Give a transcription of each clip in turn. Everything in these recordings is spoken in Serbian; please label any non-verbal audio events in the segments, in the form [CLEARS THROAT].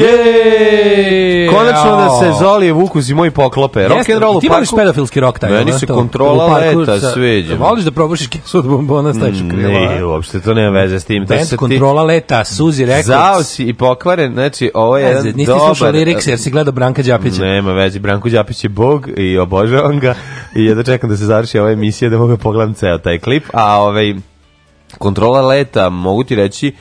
Jej! Konačno da se Zoli Vukus i moji poklope. Rock and roll u parku. Ti voliš pedofilski rock taj. Meni se kontrola leta sviđa. Voliš da probušiš kesu od bombona staviš u mm, krila. Ne, uopšte to nema veze s tim. Band kontrola leta, Suzi rekao. Zao si i pokvaren, znači ovo je e, jedan dobar. Nisi slušao liriks jer si gledao Branka Đapića. Nema veze, Branko Đapić je bog i obožavam ga i jedno čekam da se završi ova emisija da mogu da pogledam ceo taj klip, a ovaj kontrola leta, mogu ti reći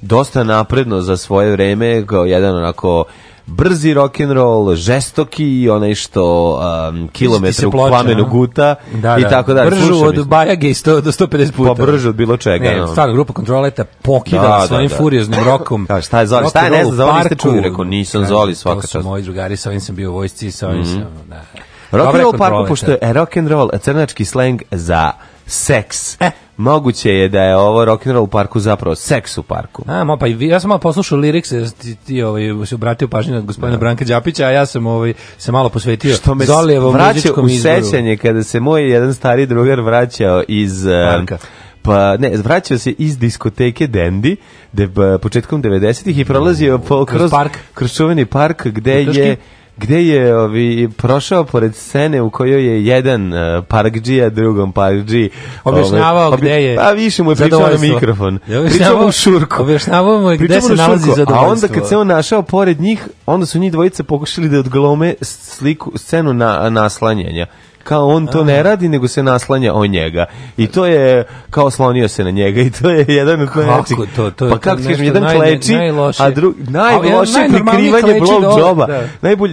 dosta napredno za svoje vreme, kao jedan onako brzi rock and roll, žestoki i onaj što um, kilometar u plamenu guta da, da. i tako dalje. Bržu od Bajage 100 do 150 puta. Pa bržu od bilo čega. Ne, no. stvarno grupa Kontroleta pokida da, svojim da, da. furioznim rokom. Kao, šta je Zoli? Šta je ne znam, Zoli ste čuli, rekao, nisam Zoli znači, da, svaka čast. To su moji drugari, sa ovim sam bio u vojsci, sa ovim mm -hmm. sam, da. Rock and roll parku, pošto je rock and roll crnački sleng za seks. Eh. Moguće je da je ovo rock and roll u parku zapravo seks u parku. A, mo, pa ja sam malo poslušao liriks, ti, ti ovaj, se obratio pažnju na gospodina no. Da. Branka Đapića, a ja sam ovaj, se malo posvetio Što me Zolijevom muzičkom u sećanje kada se moj jedan stari drugar vraćao iz... Parka pa ne, vraćao se iz diskoteke Dendi, de, početkom 90-ih i prolazio po, kroz, kroz park, kroz čuveni park gde Kratoški? je gde je ovi, prošao pored scene u kojoj je jedan uh, e, parkđija drugom parkđiji. Objašnjavao obi, ovaj, gde je Pa više mu je pričao na mikrofon. Pričao mu šurku. Objašnjavao mu je gde se nalazi zadovoljstvo. A onda kad se on našao pored njih, onda su njih dvojice pokušali da odglome sliku, scenu na, naslanjanja kao on to ne radi, nego se naslanja o njega. I to je, kao slonio se na njega, i to je jedan od najjačih. Kako to? to pa kako kažem, jedan naj, kleči, a drugi, najlošije prikrivanje blowjoba. joba. Da.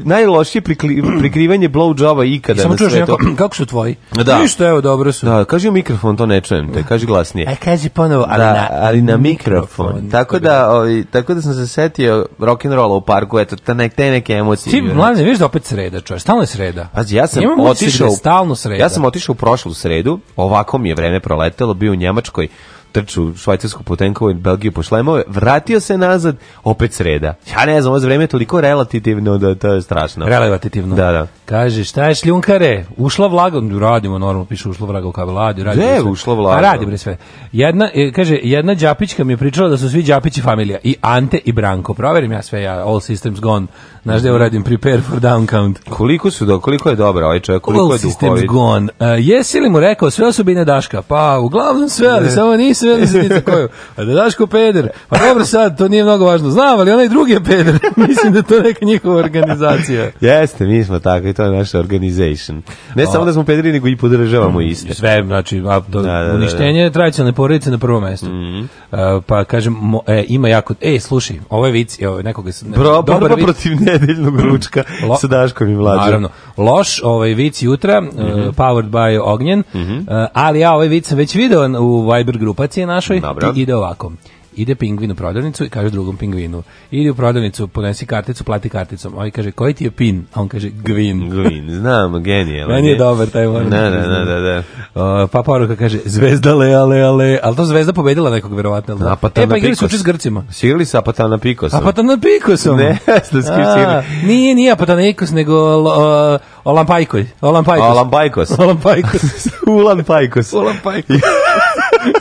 najlošije prikli, prikrivanje blow joba ikada. I samo čuješ [CLEARS THROAT] kako su tvoji? Da. Ništa, evo, dobro su. Da, kaži u mikrofon, to ne čujem te, kaži glasnije. Aj, e, kaži ponovo, ali, da, na, ali na mikrofon. mikrofon. Tako da, ovi, tako da sam se setio rock'n'rolla u parku, eto, te neke emocije. Ti, mladen, znači. vidiš da opet sreda, čovjek, stalno je sreda. Pazi, ja sam otišao u stalno sreda. Ja sam otišao u prošlu sredu, ovako mi je vreme proletelo, bio u Njemačkoj, trču švajcarsku potenkovu i Belgiju po šlemove, vratio se nazad, opet sreda. Ja ne znam, ovo vreme je toliko relativno da to je strašno. Relativno. Da, da. Kaže, šta je šljunkare? Ušla vlaga, da radimo normalno, piše ušla vlaga u kabel, radi, radi. Gde je ušla pa vlaga? A radi bre sve. Jedna, e, kaže, jedna đapićka mi je pričala da su svi đapići familija, i Ante i Branko. Proverim ja sve, ja, all systems gone. Znaš da uradim, prepare for down count. Koliko su, do, koliko je dobra ovaj čovjek, koliko all je duhovit. All systems gone. Uh, jesi li mu rekao sve osobine Daška? Pa, uglavnom sve, ali samo nisam, ali se niti [LAUGHS] koju. A da Daško peder, pa dobro sad, to nije mnogo važno. Znam, ali onaj drugi je peder. [LAUGHS] Mislim da to neka njihova organizacija. Jeste, mi smo tako ta naša organization. Ne samo da smo pederi, nego i podržavamo iste. Sve, znači, a, do, da, da, da, da. uništenje da, tradicionalne porodice na prvo mesto. Mm -hmm. a, pa kažem, mo, e, ima jako... E, slušaj, ovo ovaj je vic, evo, ovaj, nekoga... Ne, Bro, pa pa vic. protiv nedeljnog mm. ručka Lo, sa Daškom i Mlađom. Naravno. Loš ovaj vic jutra, mm -hmm. uh, powered by Ognjen, mm -hmm. uh, ali ja ovaj vic sam već video u Viber grupaciji našoj, Dobro. ti ide ovako ide pingvin u prodavnicu i kaže drugom pingvinu, idi u prodavnicu, ponesi karticu, plati karticom. Ovaj kaže, koji ti je pin? A on kaže, gvin. Gvin, znam, genijel. Meni je dobar taj moram. Da, da, da, da, da. O, pa poruka kaže, zvezda le, ale, ale, ali to zvezda pobedila nekog verovatno. Da? Apatana e, pa igrali su s Grcima. Sigrali sa Apatana Pikosom. Apatana Pikosom? Ne, ste [LAUGHS] s kim Nije, nije Apatana Pikos, nego o, Olampajkoj. Olampajkos. Olampajkos. [LAUGHS] Olampajkos. [LAUGHS] Ulan Pajkos. Ulan Pajkos.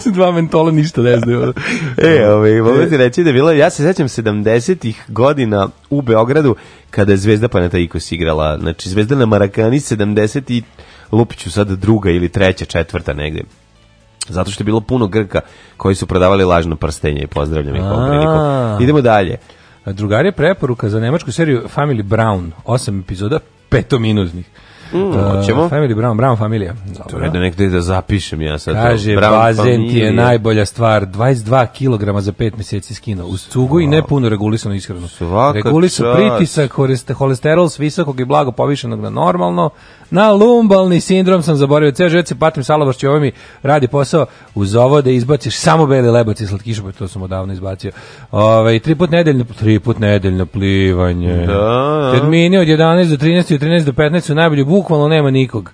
Dva mentola ništa ne znaju. e, ovaj, mogu ti reći da je bilo, ja se sećam 70-ih godina u Beogradu kada je Zvezda Ikos igrala. Znači, Zvezda na Marakani 70 i lupiću sad druga ili treća, četvrta negde. Zato što je bilo puno Grka koji su prodavali lažno prstenje i pozdravljam ih ovom Idemo dalje. Drugar je preporuka za nemačku seriju Family Brown, osam epizoda, petominutnih. Mm, hoćemo. Uh, Family Brown, Brown familija. Dobro, da nekde da zapišem ja sad. Kaže, Brown bazen ti je najbolja stvar. 22 kg za 5 meseci skinuo. Uz cugu i ne puno regulisano ishranu. Svaka Regulisu pritisak, holesterol s visokog i blago povišenog na normalno. Na lumbalni sindrom sam zaboravio. Ceo život se patim salabašću, ovo ovaj mi radi posao. Uz ovo da izbaciš samo beli lebac i slatkišu, pa to sam odavno izbacio. Ove, ovaj, tri put nedeljno, tri put nedeljno plivanje. Da, da. Termini od 11 do 13 i 13 do 15 su najbolji buk bukvalno nema nikog.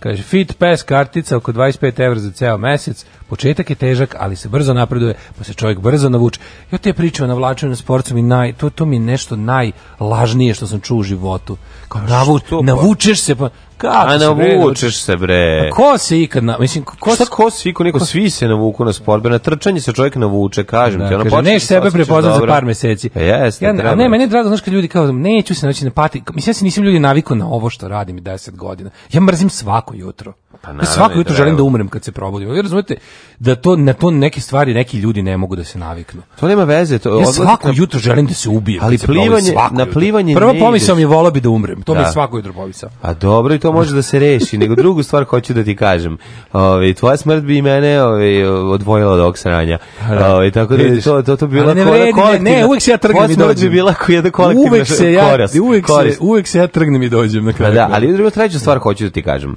Kaže, fit pass kartica oko 25 evra za ceo mesec, početak je težak, ali se brzo napreduje, pa se čovjek brzo navuče. Ja te priče o navlačenju na sportu, mi naj, to, to mi je nešto najlažnije što sam čuo u životu. Kao, navu, pa? navučeš se, pa Kako A navučeš se bre. A ko se ikad na, mislim ko Šta ko se iko neko svi se navuku na sport, bre na trčanje se čovjek navuče, kažem da, ti, ono počne. Ne da sebe prepoznat za par meseci. Pa jeste, ja, treba. ne, meni je drago znaš kad ljudi kao neću se naći na pati. Mislim ja se nisam ljudi navikao na ovo što radim 10 godina. Ja mrzim svako jutro. Pa ja svako jutro želim da umrem kad se probudim. Vi razumete da to na to neke stvari neki ljudi ne mogu da se naviknu. To nema veze, to ja svako na... jutro želim da se ubijem. Ali plivanje, na plivanje Prvo pomisao mi je volao bi da umrem. To mi da. svako jutro pomisao. A pa dobro i to to može da se reši, nego drugu stvar hoću da ti kažem. Ove, tvoja smrt bi mene ove, odvojila od ovog sranja. Da. Ove, tako da to, to, to bi bila ne vredi, kolektivna. Ne, ne, uvijek se ja trgnem i dođem. bi bila jedna kolektivna uvijek se ja, koras, uvijek, koris. se, uvijek se ja trgnem i dođem na pa kraju. Da, ali druga treća stvar hoću da ti kažem.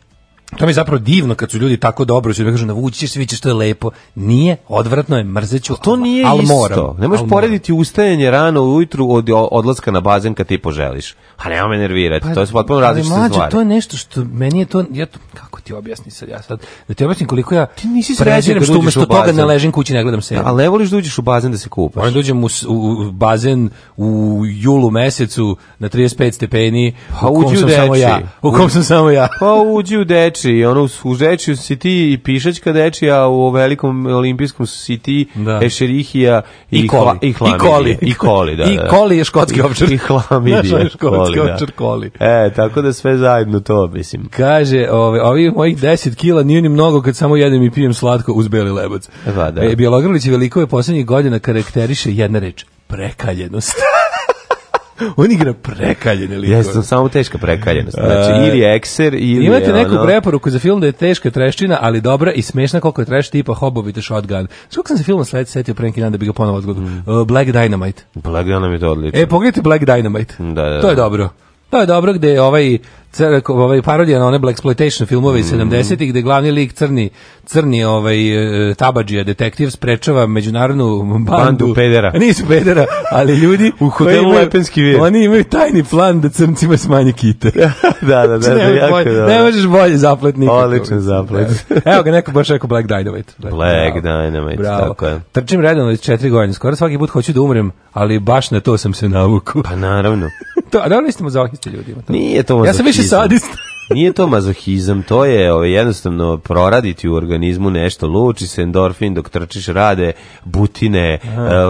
To mi je zapravo divno kad su ljudi tako dobro, su kažu navući ćeš, vidjet što je lepo. Nije, odvratno je, mrzeću, to nije al, al isto. ne možeš porediti ustajanje rano ujutru od odlaska na bazen kad ti poželiš. A nema me nervirati, pa, to je potpuno različite mlađe, stvari. to je nešto što meni je to, ja to, kako ti objasni sad ja sad, da ti objasnim koliko ja ti nisi prezirem što umesto toga ne ležim kući, ne gledam se. Da, ali ne voliš da uđeš u bazen da se kupaš. Moram da uđem u, u, bazen u julu mesecu na 35 stepeni, pa, u kom sam deči. samo ja. U kom sam samo ja. Pa uđi u deči reči, znači, ono u reči si ti i pišačka dečija u velikom olimpijskom si ti da. Ešerihija i, I koli. I, hla, i, koli. I koli, da. I da. koli je škotski ovčar. I hlamidija. je škotski da. ovčar koli. E, tako da sve zajedno to, mislim. Kaže, ove, ovi mojih 10 kila nije ni mnogo kad samo jedem i pijem slatko uz beli lebac. Da, da. E, Bjelogrlić velikove poslednjih godina karakteriše jedna reč, prekaljenost on igra prekaljene likove. Jeste, samo teška prekaljenost. Znači, e, ili je ekser, ili Imate je neku ono... preporuku za film da je teška treščina, ali dobra i smešna koliko je treš tipa Hobovi the Shotgun. Skako sam se film sled setio pre neki dan da bi ga ponovo odgledao? Mm. Uh, Black Dynamite. Black Dynamite odlično. E, pogledajte Black Dynamite. Da, da, da. To je dobro. To pa je dobro gde je ovaj ovaj parodija na one black exploitation filmove iz mm 70-ih gde glavni lik crni crni ovaj e, tabadžija detektiv sprečava međunarodnu bandu, bandu pedera. [LAUGHS] Nisu pedera, ali ljudi u hotelu imaju, Lepenski vir. Oni imaju tajni plan da crncima smanje kite. [LAUGHS] da, da, da, znači, da ne, da, jako bolje, da. Ne možeš bolje zaplet nikako. Odličan zaplet. Da, da. Evo ga neko baš rekao Black Dynamite. Dakle, black, bravo. Dynamite, bravo. tako je. Trčim redom već četiri godine, skoro svaki put hoću da umrem, ali baš na to sam se navukao. Pa naravno. [LAUGHS] to, a da li ste mazohisti ljudima? To? Nije to mazohizam. Ja sam više sadista. Nije to mazohizam, to je ovaj, jednostavno proraditi u organizmu nešto. Luči se endorfin dok trčiš, rade butine.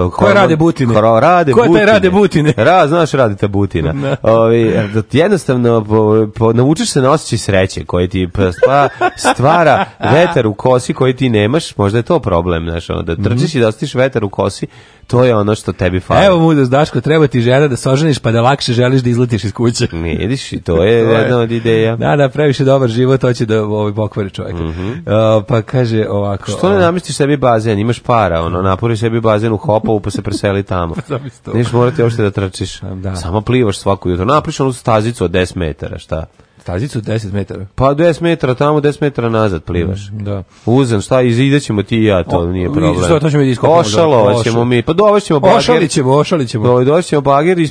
Uh, Koje rade butine? Kro, rade Koje butine. rade butine? Ra, znaš, radi ta butina. Da. No. Ovi, da jednostavno, po, po, naučiš se na osjećaj sreće koji ti pa, stvara vetar u kosi koji ti nemaš. Možda je to problem, znaš, ono, da mhm. trčiš mm -hmm. i da ostiš vetar u kosi, to je ono što tebi fali. Evo mu Daško, treba ti žena da se pa da lakše želiš da izletiš iz kuće. Ne, vidiš, [LAUGHS] to je jedna od ideja. Da, da, previše dobar život, hoće da ovaj, pokvari čovjeka. Mm -hmm. uh, pa kaže ovako... Što ne namistiš sebi bazen, imaš para, ono, napori sebi bazen u hopovu pa se preseli tamo. [LAUGHS] pa Niš morati uopšte da tračiš. Da. Samo plivaš svaku jutro. Napriš onu stazicu od 10 metara, šta? Stazicu 10 metara. Pa 10 metara tamo, 10 metara nazad plivaš. Mm, da. Uzan, šta, izidećemo ti i ja, to o, nije problem. Što, to ćemo da Ošalovat ćemo mi. Pa doveš ćemo bager. Ošalit ćemo, ošalit ćemo. Doveš doveš ćemo bager i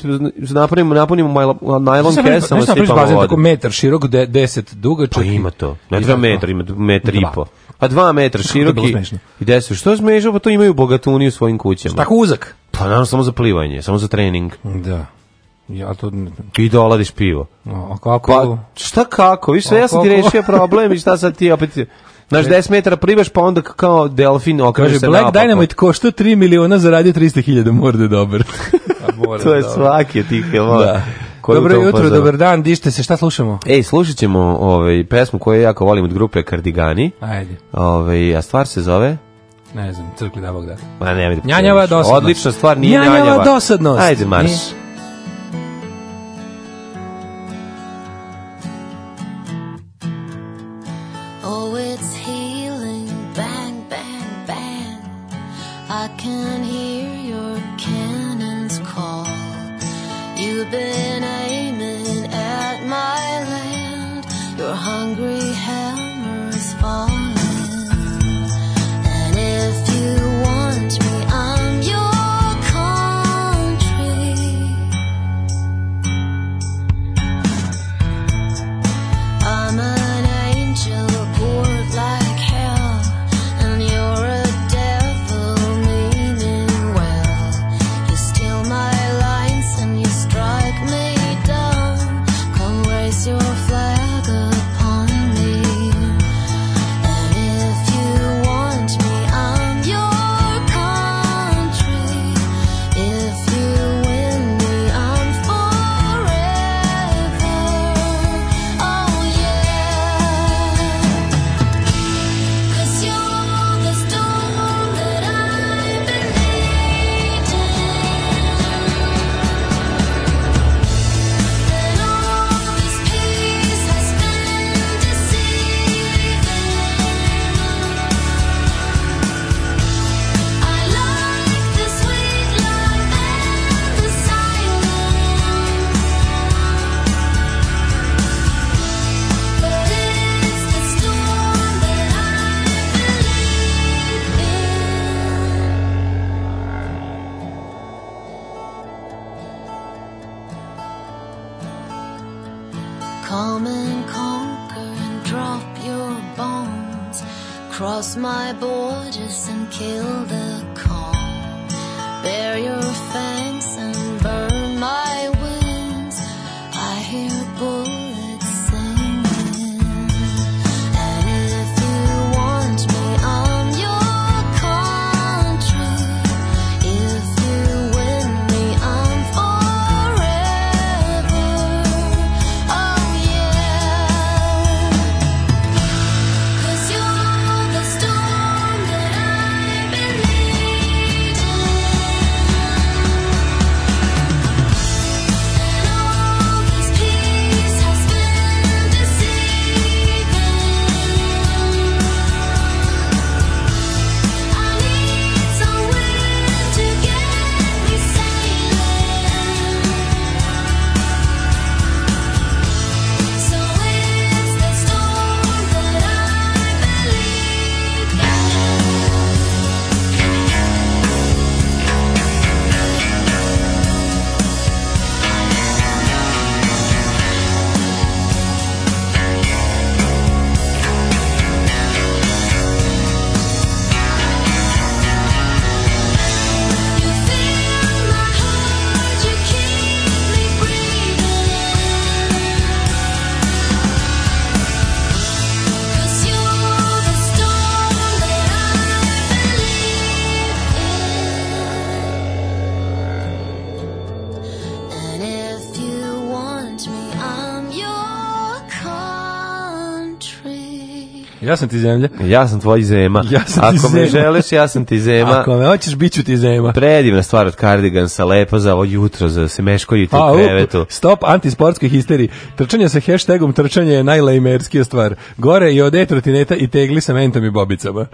napravimo, napunimo najlon kesama. Ne sam napraviš bazen tako metar širok, 10 dugačak. Pa ima to. Ne treba metar, ima metar i po. Pa 2 metra široki i 10. Što smešno, pa to imaju bogatuni u svojim kućama. Tako uzak. Pa naravno samo za plivanje, samo za trening. Da. Ja to ti doladiš da pivo. A kako? Pa, šta kako? Vi sve ja sam ti rešio problem i šta sa ti opet Naš 10 metara pribaš, pa onda kao delfin okreće se Black napako. Dynamite košta 3 miliona, zaradio 300.000, mora da je dobar. [LAUGHS] Da to je svaki tih, jel? Da. Dobro jutro, pozdrav. dobar dan, dište se, šta slušamo? Ej, slušat ćemo ovaj, pesmu koju jako volim od grupe Kardigani. Ajde. Ovaj, a stvar se zove? Ne znam, crkli da bog da. Ma ne, vidim. Da njanjava dosadnost. Odlična stvar, nije njanjava. Njanjava dosadnost. Ajde, marš. Nije. Ja sam ti zemlja. Ja sam tvoj zema. [LAUGHS] Ja sam Ako me želiš, ja sam ti zema. Ako me hoćeš, bit ću ti zema. Predivna stvar od Cardigansa, lepa za ovo jutro, za se meškoljite u krevetu. Stop antisportskoj histeriji. Trčanje sa hashtagom trčanje je najlejmerskija stvar. Gore i od etrotineta i tegli sa mentom i bobicama.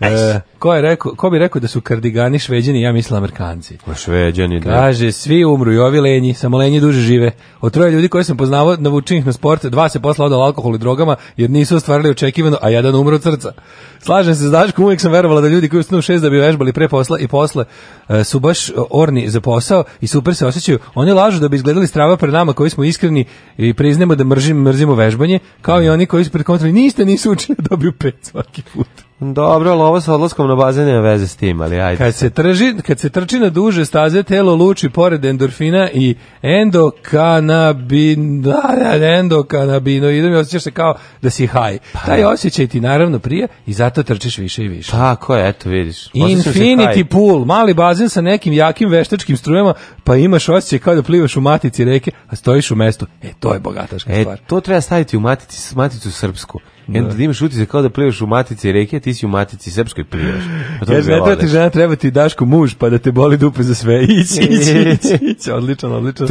E, ko, je rekao, ko bi rekao da su kardigani šveđani, ja mislim amerikanci. Pa šveđani, da. Kaže, svi umru i ovi lenji, samo lenji duže žive. Od troje ljudi koje sam poznavao, navučim ih na sport, dva se posla odala alkohol i drogama, jer nisu ostvarili očekivano, a jedan umru od srca. Slažem se s Daškom, uvijek sam verovala da ljudi koji usnu šest da bi vežbali pre posla i posle uh, su baš orni za posao i super se osjećaju. Oni lažu da bi izgledali strava pred nama koji smo iskreni i priznemo da mrzimo, mrzimo vežbanje, kao i oni koji su pred kontroli. Niste nisu učili da dobiju pet svaki put. Dobro, ali ovo sa odlaskom na bazen nema veze s tim, ali ajde. Kad se, trži, kad se trči na duže staze, telo luči pored endorfina i endokanabin, endokanabino, idem i osjećaš se kao da si haj. Pa, Taj da. osjećaj ti naravno prije i zato trčiš više i više. Tako je, eto vidiš. Infinity pool, mali bazen sa nekim jakim veštačkim strujama, pa imaš osjećaj kao da plivaš u matici reke, a stojiš u mestu. E, to je bogataška e, stvar. To treba staviti u matici, maticu srpsku. I onda da. ti imaš utisak kao da plivaš u matici reke, a ti si u matici srpskoj plivaš. Pa ja, ne treba da ti žena, treba ti Daško muž, pa da te boli dupe za sve. [LAUGHS] Ići, ići, ići, ići, odličan, odličan.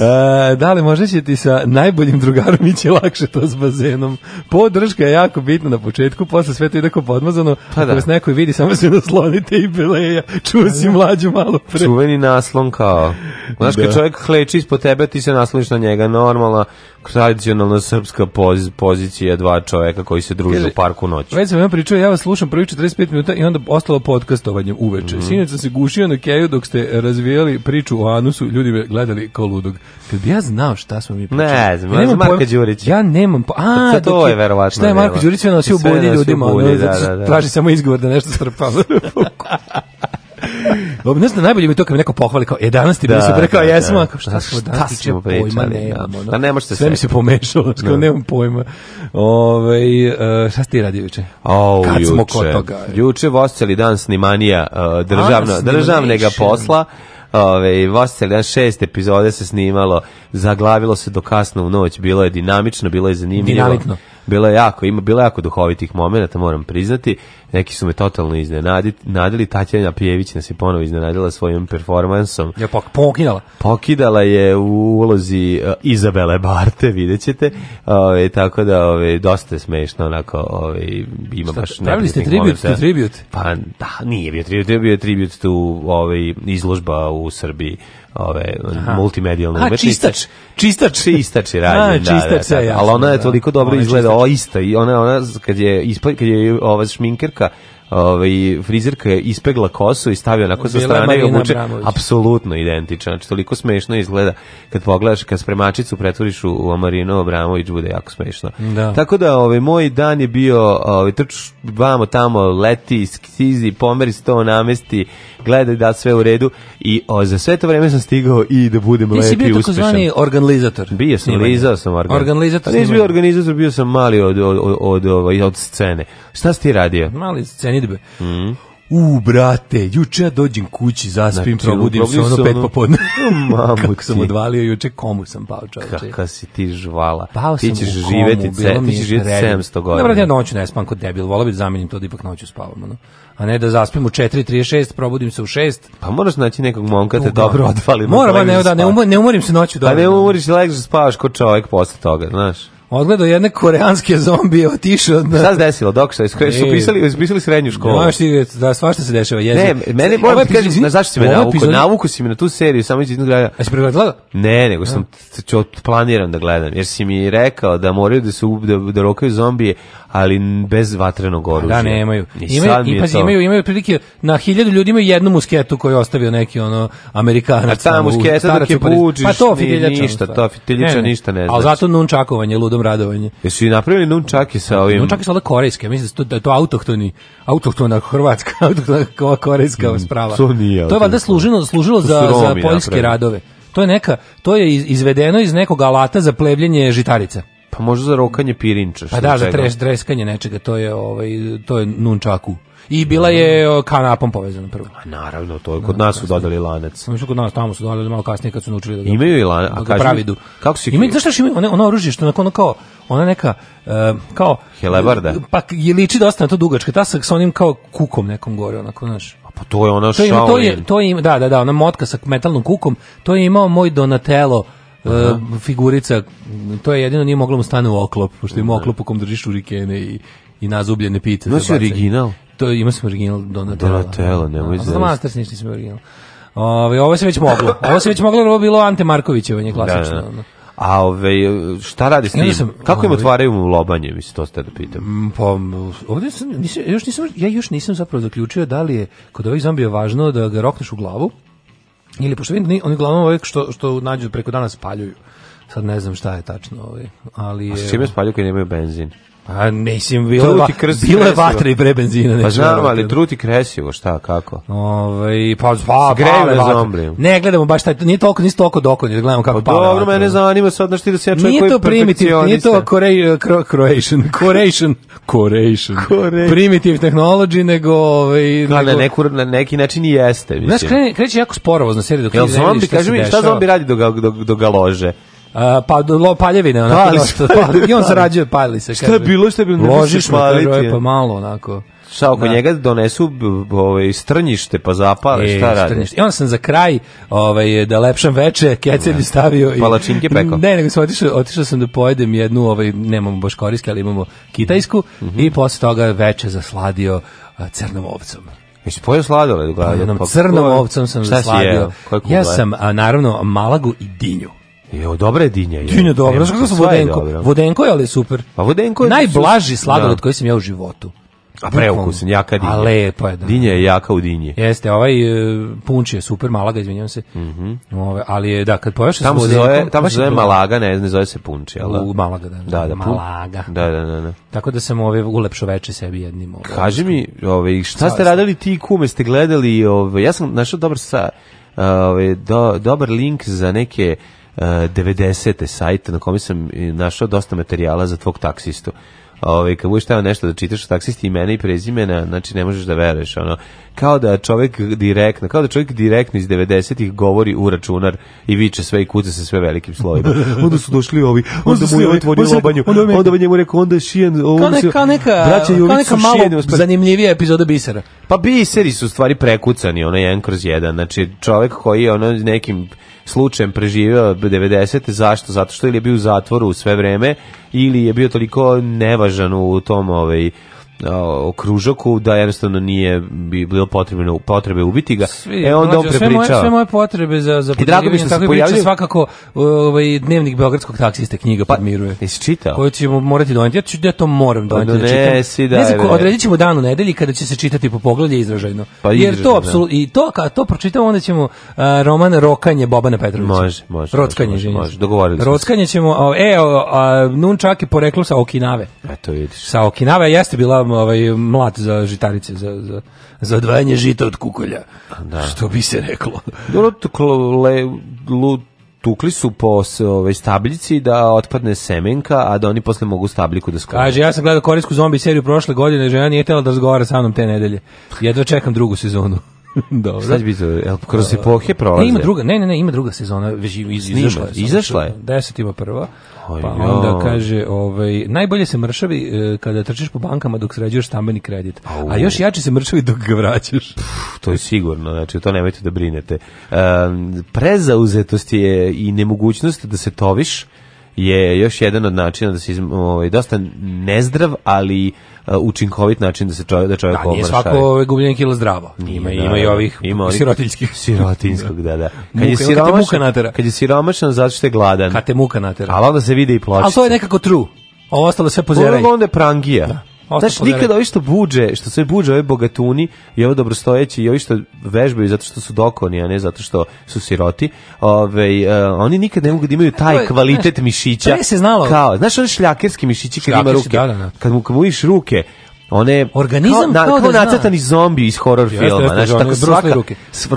A, da li možda će ti sa najboljim drugarom ići lakše to s bazenom? Podrška je jako bitna na početku, posle sve to ide kao podmazano, pa da. vas neko vidi, samo se naslonite i beleja. Čuo si da. mlađu malo pre. Čuveni naslon kao. Znaš, da. čovjek hleči ispod tebe, ti se nasloniš na njega, normalno tradicionalna srpska poz, pozicija dva čoveka koji se druže u parku noć. Već sam ja pričao, ja vas slušam prvi 45 minuta i onda ostalo podcastovanje uveče. Mm -hmm. Sinoć sam se gušio na keju dok ste razvijali priču o anusu, ljudi me gledali kao ludog. Kad bi ja znao šta smo mi pričali. Ne znam, ja znam Marka Đurić. Ja nemam po... A, to, to je, je verovatno. Šta je Marko Đurić sve nosio u budi ljudima? Budi, znači, da, da, da. Traži samo izgovor da nešto strpalo. [LAUGHS] Dobro, ne znam, najbolje mi to kad me neko pohvali kao, e, danas ti bili da, super, kao, jesmo, da, da. kao, šta smo danas tiče, pojma nemam, Da, pa ne možete se. Sve mi se pomešalo, skoro nemam pojma. Ove, ovaj, eh, šta si ti radio juče? Kad smo kod toga? Juče vosteli dan snimanija eh, državna, državnega posla. Ove, ovaj, Vostel, jedan šest epizode se snimalo, zaglavilo se do kasno u noć, bilo je dinamično, bilo je zanimljivo. Dinamitno bilo je jako, ima bilo jako duhovitih momenata, moram priznati. Neki su me totalno iznenadili. Tatjana Pijević nas je ponovo iznenadila svojim performansom. Je pak pokidala. Pokidala je u ulozi uh, Izabele Barte, videćete. Ove, tako da ove, dosta je smešno onako, ovaj ima Šta, baš Pravili ste tribut, to tribut? Pa da, nije bio tribut, bio je tribut tu ove, izložba u Srbiji ove multimedijalne umetnice. Čistač, čistač, čistač je [LAUGHS] rađen, da, da, čistač, da, da, ali ona je da. toliko dobro izgleda, čistač. ista i ona ona kad je ispod kad je ova šminkerka ovaj frizerka je ispegla kosu i stavio onako sa strane i obuče apsolutno identičan. Znači toliko smešno izgleda kad pogledaš kad spremačicu pretvoriš u, Amarino Abramović bude jako smešno. Da. Tako da ovaj moj dan je bio ovaj trč vamo tamo leti, skizi, pomeri se to namesti, gledaj da sve u redu i o, za sve to vreme sam stigao i da budem lepi i uspešan. Ti si bio takozvani organizator. Bio sam, snimanje. lizao sam organ. organizator. Nisi bio organizator, bio sam mali od, od, od, od, od scene. Šta si ti radio? Mali scenidbe. Mhm u brate, juče ja dođem kući, zaspim, znači, probudim se ono pet popodne. [LAUGHS] Mamu Kako sam odvalio juče, komu sam pao čovječe. Kaka si ti žvala. Pao ti ćeš živeti, ce, ti ćeš živeti 700 godina. Dobro, ja noću ne spam kod debil, volao bih da zamenim to da ipak noću spavam. Ono. A ne da zaspim u 4.36, probudim se u 6. Pa moraš naći nekog momka, da te dobro odvali. Moram, ne, da, da ne, umorim se noću dobro. Pa ne umoriš i legaš da spavaš kod čovjek posle toga, znaš. Odgledao jedne koreanske zombije, otišao od... Šta se desilo, doksa? Su pisali, ispisali srednju školu. Znaš ti, da, svašta se dešava. Jezi. Ne, meni moj kaže na zašto si me navuku? Ovaj navuku si me na tu seriju, samo iz jednog A si pregledala? Ne, nego sam planiram da gledam, jer si mi rekao da moraju da se da, da rokaju zombije, ali bez vatrenog da, oružja. Da, nemaju. I imaju, i pazi, to... imaju, imaju prilike, na hiljadu ljudi imaju jednu musketu koju je ostavio neki ono Amerikanac. A ta musketa dok je buđiš, pa to fitiljača. Ništa, pa. to fitiljača ne, ne. ništa ne znaš. Ali znači. zato nunčakovanje, ludom radovanje. Jesu i napravili nunčake sa ovim... Nunčake sa ovda korejske, mislim da to, da to autohtoni, autohtona hrvatska, [LAUGHS] autohtona korejska mm, sprava. To nije. To je valjda služilo, služilo za, za poljske napravili. radove. To je neka, to je izvedeno iz nekog alata za plevljenje žitarica. Pa možda za rokanje pirinča. Pa da, za treš, dreskanje nečega, to je, ovaj, to je nunčaku. I bila je kanapom povezana prvo. A naravno, to je kod nas su dodali lanac. Oni su kod nas tamo su dodali malo kasnije kad su naučili da ga, imaju i lanac, da a pravidu. Kako si Imaju, zašto imaju ono, ono oružje što nakon ono kao ona neka uh, kao helebarda. Pa je liči dosta na to dugačka, ta sa, sa onim kao kukom nekom gore, onako, znaš. A pa to je ona to je, to je, to je, da, da, da, ona motka sa metalnom kukom, to je imao moj Donatello uh, figurica, to je jedino nije moglo mu stane u oklop, pošto ima oklop u kom držiš urikene i, i nazubljene pite. Nosi original? To ima sam original Donatella. Donatella, da. nemoj izvesti. Za Masters ništa nisam original. Ove, ovo se već moglo. Ovo se već moglo, ovo bilo Ante Markovićevanje da, klasično. Da, da. A ove, šta radi s njim? sam, Kako im otvaraju mu lobanje, mislim, to ste da pitam. Mm, pa, ovde sam, nisam, još nisam, ja još nisam zapravo zaključio da li je kod ovih zombija važno da ga rokneš u glavu, Ili pošto vidim, da oni uglavnom uvek što, što nađu preko dana spaljuju. Sad ne znam šta je tačno. Ovaj, ali, A s čime spaljuju koji nemaju benzin? A mislim, bilo, va, bilo je vatre i pre benzina. Pa znam, ali truti kresivo, šta, kako? Ove, ovaj, pa, pa, pale vatre. Ne, gledamo baš taj, nije toliko, nisi toliko dokonje, da gledamo kako pa, pale Dobro, mene da. zanima sad, na ti da se ja čovjek nije koji je primitiv, Nije to korej, kro, [LAUGHS] Croatian, Croatian, Croatian, primitive technology, nego... Ove, ovaj, nego... Na, neku, na neki način i jeste, mislim. Znaš, kreće jako sporovozno seriju dok Jel zombi, kaži mi, šta zombi radi do, do, do, dok ga lože? A, pa lo paljevine onako pali da, se, pali, i on sarađuje pali se šta je bilo šta je bilo ložiš maliti e, pa malo onako Šta oko da. njega donesu ovaj strnjište pa zapale e, šta radi. I onda sam za kraj ovaj da lepšam veče kecem ja. Da. stavio i palačinke peko. Ne, nego sam otišao, otišao sam da pojedem jednu ovaj nemamo baš koriske, ali imamo kitajsku mm -hmm. i posle toga veče zasladio a, crnom ovcom. Jesi pojeo sladoled? Pa, crnom ovcom sam zasladio. Ja sam, a, naravno, malagu i dinju. Jo, dobra je dinja. Je. Dinja dobra, znaš kako sam vodenko. Je vodenko je ali super. Pa vodenko je najblaži su... Da. sladoled koji sam ja u životu. A preukusan, jaka dinja. A lepo je, da. Dinja je jaka u dinji. Jeste, ovaj uh, e, punč je super, Malaga, izvinjam se. Mm -hmm. Ove, ali je, da, kad pojaš tamo se zove, tamo se zove Malaga, ne, ne zove se punč, ali... Da? U Malaga, da. Da, da, da Malaga. Da, da, da, da. Tako da sam ove ulepšo veče sebi jednim. Ove, Kaži mi, ove, šta ste radili ti kume, ste gledali, ove, ja sam našao dobar sa, ove, do, dobar link za neke 90. sajt na kome sam našao dosta materijala za tvog taksistu. Ovaj kad budeš teo nešto da čitaš o taksisti imena i prezimena, znači ne možeš da veruješ, ono. Kao da čovjek direktno, kao da čovjek direktno iz 90-ih govori u računar i viče sve i kuca se sve velikim slovima. [LAUGHS] onda su došli ovi, onda mu je otvorio obanju, onda mu je rekao onda je šijen, ovo kao neka, kao neka, kao neka malo zanimljivija epizoda bisera. Pa biseri su stvari prekucani, ono jedan kroz jedan, znači čovjek koji je ono nekim slučajem preživeo 90. Zašto? Zato što ili je bio u zatvoru sve vreme ili je bio toliko nevažan u tom ovaj, okružoku da jednostavno nije bi bilo potrebno potrebe ubiti ga. Svi, e onda mlađe, sve, moje, sve moje potrebe za za drago mi što se pojavio svakako ovaj dnevnik beogradskog taksiste knjiga pa, podmiruje. Jesi čitao? Koju ćemo morati doneti. Ja ću ja to moram pa doneti. Pa, da ne, da si da. Ne znam, odredit dan u nedelji kada će se čitati po poglavlje izražajno. Pa, Jer izražajno, to da. apsolutno i to kad to pročitamo onda ćemo a, roman Rokanje Bobana Petrovića. Može, može. Rockanje, može, može, može, dogovorili smo. Rockanje ćemo, a, e, a, Nunčaki poreklo sa Okinave. Eto vidiš. Sa Okinave jeste bila vam ovaj mlat za žitarice za za za odvajanje žita od kukolja. Da. Što bi se reklo. Dobro, tukli su po ovaj stabljici da otpadne semenka, a da oni posle mogu stabljiku da skupe. Kaže, ja sam gledao korejsku zombi seriju prošle godine, žena nije htela da razgovara sa mnom te nedelje. Jedva čekam drugu sezonu. [LAUGHS] Dobro. Šta će biti, jel kroz epohe prolaze? Ne, ima druga, ne, ne, ne, ima druga sezona, već iz, izašla je. Izašla je? Deset ima pa prva, pa onda kaže, ovaj, najbolje se mršavi e, kada trčiš po bankama dok sređuješ stambeni kredit, a još jače se mršavi dok ga vraćaš. Pff, to je sigurno, znači, to nemojte da brinete. Um, prezauzetost je i nemogućnost da se toviš, je još jedan od načina da se ovaj, dosta nezdrav, ali učinkovit način da se čovjek da čovjek da, nije svako ovaj, gubljenje kila zdravo. Ima da, ima i da. ovih ima sirotinjskih. [LAUGHS] Sirotinjskog, da, da. Kad muka, je siromašan, kad je siromašan zato što je gladan. Kad te muka natera. Ali onda se vidi i plače. Ali to je nekako true. Ovo ostalo sve pozeraj. Ovo onda prangija. Da. Znaš, nikada ovi što buđe, što sve buđe ove bogatuni i ovo dobrostojeći i ovi što vežbaju zato što su dokoni, a ne zato što su siroti, ove, ovaj, uh, oni nikad ne mogu da imaju taj kvalitet [LAUGHS] mišića. Pre se znalo. Kao, znaš, oni šljakerski mišići kad ima ruke. Da, da, da. Kad mu kamujiš ruke, one organizam kao, kao, kao da nacrtani zombi iz horor filma jeste, znači tako svaka ruke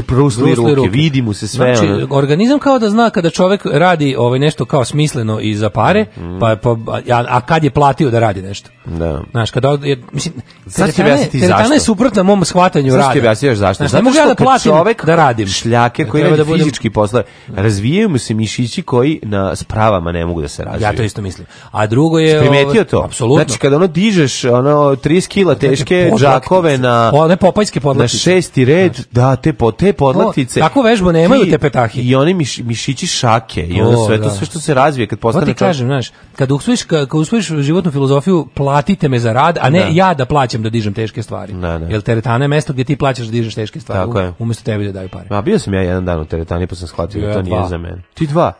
brusli ruke, ruke vidi mu se sve znači, ono. organizam kao da zna kada čovek radi ovaj nešto kao smisleno i za pare mm. pa, pa a, a, kad je platio da radi nešto da znaš kada je, mislim zašto teretana je suprotna mom shvatanju rada objasniš zašto znači, ne mogu ja da platim čovek da radim šljake koji radi da budem... fizički posle razvijaju mu se mišići koji na spravama ne mogu da se razviju ja to isto mislim a drugo je primetio ovaj- to apsolutno znači kada ono dižeš ono 113 kila teške džakove na one popajske podlatice. Na šesti red, da. da, te po te podlatice. O, tako vežbu nemaju te petahi. I oni miš, mišići šake i ono sve to da. sve što se razvije kad postane. Pa ti kažem, znaš, kad usvojiš kad usvojiš životnu filozofiju, platite me za rad, a ne da. ja da plaćam da dižem teške stvari. Da, da. Jel teretana je mesto gdje ti plaćaš da dižeš teške stvari, tako je. umesto tebi da daju pare. Ma bio sam ja jedan dan u teretani pa sam shvatio da to nije za mene. Ti dva. [LAUGHS]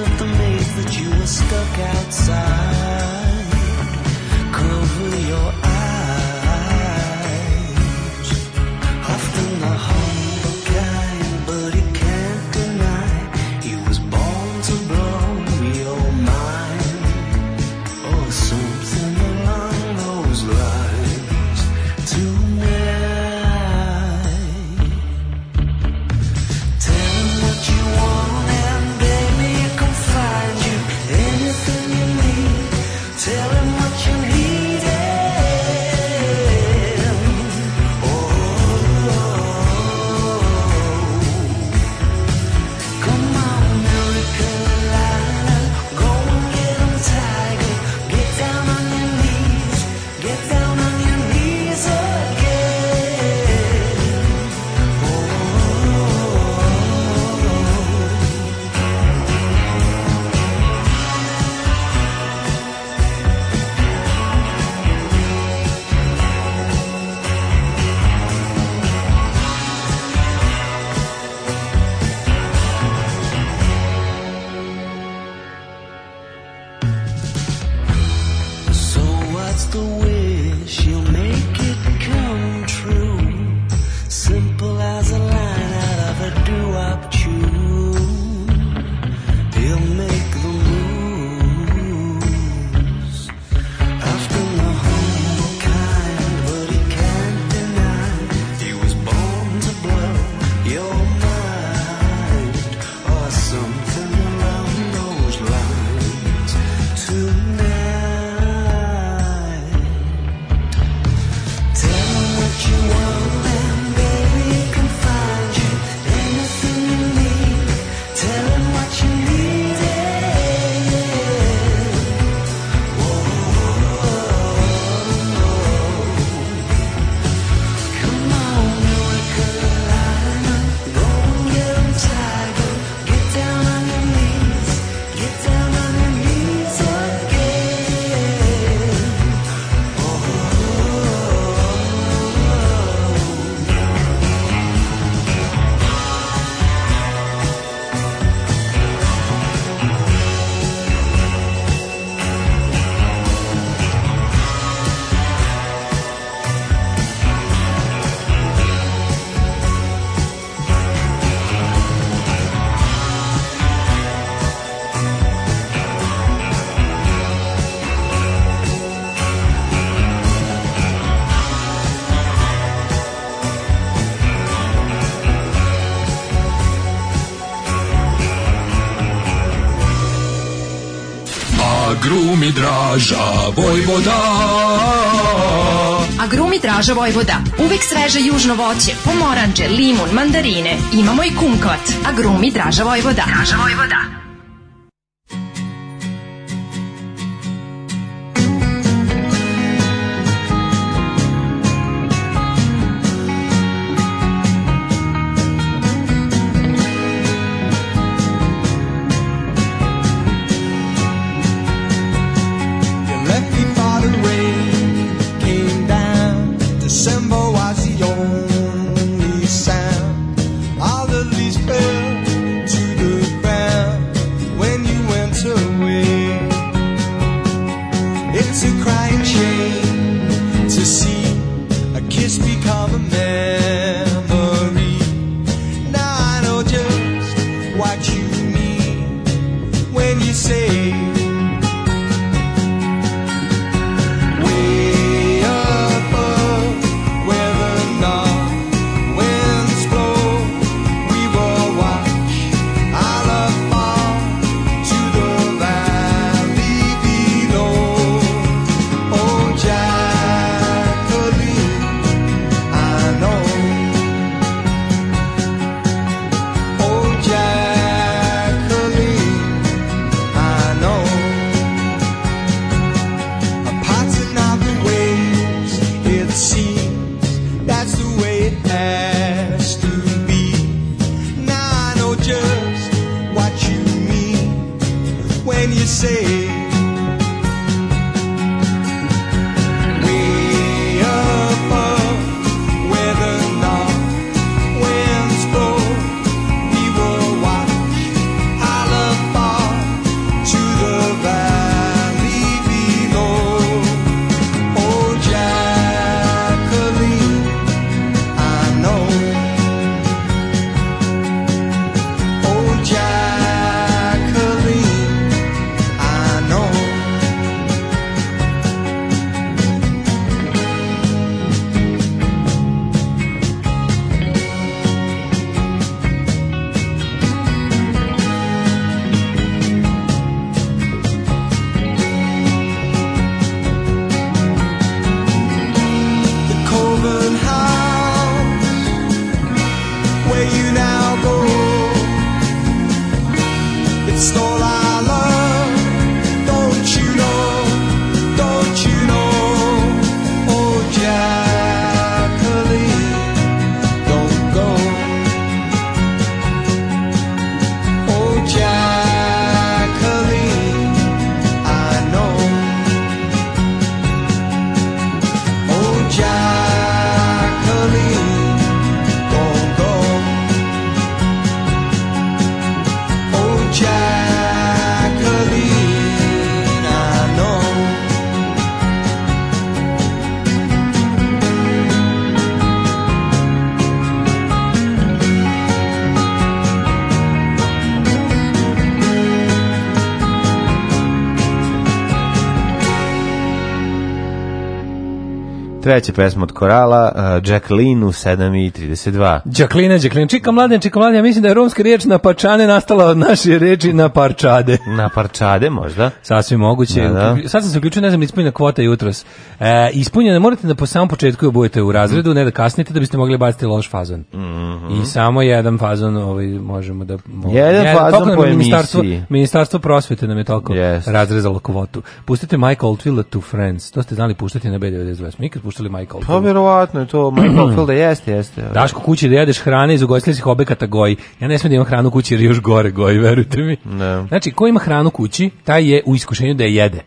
of the maze that you were stuck outside. mi draža Vojvoda A grumi draža Vojvoda Uvek sveže južno voće, pomoranđe, limun, mandarine Imamo i kumkvat A grumi draža Vojvoda Draža Vojvoda treća pesma od Korala, uh, Jacqueline u 7.32. i 32. Jacqueline, Jacqueline, čika mladen, čika mladen, ja mislim da je romska riječ na parčane nastala od naše reči na parčade. [LAUGHS] na parčade možda. Sasvim moguće. Da, da. Sad sam se uključio, ne znam, ispunjena kvota jutros. E, ispunjena, morate da po samom početku da budete u razredu, mm. ne da kasnite, da biste mogli baciti loš fazon. Mm -hmm. I samo jedan fazon ovaj, možemo da... Ovaj, jedan, jedan fazon po ministarstvo, emisiji. Ministarstvo prosvete nam je toliko yes. razrezalo kvotu. Pustite Mike Oldfield to Friends, to ste znali puštati na B92. Mi kad puštali Michael. Pa verovatno je to Michael [CLEARS THROAT] Field da jeste, jeste. Da. Daško kući da jedeš hrane iz ugostiteljskih objekata goji. Ja ne smem da imam hranu kući jer još gore goji, [LAUGHS] verujte mi. Ne. Da. Znači, ko ima hranu kući, taj je u iskušenju da je jede.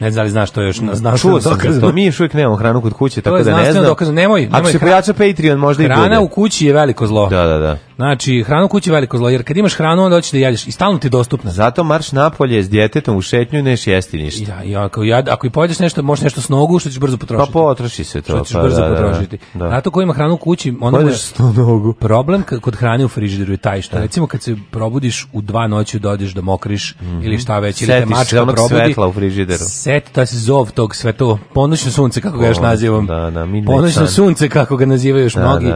Ne znam da li znaš to još, znaš Čuo sam dokazano. to, mi još uvijek nemamo hranu kod kuće, tako da ne znam. To je znanstveno dokazano, nemoj, nemoj. Ako se pojača Patreon, možda i bude. Hrana u kući je veliko zlo. Da, da, da. Znači, hranu kući je veliko zlo, jer kad imaš hranu, onda hoćeš da jedeš i stalno ti je dostupna. Zato marš napolje s djetetom u šetnju i neš jesti ništa. da, i ako, ja, ako i pođeš nešto, možeš nešto s nogu, što ćeš brzo potrošiti. Pa potroši se to. Što ćeš pa, brzo da, da, da potrošiti. Da, da. Zato ko ima hranu kući, onda budeš s nogu. Problem kod hrane u frižideru je taj što, da. recimo kad se probudiš u dva noći da odeš da mokriš mm -hmm. ili šta već, ili te mačka probudi. svetla u frižideru. Set, to se zov tog sve to, ponoćno sunce kako ga još nazivam. Da, da, ponoćno sunce kako ga nazivaju još da, mnogi.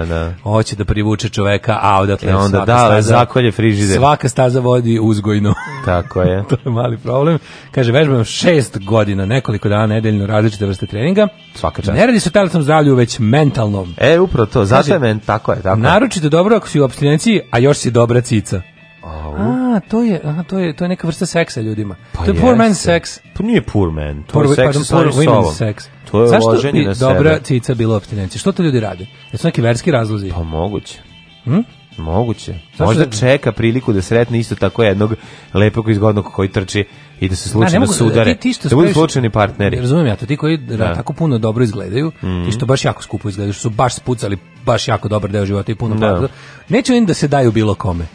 Hoće da privuče čoveka, a odatle e, onda da, zakolje frižider. Svaka staza vodi uzgojno. [LAUGHS] Tako je. [LAUGHS] to je mali problem. Kaže, vežbam šest godina, nekoliko dana nedeljno različite vrste treninga. Svaka čast. Ne radi se o telesnom zdravlju, već mentalnom. E, upravo to, zato je tako je. Tako naročito dobro ako si u abstinenciji, a još si dobra cica. Oh. A, to je, a, to je, to je neka vrsta seksa ljudima. Pa to je jeste. poor man sex. To nije poor man, to poor, je seks pardon, poor women sex. To je Zašto bi dobra sebe? cica bila u abstinenciji? Što to ljudi rade? Jesu neki verski razlozi? Pa moguće. Hm? Moguće. Možda da- čeka priliku da sretne isto tako jednog lepog izgodnog koji trči i da se slučajno sudare. Ti, ti što da budu slučajni partneri. Razumem ja to, ti koji da. tako puno dobro izgledaju mm i što mhm. baš jako skupo izgledaju, što su baš spucali baš jako dobar deo života i puno da. Neću im da se daju bilo kome.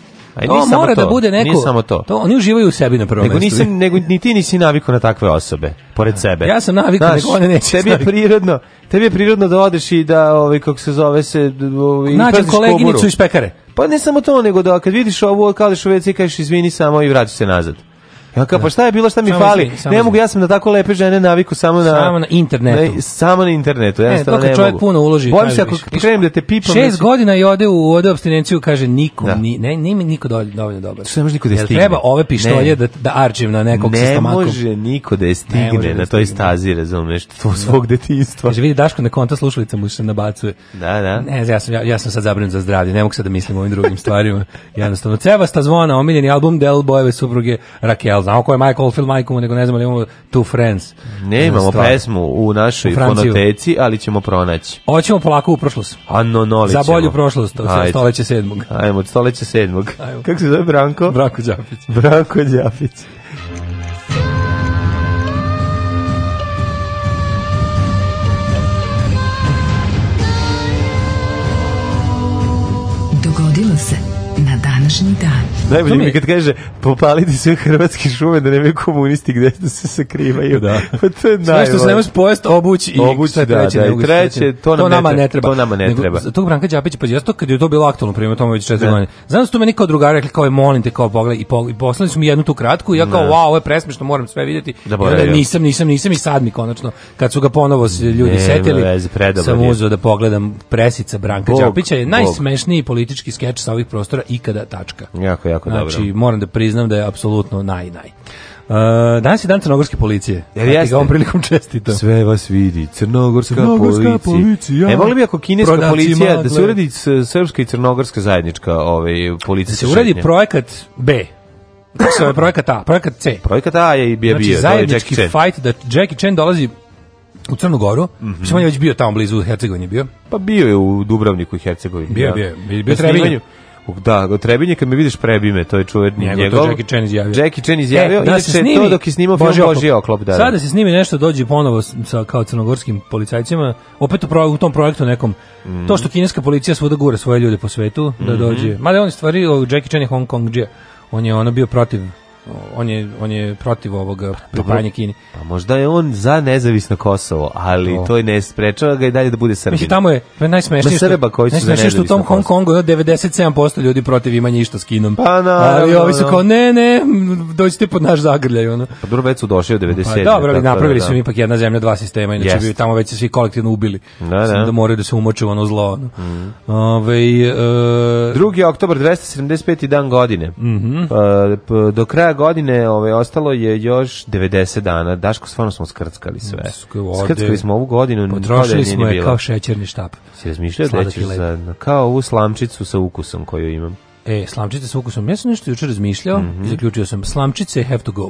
A da to mora to, da bude neko. Nisam samo to. To oni uživaju u sebi na prvom nego mestu. Nisam, nego ni ti nisi naviko na takve osobe pored sebe. Ja sam navikao, nego one neće. Tebi je prirodno, tebi je prirodno da odeš i da ovaj kako se zove se ovaj nađem koleginicu iz pekare. Pa ne samo to, nego da kad vidiš ovu, kažeš u WC, kažeš izvini samo i vraćaš se nazad. Ja kao, pa šta je bilo, šta mi samo fali? Zmi, ne mogu, ja sam na tako lepe žene naviku samo na... Samo na internetu. Ne, samo na internetu, ja ne, ne mogu. čovjek puno uloži. Bojim se ako krenem da te pipam... Šest neći... godina i ode u ode abstinenciju, kaže, niko, da. ni, ne, mi niko dovoljno dobar. Što ne može niko da je stigne? Treba ove pištolje da, da arđim na nekog ne sa stomakom. Ne može niko da je stigne na da toj stazi, razumeš, to da. svog detinstva. Kaže, vidi, Daško na konta slušalica mu se nabacuje. Da, da. Ne, ja sam, ja, ja sam sad zabrinut za zdravlje, ne mogu sad da mislim o ovim drugim stvarima. Jednostavno, Cevasta zvona, omiljeni album Del Bojeve supruge Rakel znamo ko je Michael Oldfield majku, nego ne znamo da imamo Two Friends. Ne imamo stvar. pesmu u našoj u fonoteci, ali ćemo pronaći. Hoćemo polako u prošlost. Ano, no, Za bolju prošlost, to je stoleće sedmog. Ajmo, stoleće sedmog. Ajmo. Kako se zove Branko? Branko Đapić. Branko Đapić. Dogodilo se na današnji dan. Najbolje mi je kad kaže popaliti sve hrvatske šume da nemaju komunisti gde da se sakrivaju. Da. Pa to je najbolje. Sve što se ne možeš obuć i obuć, da, treće, da, i treće, to, nam to nama ne treba. To nama ne treba. Nego, tog Branka Đapića, pa ja to kad je to bilo aktualno, primjer, tome već četiri da. godine. Znam da su to meni kao drugari rekli, kao je, molim te, kao pogledaj, i, po, i poslali su mi jednu tu kratku i ja kao, ne. Da. wow, ovo je presmešno, moram sve vidjeti. Da, I onda, nisam, nisam, nisam i sad mi konačno, kad su ga ponovo ljudi ne, setili, vezi, sam uzeo da pogledam presica Branka Đapića, je najsmešniji politički skeč sa ovih prostora ikada tačka. Jako, jako jako znači, dobro. Znači, moram da priznam da je apsolutno naj, naj. Uh, danas je dan crnogorske policije. Jer ja jeste. ga ovom prilikom čestitam. Sve vas vidi. Crnogorska, crnogorska policija. E, volim bi ako kineska Pronaci policija magle. da se uredi srpska i crnogorska zajednička ovaj, policija. Da se uredi projekat B. Kako je projekat A? Projekat C. Projekat A je i bio znači, zajednički Jackie fight da Jackie Chan dolazi u Crnu Goru. Mm -hmm. Što je već bio tamo blizu u Hercegovini bio? Pa bio je u Dubravniku i Hercegovini. Bio, da. bio, bio, bio, bio, bio, bio, bio, bio, bio, bio, bio, bio da, od Trebinje, kad me vidiš prebi me, to je čuverni njegov. Njegov, to Jackie Chan izjavio. Jackie Chan e, izjavio, e, da se snimi, to dok je snimao film Boži oklop. Da, da. Sada da. se snimi nešto, dođe ponovo sa, kao crnogorskim policajcima, opet u, pro, u tom projektu nekom, mm -hmm. to što kineska policija svuda gura svoje ljude po svetu, da mm -hmm. dođe, mada on stvari, Jackie Chan je Hong Kong džija, on je ono bio protiv on je, on je protiv ovog pripajanja Kini. Pa možda je on za nezavisno Kosovo, ali to, to je ne sprečava ga i dalje da bude Srbin. Mislim, tamo je najsmešnije što, Srba koji su što u tom Hong Kongu 97% ljudi protiv imanja išta s Kinom. Pa na, ali ovi su da. kao, ne, ne, dođite pod naš zagrljaj. Ono. Pa dobro, već su došli od 90. Pa, dobro, ali da, napravili da, su im ipak jedna zemlja, dva sistema, inače yes. bi tamo već se svi kolektivno ubili. Da, da. da moraju da se umoče ono zlo. Ono. Mm. Ove, ovaj, e, 2. oktober, 275. dan godine. Mm -hmm. pa, do kraja godine ove, ostalo je još 90 dana. Daško, stvarno smo skrckali sve. Mm, ovde, skrckali smo ovu godinu. Potrošili smo je kao šećerni štap. Si razmišljao da ćeš za, kao ovu slamčicu sa ukusom koju imam. E, slamčice sa ukusom. Ja sam nešto jučer razmišljao mm -hmm. i zaključio sam. Slamčice have to go.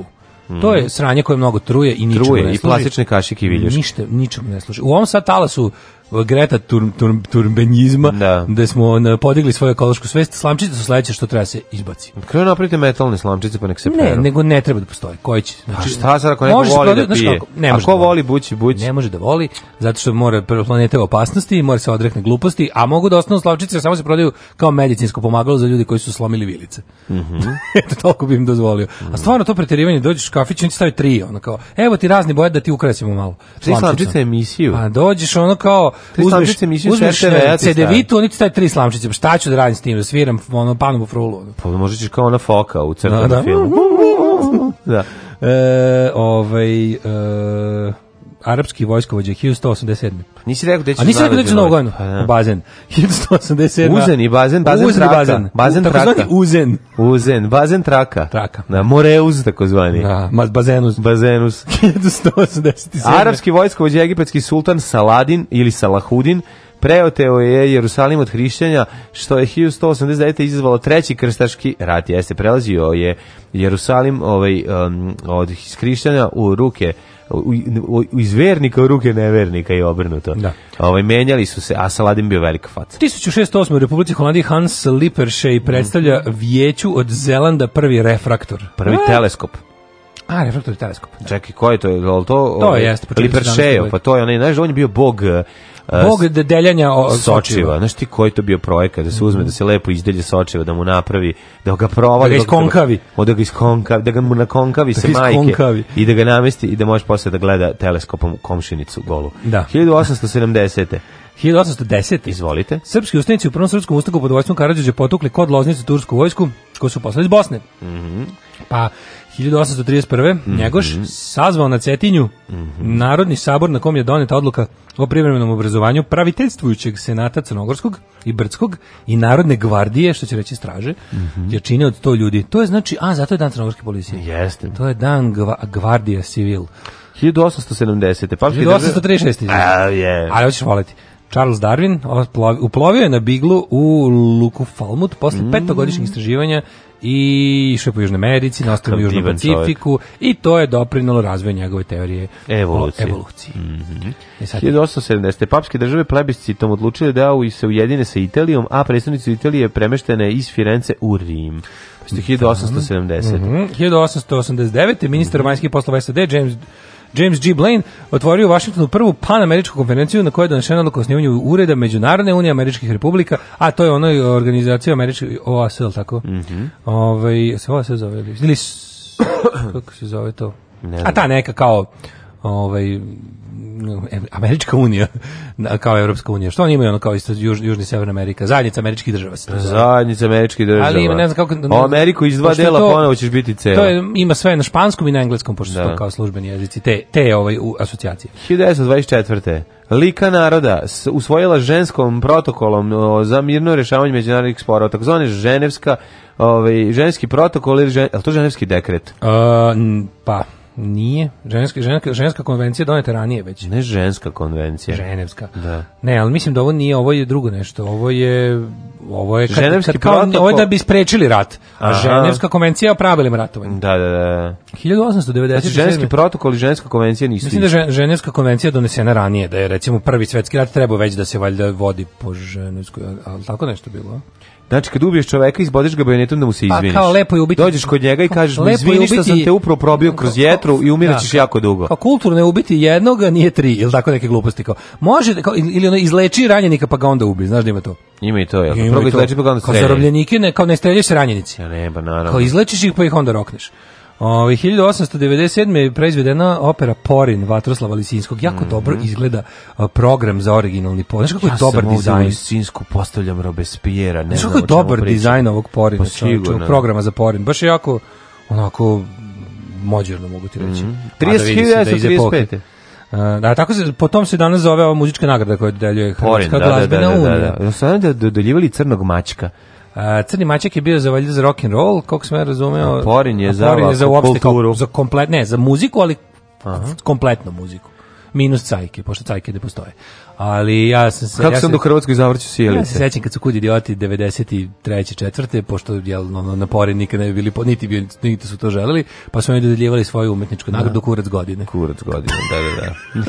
Mm. To je sranje koje mnogo truje i ničemu truje, ne služi. i plastične kašike i viljuške. Ništa, ničemu ne služi. U ovom sad talasu Greta tur, tur, turbenjizma, da. da smo na, podigli svoju ekološku svest, slamčice su sledeće što treba da se izbaci. Krenu napravite metalne slamčice pa nek se Ne, peru. nego ne treba da postoji. Koji će? Pa znači, A šta sad ako neko voli da pije? Kako, ne može ako da voli, voli bući, bući. Ne može da voli, zato što mora planeta opasnosti, i mora se odrekne gluposti, a mogu da osnovno slamčice samo se prodaju kao medicinsko pomagalo za ljudi koji su slomili vilice. Mhm. Mm [LAUGHS] Eto toliko bi im dozvolio. Mm -hmm. A mhm. stvarno to preterivanje dođeš u kafić i stavi tri, ono kao, evo ti razni boje da ti ukrasimo malo. Slamčice, slamčice emisiju. A pa dođeš ono kao uzmeš, uzmeš CD-vitu, oni ti staje tri slamčice, pa šta ću da radim s tim, da sviram ono, panovu frulu. Pa možda ćeš kao na foka u crtanom da, da. filmu. [LAUGHS] da. E, ovaj... E, arapski vojskovođa 1187. Pa nisi rekao gde će A nisi rekao gde će Novu godinu? Pa, da. Bazen. 1187. Uzen i bazen, bazen Uzen traka. Bazen, bazen traka. Takozvani uzen. Uzen, bazen traka. Traka. Na da, moreuz takozvani. Da, ma, bazenus. Bazenus. 1187. [LAUGHS] Arapski vojskovođa egipatski sultan Saladin ili Salahudin preoteo je Jerusalim od hrišćanja, što je 1189. izazvalo treći krstaški rat. Jeste, prelazio je Jerusalim ovaj, um, od hrišćanja u ruke u, u, iz vernika u ruke nevernika i obrnuto. Da. Ovaj, menjali su se, a Saladin bio velika faca. 1608. u Republici Holandiji Hans Lippershey predstavlja mhm. vijeću od Zelanda prvi refraktor. Prvi a. teleskop. A, refraktor teleskop. Da. Čekaj, ko je to? Je to, to je, ovaj, jeste. Lippershey, pa to je onaj, znaš, on je bio bog Bog deljanja o, Sočiva. Sočiva. Znaš ti koji to bio projekat da se uzme, da se lepo izdelje Sočiva, da mu napravi, da ga provali. Da ga iskonkavi. Da, da ga iskonkavi, da ga mu nakonkavi da se iskonkavi. majke i da ga namesti i da može posle da gleda teleskopom komšinicu golu. Da. 1870. 1810. Izvolite. Srpski ustanici u Prvom srpskom ustaku pod vojstvom Karadžića potukli kod Loznice tursku vojsku, koju su poslali iz Bosne. Mm -hmm. Pa 1831. Mm -hmm. Njegoš sazvao na Cetinju mm -hmm. Narodni sabor na kom je doneta odluka o privremenom obrazovanju praviteljstvujućeg senata Crnogorskog i Brdskog i Narodne gvardije, što će reći straže, mm -hmm. je čine od 100 ljudi. To je znači, a zato je dan Crnogorske policije. Jeste. To je dan gva, gvardija civil. 1870. Pa 1836. A, je. Ali hoćeš voleti. Charles Darwin uplovio je na biglu u Luku Falmut posle mm. petogodišnjih istraživanja i išao po Južnoj Americi, nastao u Južnom Pacifiku čovjek. i to je doprinalo razvoju njegove teorije evolucije. o evoluciji. Mm -hmm. e sad... 1870. Papske države plebiscitom odlučile da u se ujedine sa Italijom, a predstavnici Italije premeštene iz Firence u Rim. 1870. Mm -hmm. 1889. ministar mm -hmm. vanjskih poslova SAD James James G. Blaine otvorio u Vašingtonu prvu panameričku konferenciju na kojoj je donešena odluka o snimanju ureda Međunarodne unije američkih republika, a to je onoj organizacija američki OASL, tako? Mm -hmm. Ove, ovaj, se OASL zove? Ili, [COUGHS] kako se zove to? Ne a ta neka kao ovaj Američka unija [LAUGHS] kao Evropska unija. Što oni imaju ono kao isto Južni, Južni Severna Amerika? Zajednica američkih država. Se Zajednica američkih država. Ali ima, ne znam kako... o Ameriku iz dva dela to, ponovo ćeš biti ceo. To je, ima sve na španskom i na engleskom, pošto da. su to da. kao službeni jezici, te, te ovaj, u, asocijacije. 1924. Lika naroda usvojila ženskom protokolom za mirno rješavanje međunarodnih sporova, takozvani ženevska, ovaj, ženski protokol ili žen, je li to ženevski dekret? Uh, pa, Nije. Ženska, ženska, ženska konvencija donete ranije već. Ne ženska konvencija. Ženevska. Da. Ne, ali mislim da ovo nije, ovo je drugo nešto. Ovo je ovo je kad, Ženevski kad kao, ovo je da bi sprečili rat. A Aha. Ženevska konvencija je o pravilima ratovanja. Da, da, da. 1890. Da. Znači, ženski protokol i ženska konvencija nisu. Mislim da Ženevska konvencija donesena ranije, da je recimo prvi svetski rat trebao već da se valjda vodi po ženevskoj, ali tako nešto bilo. Znači kad ubiješ čoveka izbodeš ga bajonetom da mu se izviniš. Pa kao lepo je ubiti. Dođeš kod njega i kažeš mu izvini što sam te upravo probio kroz jetru i umiraćeš da, jako dugo. Kao kulturno je ubiti jednog, a nije tri, ili tako neke gluposti kao. Može da- kao, ili ono izleči ranjenika pa ga onda ubi, znaš da ima to. Ima i to, jel? Probaj izleči pa ga onda streljaš. Kao zarobljenike ne, kao ne streljaš ranjenici. Ja ne, ba pa naravno. Kao izlečiš ih pa ih onda rokneš. Ovaj 1897 je proizvedena opera Porin Vatroslava Lisinskog. Jako mm -hmm. dobro izgleda program za originalni Porin. Znaš kako ja je dobar dizajn Lisinsku postavljam Robespiera, ne znam. Kako je dobar dizajn ovog Porina, pa programa za Porin. Baš je jako onako mođerno mogu ti reći. Mm -hmm. 30.035. Uh, da, da tako se, potom se danas zove ova muzička nagrada koju dodeljuje Hrvatska Porin, da, da, glazbena da, da, da, unija. Da, da, da. Sada da dodeljivali crnog mačka. A, crni mačak je bio za valjda za rock and roll, kako sam ja razumeo. A porin je, porin je za, za kulturu. za komplet, ne, za muziku, ali Aha. kompletnu muziku minus cajke, pošto cajke ne postoje. Ali ja sam se Kako ja sam do Hrvatskoj zavrću sjelice. Ja se sećam kad su kod idioti 93. četvrte pošto je no, na pore nikad ne bi bili niti bi niti su to želeli, pa su oni dodeljivali svoju umetničku nagradu da. kurac godine. Kurac godine, da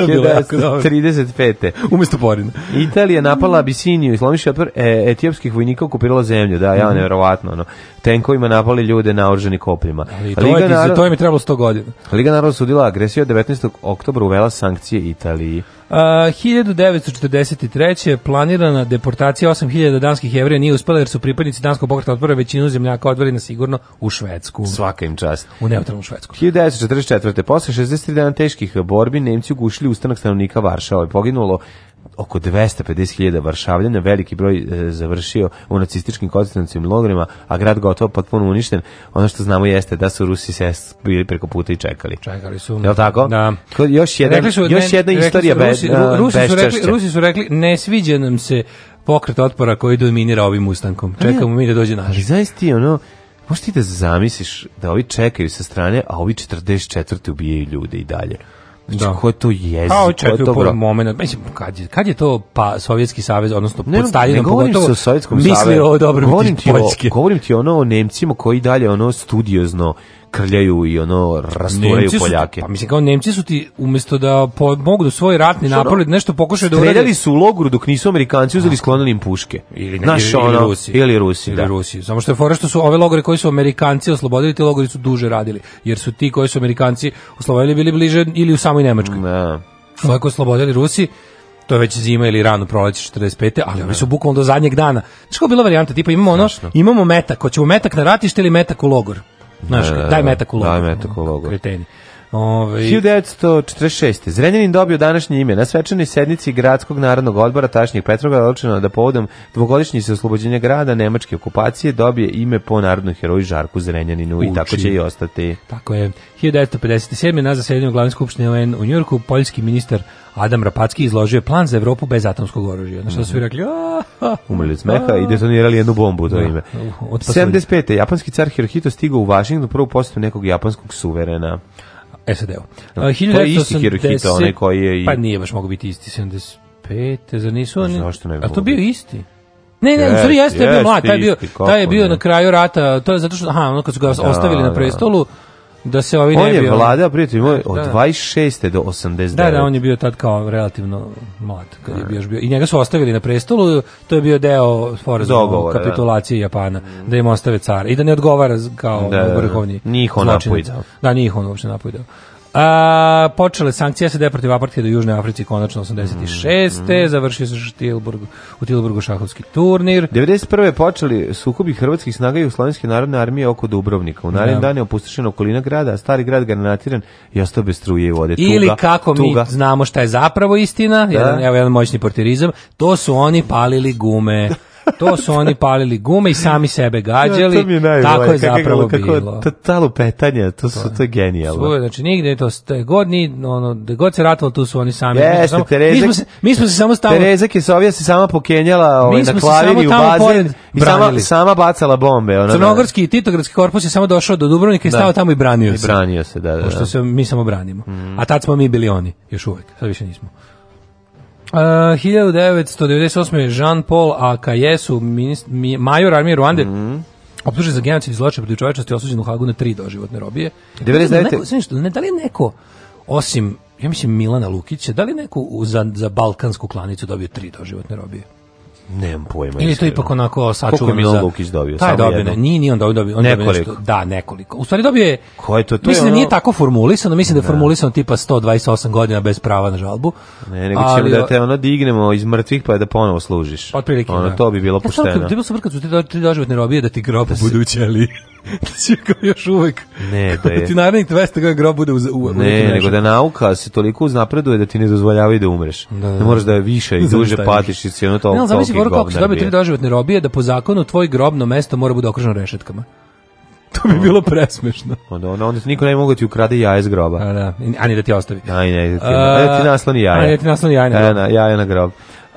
da da. 35. [LAUGHS] umesto Porina. Italija napala Abisiniju, slomi šapor e, etiopskih vojnika okupirala zemlju, da, ja mm neverovatno, no. Tenkovima napali ljude naoružani kopljima. Ali to Liga je, narod... to je mi trebalo 100 godina. Liga naroda sudila agresiju 19. oktobra uvela sankcije Italiji. Uh, 1943. planirana deportacija 8000 danskih jevreja nije uspela jer su pripadnici danskog pokreta otpora većinu zemljaka odveli na sigurno u Švedsku. Svaka im čast. U neutralnu Švedsku. 1944. Posle 63 dana teških borbi Nemci ugušili ustanak stanovnika Varšava. Poginulo oko 250.000 Varšavljana, veliki broj e, završio u nacističkim koncentracijskim logorima, a grad gotovo potpuno uništen. Ono što znamo jeste da su Rusi se bili preko puta i čekali. Čekali su. Jel tako? Da. Još, jedan, su, još jedna ne, istorija su, Rusi, da, Rusi, su rekli, Rusi su rekli, ne sviđa nam se pokret otpora koji dominira ovim ustankom. Čekamo mi da dođe naš. Ali zaista ono, možeš ti da zamisliš da ovi čekaju sa strane, a ovi 44. ubijaju ljude i dalje. Znači, da. ko je to jezik? A očekuju je pored momenat. Mislim, kad je, kad je to pa Sovjetski savez, odnosno ne, pod Stalinom pogotovo, se o Sovjetskom misli o dobrom govorim ti, o, govorim ti ono o Nemcima koji dalje ono studiozno krljaju i ono rasturaju Poljake. Ti, pa mislim kao Nemci su ti umesto da po, mogu do da svoj ratni da? napore nešto pokušaju da urade. su u logoru dok nisu Amerikanci uzeli sklonili im puške. Ili, ne, Naš, ili, ono, Rusi. Ili Rusi, ili da. Rusi. Samo što je fora što su ove logore koji su Amerikanci oslobodili, te logori su duže radili. Jer su ti koji su Amerikanci oslobodili bili bliže ili u samoj Nemačkoj. Da. Ove koji oslobodili Rusi, to je već zima ili rano proleće 45. ali oni da. su bukvalno do zadnjeg dana. Što je bila varijanta, tipa imamo ono, Zašno. imamo metak, hoćemo metak na ratište ili metak u logor. Znaš, da, da, daj da. metak u logo. Daj metak u logo. Kreteni. Ove... Ovaj- 1946. Zrenjanin dobio današnje ime. Na svečanoj sednici Gradskog narodnog odbora tašnjeg Petroga odlučeno da povodom dvogodišnjice oslobođenja grada nemačke okupacije dobije ime po narodnom heroju Žarku Zrenjaninu Uči. i tako će i ostati. Tako je. 1957. na zasedanju glavne skupštine UN u Njurku poljski ministar Adam Rapacki izložio je plan za Evropu bez atomskog oružja. Na što su i mhm. rekli? Umrli od smeha i detonirali jednu bombu u to da, ime. 75. Uh, Japanski car Hirohito stigao u Vašington prvo posetu nekog japanskog suverena. SAD-u. No, da. 1980, to je isti Hirohito, onaj koji je... I... Pa nije baš mogu biti isti, 75. Zar nisu pa oni... Zašto ne bi A to bio isti? Ne, ne, yes, u jeste, je bio mlad, taj je bio, isti, taj je bio na kraju rata, to je zato što, aha, ono kad su ga da, ostavili da, na prestolu, da da se ovi ne On je bio... vlada, prijatelj moj, od da, 26. do 89. Da, da, on je bio tad kao relativno mlad, kad je da. bio bio. I njega su ostavili na prestolu, to je bio deo sporazuma kapitulacije da. Japana, da im ostave car. I da ne odgovara kao da, da, da, vrhovni. Njih on napojdao. Da, njih on uopšte napojdao. A, počele sankcije se protiv apartheid u Južnoj Africi konačno 86. Mm, mm. Završio se Štilburg, u Tilburgu šahovski turnir. 91. počeli sukobi hrvatskih snaga i uslovenske narodne armije oko Dubrovnika. U narednim ja. Da. danima opustošena okolina grada, a stari grad granatiran i ostao bez struje i vode. Ili kako tuga. mi znamo šta je zapravo istina, da. jedan, evo jedan moćni portirizam, to su oni palili gume. [LAUGHS] To su oni palili gume i sami sebe gađali. Ja, to mi je najbolje. Tako je kako, zapravo kako, bilo. Ta lupetanja, to, su, to je genijalno. Svoje, znači, nigde je to, je god, ni, ono, da god se ratovalo, tu su oni sami. Jeste, mi, smo, Terezak, mi, smo se, mi smo se samo stavili... Tereza Kesovija se sama pokenjala ovaj, na klaviri u bazen i sama, sama bacala bombe. Ona, da. Crnogorski i Titogradski korpus je samo došao do Dubrovnika i da. stao tamo i branio se. I branio se, da, da. Pošto da. se mi samo branimo. Mm. A tad smo mi bili oni, još uvek. Sad više nismo. Uh, 1998. Jean-Paul Akayesu, major armije Ruande, mm -hmm. optužen za genocid i zločin protiv čovečnosti, osuđen u Hagu na tri doživotne robije. 99. Ne, da li je neko, osim, ja mislim Milana Lukića, da li neko za, za balkansku klanicu dobio tri doživotne robije? Nemam pojma. Ili to ipak onako sačuvano za... Koliko je Lukić dobio? Taj dobio, ne, nije, nije on dobio. On nekoliko. Dobio nešto, da, nekoliko. U stvari dobio je... Ko je to? to mislim je ono... da nije tako formulisano, mislim da je da. formulisano tipa 128 godina bez prava na žalbu. Ne, nego ćemo da te ono dignemo iz mrtvih pa da ponovo služiš. Otprilike, ono, da. to bi bilo ja, pošteno. Ja sam, ti bilo sam kad su ti doživotne robije da ti grob da budu u ćeliji. [LAUGHS] Čekao znači, još uvek. Ne, da, da je. ti narednih 200 godina grob bude u, u Ne, nego da nauka se toliko uznapreduje da ti ne dozvoljava i da umreš. Da, da. Ne moraš da, da. više i [LAUGHS] da, duže patiš i sve ono to. Ne, zamisli Borko kako se dobije tri doživotne robije da po zakonu tvoj grobno mesto mora bude okruženo rešetkama. [LAUGHS] To bi bilo presmešno. Onda, onda, onda niko ne mogu ti ukrade jaje iz groba. A, da, a ni da ti ostavi. A, ne, da ti, a, ti nasloni jaje. A, da ti nasloni jaje na grob. jaje na grob.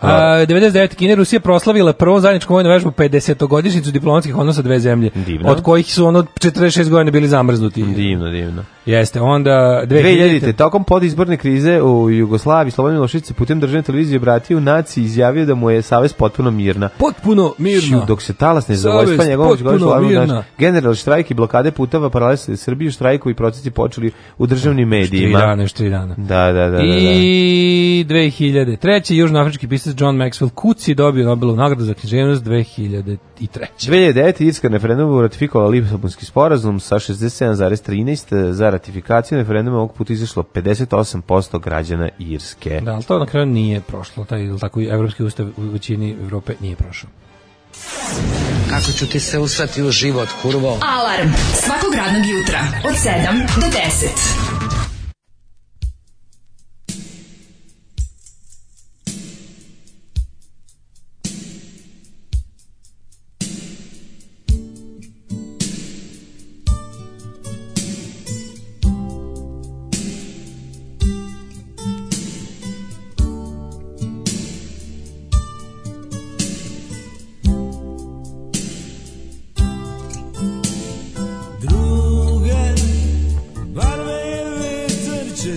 A, 99. Kine Rusija proslavila prvo zajedničku vojno vežbu 50 godišnicu diplomatskih odnosa dve zemlje, divno. od kojih su ono 46 godina bili zamrznuti. Divno, divno. Jeste, onda... 2000. Tokom podizborne krize u Jugoslaviji Slobodan Milošević se putem državne televizije obratio u naciji izjavio da mu je savez potpuno mirna. Potpuno mirna. Šiu, dok se talas nezadovoljstva njegovom izgovoru general štrajk i blokade putava paralele Srbiju, Srbije štrajku i procesi počeli u državnim medijima. 4 dana, 4 dana. Da, da, da. I da, da. 2003. južnoafrički pisac John Maxwell Coates dobio Nobelovu nagradu za književnost 2003. 2009. Irska na referendumu ratifikovala Lisabonski sporazum sa 67,13 za ratifikaciju referenduma ovog puta izašlo 58% građana Irske. Da, ali to na kraju nije prošlo, taj ili tako evropski ustav u većini Evrope nije prošao. Kako ću ti se usrati u život, kurvo? Alarm svakog radnog jutra od 7 do 10.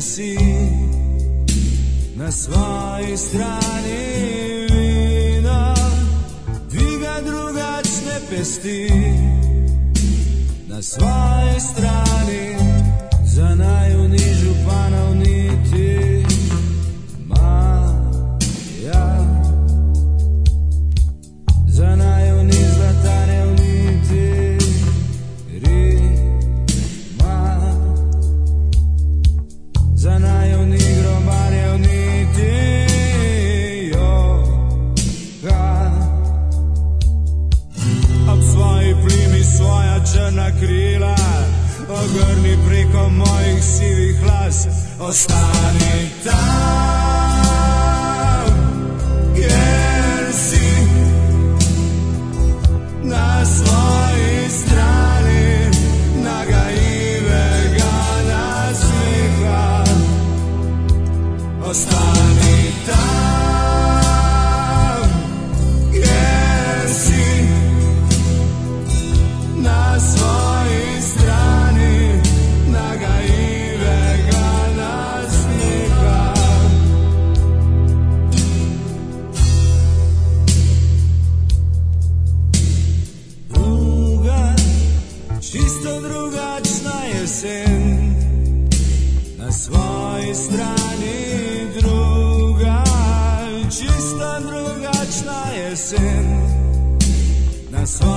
si na svoj strani vina Vi drugačne drugač pesti Na svoj strani za najunižu panov niti sivih las Ostani tam coração.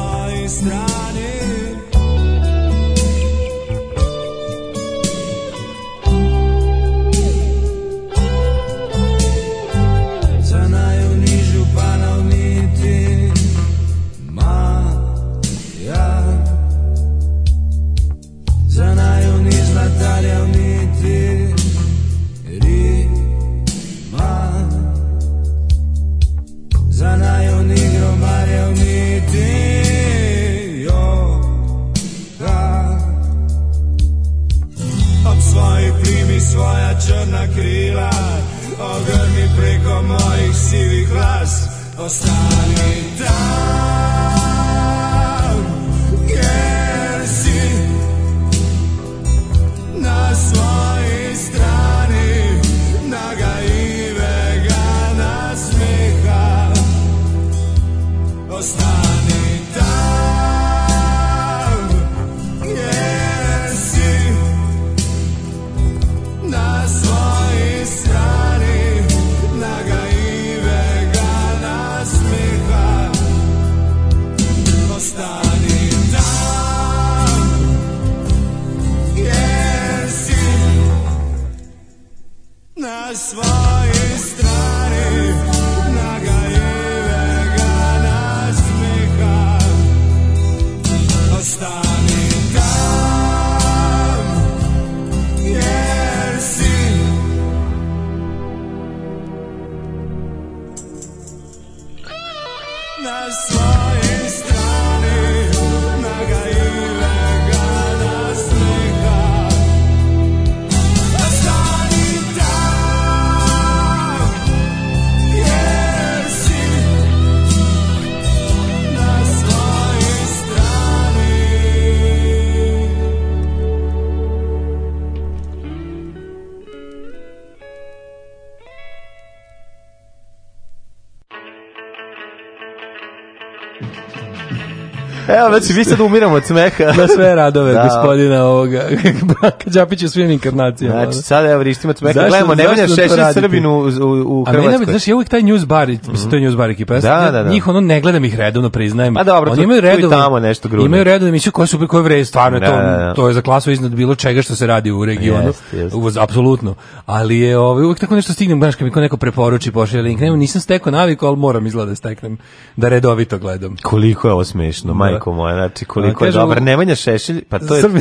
Evo, znači, vi sad umiramo od smeha. Na sve radove [LAUGHS] da. gospodina ovoga. [LAUGHS] Branka Đapić u svim inkarnacijama. Znači, da. sad evo rištim od smeha. Gledamo, ne volja da šešća Srbinu u, u, Hrvatskoj. A meni, znaš, ja uvijek taj news bar, mhm. mislim, mm -hmm. to je news bar ekipa. Ja da, da, da. Njih, ono, ne gledam ih redovno, priznajem. A dobro, Oni imaju redovno, tamo nešto grudno. Imaju redovno emisiju koja su koje vre, stvarno, da, to, da, da. to je za klasu iznad bilo čega što se radi u regionu. Yes, apsolutno. Ali je, ovaj, uvijek tako nešto stignem, znaš, kad mi ko neko preporuči, pošalje link. Nemo, nisam stekao naviku, ali moram izgleda steknem da redovito gledam. Koliko je ovo smešno, majko majko moja, znači koliko je dobar. Nemanja Šešelj, pa to je Srbi...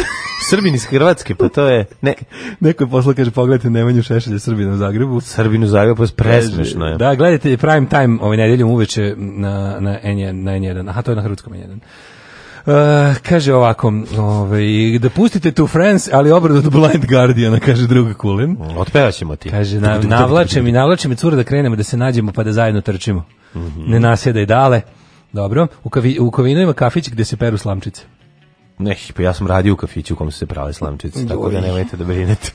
Srbin iz Hrvatske, pa to je... Ne. [LAUGHS] Neko je poslao, kaže, pogledajte Nemanju Šešelja Srbina u Zagrebu. Srbinu u Zagrebu, pa presmešno je. Da, gledajte prime time ovaj nedeljom uveče na, na, N1, na N1. Aha, to je na hrvatskom N1. Uh, kaže ovako, ovaj, da pustite tu Friends, ali obradu od Blind Guardiana, kaže druga Kulin. Otpevaćemo ti. Kaže, na, navlače mi, navlače mi cura da krenemo, da se nađemo pa da zajedno trčimo. Mm -hmm. Ne nasjedaj dale. Dobro. U, kavi, u Kovinu ima kafić gde se peru slamčice. Ne, pa ja sam radio u kafiću u kom se prale slamčice, Joj. tako da nemojte da brinete. [LAUGHS]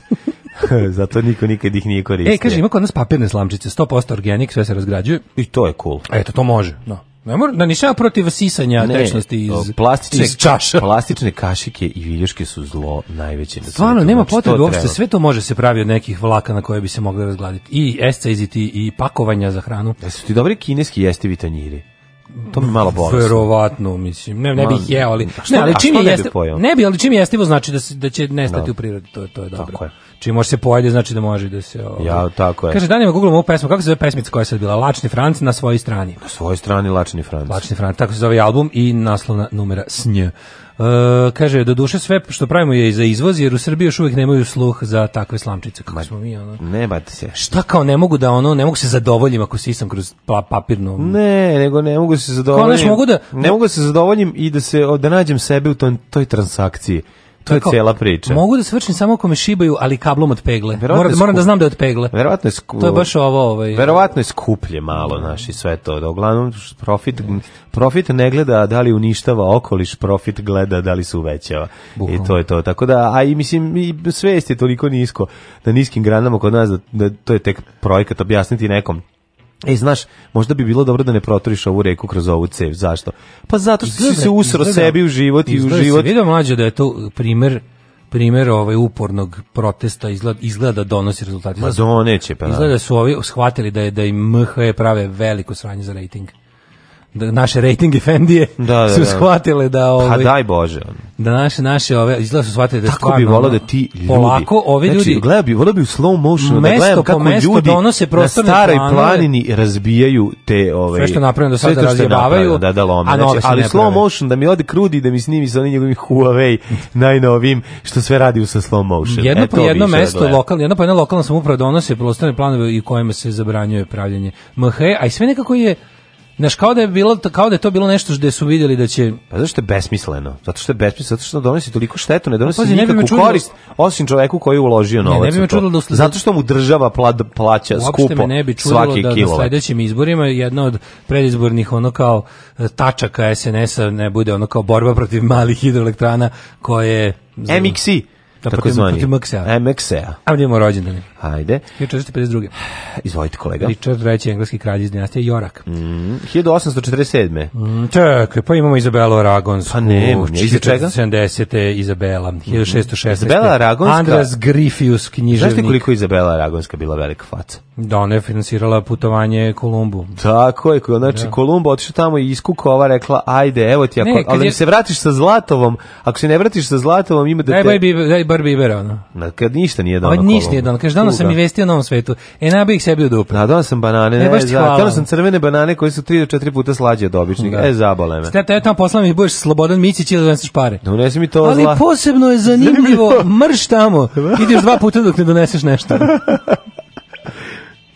Zato niko nikad ih nije koristio. E, kaže, ima kod nas papirne slamčice, 100% organic, sve se razgrađuje. I to je cool. Eto, to može, no. Ne mora, da nisam protiv sisanja ne, tečnosti iz, plastične, iz čaša. Plastične kašike i viljuške su zlo najveće. Na Stvarno, nema znači, potrebe uopšte, sve to može se pravi od nekih vlaka na koje bi se mogli razgladiti. I esceziti, i pakovanja za hranu. Da su ti dobri kineski jestivi tanjiri? to mi malo bolno. Verovatno, mislim. Ne, ne bih jeo, ali što, ne, ali čim je ne bi, ali čim jestivo znači da se, da će nestati da. u prirodi, to to je dobro. Tako je. Čim može se pojede, znači da može da se o... Ovaj- ja, tako je. Kaže danima googlam ovu pesmu, kako se zove pesmica koja je sad bila Lačni Franci na svojoj strani. Na svojoj strani Lačni Franci. Lačni Franci, tako se zove album i naslovna numera Snj. E, kaže, do duše sve što pravimo je za izvoz, jer u Srbiji još uvek nemaju sluh za takve slamčice. Kako smo mi, ono? Ne, bate se. Šta kao ne mogu da, ono, ne mogu se zadovoljim ako se sam kroz pa, papirnu... Ne, nego ne mogu da se zadovoljim. Kao, neš, mogu da... Ne mogu da se zadovoljim i da se, da nađem sebe u toj, toj transakciji. To je cela priča. Mogu da se samo ako me šibaju, ali kablom od pegle. Verovatno moram, moram da znam da je od pegle. Verovatno je skuplje. To je baš ovo. Ovaj. Verovatno je skuplje malo, znaš, i sve to. Da, uglavnom, profit, profit ne gleda da li uništava okoliš, profit gleda da li se uvećava. Buhom. I to je to. Tako da, a i mislim, i svest je toliko nisko, na da niskim granama kod nas, da, da to je tek projekat objasniti nekom E, znaš, možda bi bilo dobro da ne protoriš ovu reku kroz ovu cev. Zašto? Pa zato što si se usro sebi u život i u život. Vidio mlađe da je to primer primjer ovaj upornog protesta izgleda, izgleda da donosi rezultate. Ma do neće, pa. Izgleda da su ovi shvatili da je da im MH je prave veliko sranje za rating da naše rating Fendije da, da, su da. shvatile da ove pa ovaj- daj bože da naše naše ove izgleda su shvatile da tako bi volao da, da ti ljudi polako ovi znači, gleda bi volao bi u slow motionu da gledam kako mesto ljudi donose prostorne na staroj planini razbijaju te ove ovaj, sve što napravljeno do sada razjebavaju da, da lome, znači, ali slow motion da mi ode krudi da mi snimi sa onim njegovim Huawei [LAUGHS] najnovim što sve radi sa slow motion jedno e, po jedno da mesto lokalno jedno po jedno lokalno samouprava donose prostorne planove i kojima se zabranjuje pravljenje MH e, a i sve nekako je Znaš, kao da je bilo kao da je to bilo nešto gde su vidjeli da će Pa zašto je besmisleno? Zato što je besmisleno, zato što donosi toliko štetu, ne donosi pa Pazi, nikakvu čudilo... korist osim čovjeku koji je uložio novac. Ne, ne bi me čudilo da usled... zato što mu država pla... plaća Uopšte skupo. Uopšte me ne bi čudilo da na sledećim izborima jedna od predizbornih ono kao e, tačaka SNS-a ne bude ono kao borba protiv malih hidroelektrana koje MXI tako zvani. Protiv MXA. MXA. A imamo rođendane. Ajde. 1452. Izvolite kolega. Richard III, engleski kralj iz dinastije Jorak. Mm, 1847. Mm, čekaj, pa imamo Izabelu Aragonsku. Pa ne, iz čega? 70. Izabela, 1616. Mm, Izabela Aragonska. Andras Grifius, književnik. Znaš ti koliko Izabela Aragonska bila velika faca? Da, ona je finansirala putovanje Kolumbu. Tako je, da. znači da. Kolumba otišla tamo i iskuka rekla, ajde, evo ti, ako, ne, ali je... se vratiš sa Zlatovom, ako se ne vratiš sa Zlatovom, ima da te... Daj, daj, daj, bar biber, ono. Na, kad ništa nije dao. Od ništa nije dao. Kaže, danas sam i vesti o novom svetu. E, bih sebi u dupe. Na, dao sam banane. E, ne, baš ti hvala. sam crvene banane koje su 3 do 4 puta slađe od običnih. Da. E, zabole me. Step, tamo posla mi budeš Slobodan Mićić ili da doneseš pare. Donesi mi to Ali zla. posebno je zanimljivo, mrš tamo. [LAUGHS] Ideš dva puta dok ne doneseš nešto. [LAUGHS]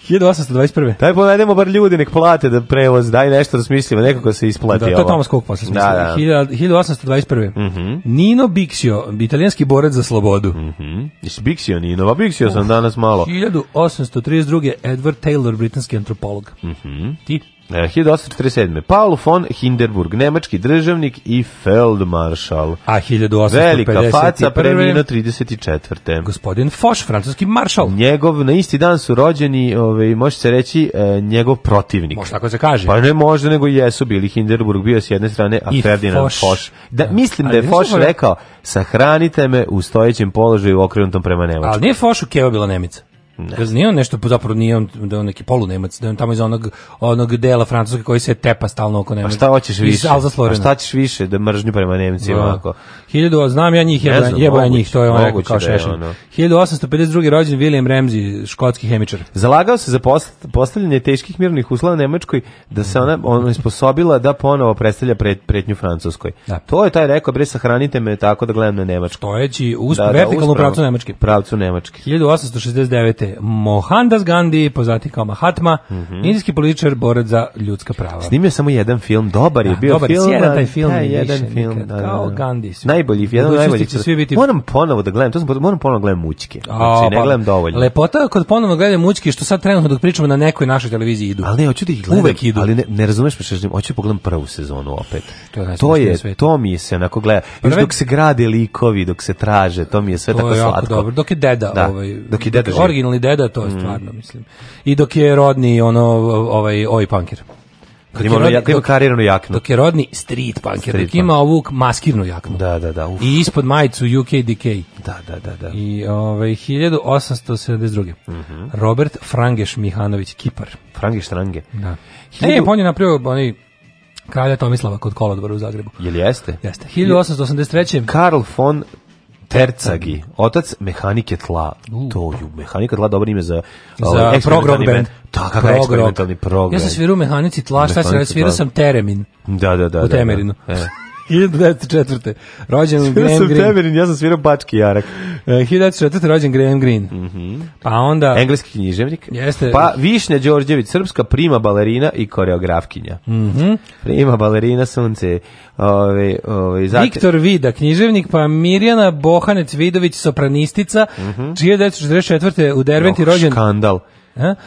1821. Daj povedemo bar ljudi, nek plate da prevoz, daj nešto da smislimo, nekako se isplati da, ovo. Da, to je Thomas Cook posle smislimo. Da, da. 1821. Mm -hmm. Nino Bixio, italijanski borac za slobodu. Mm -hmm. Bixio Nino, pa Bixio uh, sam danas malo. 1832. Edward Taylor, britanski antropolog. Mm -hmm. Ti? 1847. E, Paul von Hindenburg, nemački državnik i feldmaršal. A 1851. Velika faca preminuo 34. Gospodin Foch, francuski maršal. Njegov, na isti dan su rođeni, ovaj, može se reći, e, njegov protivnik. Može tako se kaže. Pa ne može, nego jesu bili. Hindenburg bio s jedne strane, a I Ferdinand Foch. Foch. Da, da, mislim da Ali da je Foch rekao, sahranite me u stojećem položaju okrenutom prema Nemačku. Ali nije Foch u Keva bila Nemica? Ne. Nije on nešto, zapravo nije on, da je on neki polunemac, da on tamo iz onog, onog dela Francuske koji se tepa stalno oko pa Nemaca. Pa šta hoćeš više? Pa šta ćeš više, da mržnju prema Nemcima, da. 1000, znam ja njih, jeba, znam, jeba njih, to je on rekao kao da šešelj. 1852. rođen William Ramsey, škotski hemičar. Zalagao se za postavljanje teških mirnih uslova Nemačkoj da se ona ona sposobila da ponovo predstavlja pred pretnju Francuskoj. Da. To je taj rekao, bre, sahranite me tako da gledam na Nemačku. To je či, usp, da, da, pravcu Nemačke. Pravcu Nemačke. 1869. Mohandas Gandhi, poznati kao Mahatma, mm -hmm. indijski političar, borac za ljudska prava. Snimio samo jedan film, dobar je da, bio dobar, film. taj film, taj jedan film, da, da, da. kao Gandhi najboljih, jedan od najboljih. Će svi biti... Moram ponovo da gledam, to sam moram ponovo da gledam mućke. Znači, ne pa, gledam dovoljno. Lepota kod ponovo gledam mućke što sad trenutno dok pričamo na nekoj našoj televiziji idu. Ali ne, hoću da ih gledam. Uvek idu. Ali ne, ne razumeš me što želim, hoću da pogledam prvu sezonu opet. To je, to, je, to mi se onako gleda. Pa Još dok se grade likovi, dok se traže, to mi je sve to tako je jako slatko. Dobro. Dok je deda, da. ovaj, dok je deda, dok originalni deda, to je mm. stvarno, mislim. I dok je rodni ono ovaj ovaj panker. Kad ima ono jak, ima kariranu jaknu. Dok je rodni street punker, street dok ima ovu maskirnu jaknu. Da, da, da. Uf. I ispod majicu UKDK. Da, da, da, da. I ovaj 1872. Mm -hmm. Robert Frangeš Mihanović Kipar. Frangeš Strange. Da. Hiljadu... E, on je napravio onaj kralja Tomislava kod Kolodvora u Zagrebu. Jel jeste? Jeste. 1883. Karl von Tercagi, otac mehanike tla. Uh. To je mehanika tla, dobro ime za, ovaj, za prog rock band. Da, kakav eksperimentalni prog. Ja sam svirao mehanici tla, šta sam svirao sam teremin. Da, da, da. U temerinu. Da, da. E. [LAUGHS] 1904. Rođen Graham sam Green. Temerin, ja sam svirao Bački Jarak. E, uh, 1904. rođen Graham Green. Mm -hmm. Pa onda... Engleski književnik. Jeste. Pa Višnja Đorđević, srpska prima balerina i koreografkinja. Mm -hmm. Prima balerina, sunce. Ove, ove, zate... Viktor Vida, književnik, pa Mirjana Bohanec Vidović, sopranistica, mm -hmm. 1944. u Derventi oh, rođen... Skandal.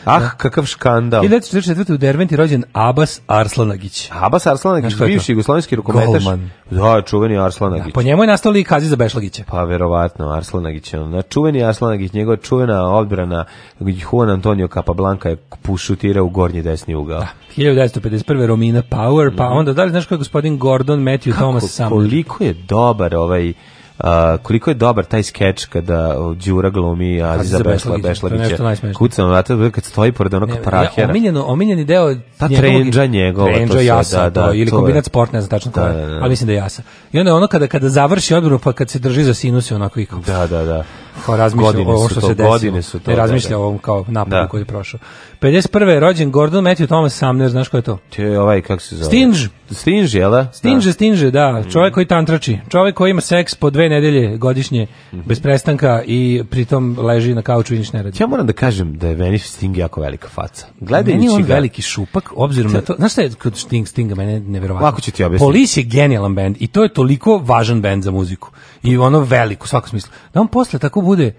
Ah, kakav škandal. 1944. u Derventi rođen Abbas Arslanagić. Abbas Arslanagić, bivši jugoslovenski rukometaš. Da, čuveni Arslanagić. Da, po njemu je nastao lik Aziza Bešlagića. Pa verovatno, Arslanagić. Na da, čuveni Arslanagić, njegova čuvena odbrana Juan Antonio Capablanca je pušutirao u gornji desni ugao. Da, 1951. Romina Power, pa mm -hmm. onda da li znaš ko je gospodin Gordon Matthew Kako, Thomas sam? Koliko je dobar ovaj a, koliko je dobar taj skeč kada Đura glumi Aziza Bešla, Bešlagića. Kucam vrata, kad stoji pored onog parahera. Ja, omiljeno, omiljeni deo ta trenđa njegova. Trenđa jasa, da, da, to, ili kombinat sport, ne znam tačno da, da, da. ali mislim da je jasa. I onda ono kada, kada završi odbor, pa kad se drži za sinuse, onako i kao... Da, da, da. Kao razmišlja o ovo što to, se desilo. Godine su to. Ne da, razmišlja da, da. o ovom kao napadu da. koji je prošao. 51. je rođen Gordon Matthew Thomas Sumner, znaš ko je to? To je ovaj, kako se zove? Stinge. Stinge, jel da? da. Stinge, da. Stinge, mhm. da. Čovjek koji tantrači. Čovjek koji ima seks po dve nedelje godišnje, mhm. bez prestanka i pritom leži na kauču i ništa ne radi. Ja moram da kažem da je meni Sting jako velika faca. Gledajući meni je on veliki šupak, obzirom na to. Znaš šta je kod Sting, Stinga mene nevjerovatno? Lako ću ti objasniti. Police je genijalan band i to je toliko važan band za muziku. I ono veliko, u svakom smislu. Da on posle tako bude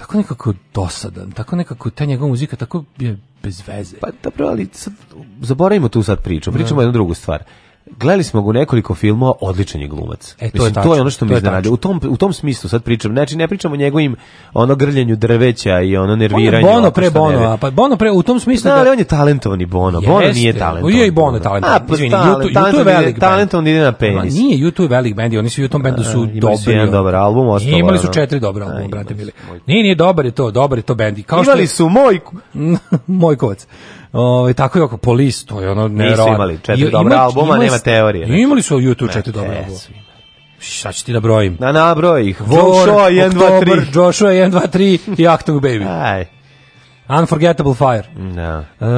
tako nekako dosadan, tako nekako ta njegova muzika tako je bez veze. Pa dobro, ali sad, zaboravimo tu sad priču, pričamo da. jednu drugu stvar gledali smo ga nekoliko filmova, odličan je glumac. E, to, Mislim, je to je ono što mi iznenađuje. Znači. U tom, u tom smislu sad pričam, znači ne pričam o njegovim ono grljenju drveća i ono nerviranju. On je Bono pre Bono, a pa Bono pre u tom smislu da, da... ali on je talentovani Bono. Jeste, Bono nije talentovan. Je i Bono talentovan. A, pa Izvini, YouTube, YouTube je velik band. Talentovan ide na penis. Ma, nije YouTube velik band, oni su u tom bendu su dobri. Imali su jedan dobar album, ostalo. Imali su četiri dobra albuma, brate bili. Nije, nije dobar je to, dobar je to band. Kao imali su moj [LAUGHS] moj kovac. Ovaj tako je oko Police, to je ono neverovatno. imali četiri I, dobra albuma, nema teorije. Imali znači. su YouTube četiri dobra albuma. Šta ću ti da brojim? Na, na, broj ih. Joshua, 1, 2, 3. Joshua, 1, 2, 3 i Achtung Baby. Aj. Unforgettable Fire. Da. Uh,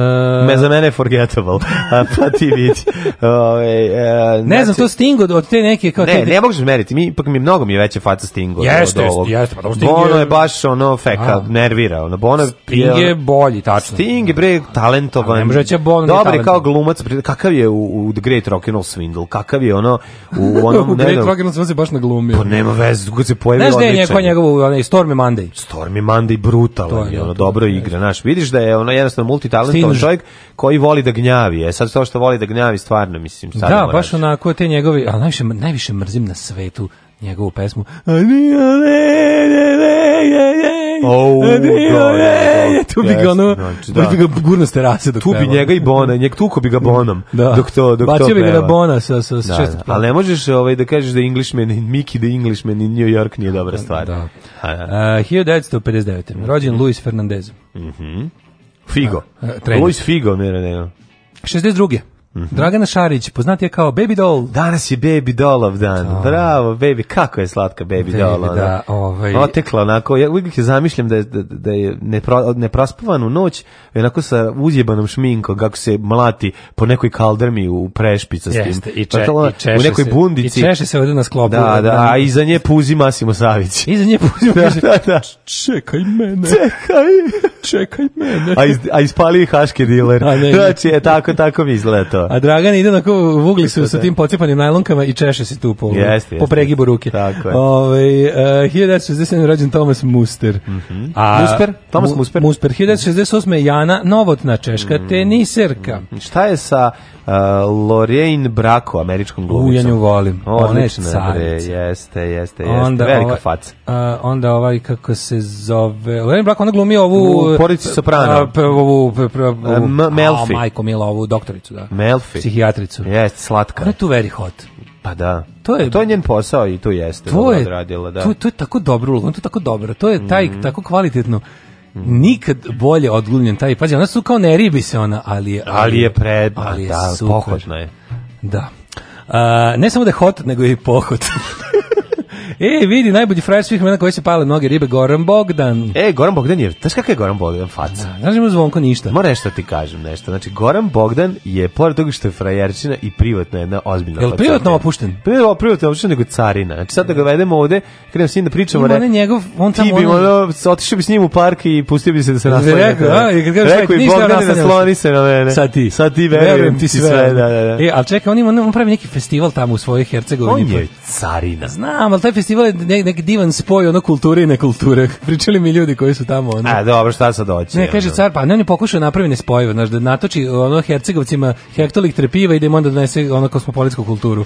Me za mene je forgettable. pa ti vidi. [LAUGHS] Ove, uh, ne znam, znači- to Stingo od, te neke... Kao ne, te... ne možeš meriti. Mi, ipak mi mnogo mi je veća faca Sting od, jeste, od ovog. Jeste, pa da, Sting Bono je baš ono feka, a, nervira. Ono, Bono Sting je, bolji, tačno. Sting je bre talentovan. A ne može će Bono Dobri kao glumac. Kakav je u, u The Great Rock'n'Roll Swindle? Kakav je ono... U, onom, [LAUGHS] u Great Rock'n'Roll Swindle se baš naglumio. Pa nema veze, kad se pojavi odličan. Znaš da je njegov, njegov, Stormy Monday? Stormy Monday brutal. Je, ono, dobro igra znaš, vidiš da je ono jednostavno multitalentovan čovjek koji voli da gnjavi. E sad to što voli da gnjavi stvarno mislim sad. Da, baš onako te njegovi, al najviše najviše mrzim na svetu njegovu pesmu. Oh, da, da, da tu bi ga ono, znači, da. bi ga gurno ste rase dok Tu bi njega i Bona, njeg tuko bi ga Bonom. [LAUGHS] Da. Dok to, dok Bacio to bi ga na Bona sa, sa, sa da, da. Ali ne možeš ovaj, da kažeš da Englishman in Mickey, the da Englishman in New York nije dobra stvar. Da. A, da. Uh, 1959. Rođen mm -hmm. Luis Fernandez. Mm -hmm. Figo. A, Luis Figo, mjera, ne, ne. 62. -hmm. Dragana Šarić, poznati je kao Baby Doll. Danas je Baby Dollov dan. Da. Bravo, baby. Kako je slatka Baby, baby Doll. Ona. Da, ovaj... Otekla onako. Ja uvijek je zamišljam da je, da, da je nepro, neprospavanu noć onako sa uzjebanom šminkom kako se mlati po nekoj kaldrmi u prešpica s tim. Jeste, i, pa če, ona, i u nekoj se, bundici. I češe se ovdje na sklopu. Da, da, da, a iza nje puzi Masimo Savić. [LAUGHS] Iza nje puzi da, da, da. Čekaj mene. Čekaj. Čekaj mene. A, iz, a ispali haške diler. Znači, je, tako, tako mi izgleda to. A Dragan ide onako vugli su sa da. tim pocipanim najlonkama i češe se tu po, jeste, po pregibu ruke. Tako je. Ove, uh, 1967. rođen Thomas Muster. Mm -hmm. A, Musper? Thomas mu, Musper? Musper. 1968. Jana Novotna, češka mm. teniserka. Mhm. Šta je sa uh, Lorraine Brako, američkom glumicom? U, ja nju volim. Ona je bre, jeste, jeste, jeste. Onda Velika ovaj, faca. Uh, onda ovaj, kako se zove... Lorraine Brako, ona glumi ovu... U Porici Soprano. ovu... Melfi. Majko Mila, ovu, doktoricu, da. ovu, Melfi. Psihijatricu. Jeste, slatka. Ona je tu very hot. Pa da. To je, to je njen posao i to jeste. To je, radila, da. To, to je tako dobro, on to tako dobro. To je taj, mm -hmm. tako kvalitetno. Mm. nikad bolje odglumljen taj pazi ona su kao ne ribi se ona ali je ali je pred ali je da, super. pohodna je da uh, ne samo da je hot nego je i pohod [LAUGHS] E, vidi, najbolji frajer svih vremena koji se pale noge ribe, Goran Bogdan. E, Goran Bogdan je, znaš kakav je Goran Bogdan faca? Da, znaš da mu zvonko ništa. Moram nešto ti kažem, nešto. Znači, Goran Bogdan je, pored toga što je frajerčina i privatna jedna ozbiljna Jel faca. Je privatno opušten? Privatno, privatno opušten nego carina. Znači, sad da ga da. vedemo ovde, krenem s njim da pričamo. Ima ne, njegov, on tamo... Ti bi, ono, otišao bi s njim u park i pustio bi se da se naslanja. Rekao, a, i kad kažeš, rekao, Bogdan, nasloni se na mene. Sad ti. Sad ti verujem, verujem ti sve. sve da, da, da, da. E, ali čekaj, on, ima, on pravi neki festival tamo u svojoj Hercegovini. On je carina. Znam, ali festival je nek, nek divan spoj ono kulture i nekulture. [LAUGHS] Pričali mi ljudi koji su tamo. Ono. A, e, dobro, šta sad hoće? Ne, kaže car, pa ne, on je pokušao da napravi nespojeve, znaš, da natoči ono Hercegovcima hektolik trepiva i da im onda donese ono kosmopolitsku kulturu.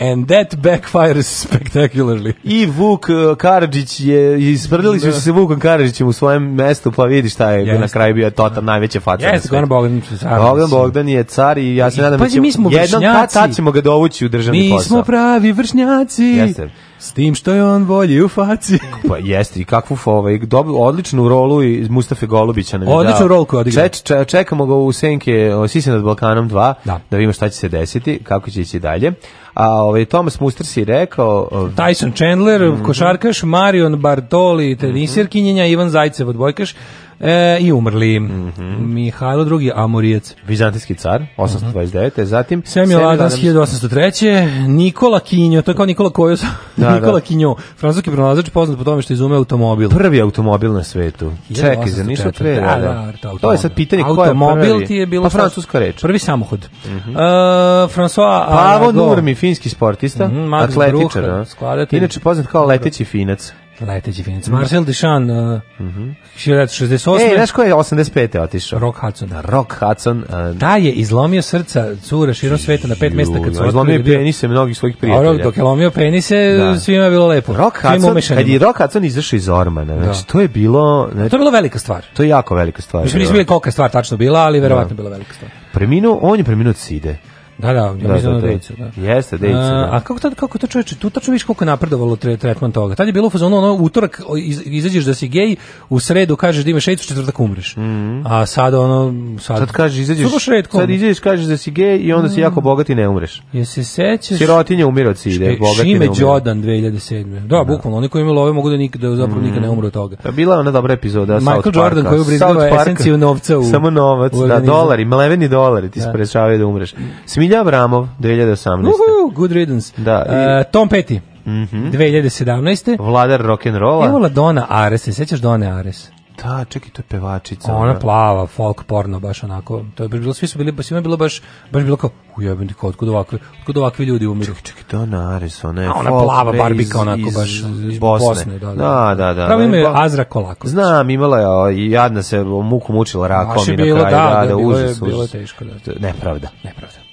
And that backfires spectacularly. [LAUGHS] I Vuk uh, Karadžić je, isprdili su da. se Vukom Karadžićem u svojem mestu, pa vidi šta je yes. na kraju bio total da. najveća faca. Jeste, Goran Bogdan car. Bogdan Bogdan je car i ja se I, nadam da ćemo, mi smo jednom tad, ćemo ga dovući u državni posao. Mi smo pravi vršnjaci. Jeste. S tim što je on bolji u faci. pa jeste, i kakvu ovaj, dobu, odličnu rolu i Mustafe Golubića nam je Odličnu dao. rolu koju odigrao. Ček, če, čekamo ga u senke Sisi nad Balkanom 2, da. da vidimo šta će se desiti, kako će ići dalje. A ovaj Thomas Muster si rekao Tyson Chandler, mm -hmm. košarkaš, Marion Bartoli, tenisirkinjenja, Ivan Zajcev, odbojkaš, e, i umrli. Mm -hmm. Mihajlo II. Amorijec. Vizantijski car, 829. Mm -hmm. Zatim... Samuel Adams, 1803. Nikola Kinjo, to je kao Nikola Kojos. Da, [LAUGHS] da, Nikola da. Kinjo, francuski pronalazač poznat po tome što izume automobil. Prvi automobil na svetu. Čekaj, za nisu pre, da, da. da to je sad pitanje automobil koja je Automobil ti je bilo... Pa francuska reč. Prvi samohod. Mm -hmm. uh, François Pavo Nurmi, finski sportista, mm -hmm, atletičar. Inače poznat kao leteći finac. Leteći finac. Marcel Duchamp, uh, mm -hmm. 1968. E, znaš ko je 85. otišao? Rock Hudson. Da, Rock Hudson. Uh, da je izlomio srca cura širom sveta na pet mesta kad su otvorili. Izlomio je da penise mnogih svojih prijatelja. A dok je lomio penise, da. svima je bilo lepo. Rock Hudson, kad je Rock Hudson izašao iz Ormana, da. znači, da. to je bilo... Znači, to je znači, bila velika stvar. To je jako velika stvar. Mislim, da. nisam bili kolika stvar tačno bila, ali verovatno da. bila velika stvar. Preminuo, on je preminuo od Side. Da, da, ja mislim da, da, dejica, da. Jeste, dejica, da. A, kako, tad, kako to čoveče, tu tačno viš koliko je napredovalo tre, tretman toga. Tad je bilo ono, ono utorak iz, izađeš da si gej, u sredu kažeš da imaš AIDS, u četvrtak umreš. Mm -hmm. A sad ono... Sad, sad kažeš, izađeš, sad izađeš, kažeš da si gej i onda si jako mhm. bogat i ne umreš. Jesi sećaš... Sirotinja umira od cilje, bogati šime ne umre. Đodan 2007. Da, da. bukvalno, oni koji imaju love mogu da, nik, da zapravo mm nikad ne umru od toga. Pa bila je ona dobra epizoda Michael South Parka. Jordan koji ubrizgava esenciju novca u... Samo novac, u da, dolari, mleveni dolari ti da. sprečavaju da umreš. Mm. Smi Milja Vramov, 2018. Uhu, good riddance. Da, e, i... uh, Tom Petty, mm -hmm. 2017. Vladar rock'n'rolla. Evo Ladona Ares, se sećaš Done Ares? Da, čekaj, to je pevačica. Ona bro. Da. plava, folk porno, baš onako. To je bilo, svi su bili, svima je bilo baš, baš bilo kao, ujebeni, kao, otkud ovakvi, otkud ovakvi ljudi umiru. Čekaj, čekaj, Dona Ares, ona je ona plava ne, barbika, onako, baš iz Bosne. Bosne da, da, da. da, da Pravo ime je Azra Kolaković. Znam, imala je, jadna se muku mučila rakom baš je i na bilo, kraju, da, da, da, da, bilo, da, užas, je, bilo užas. teško, da. Nepravda. Nepravda.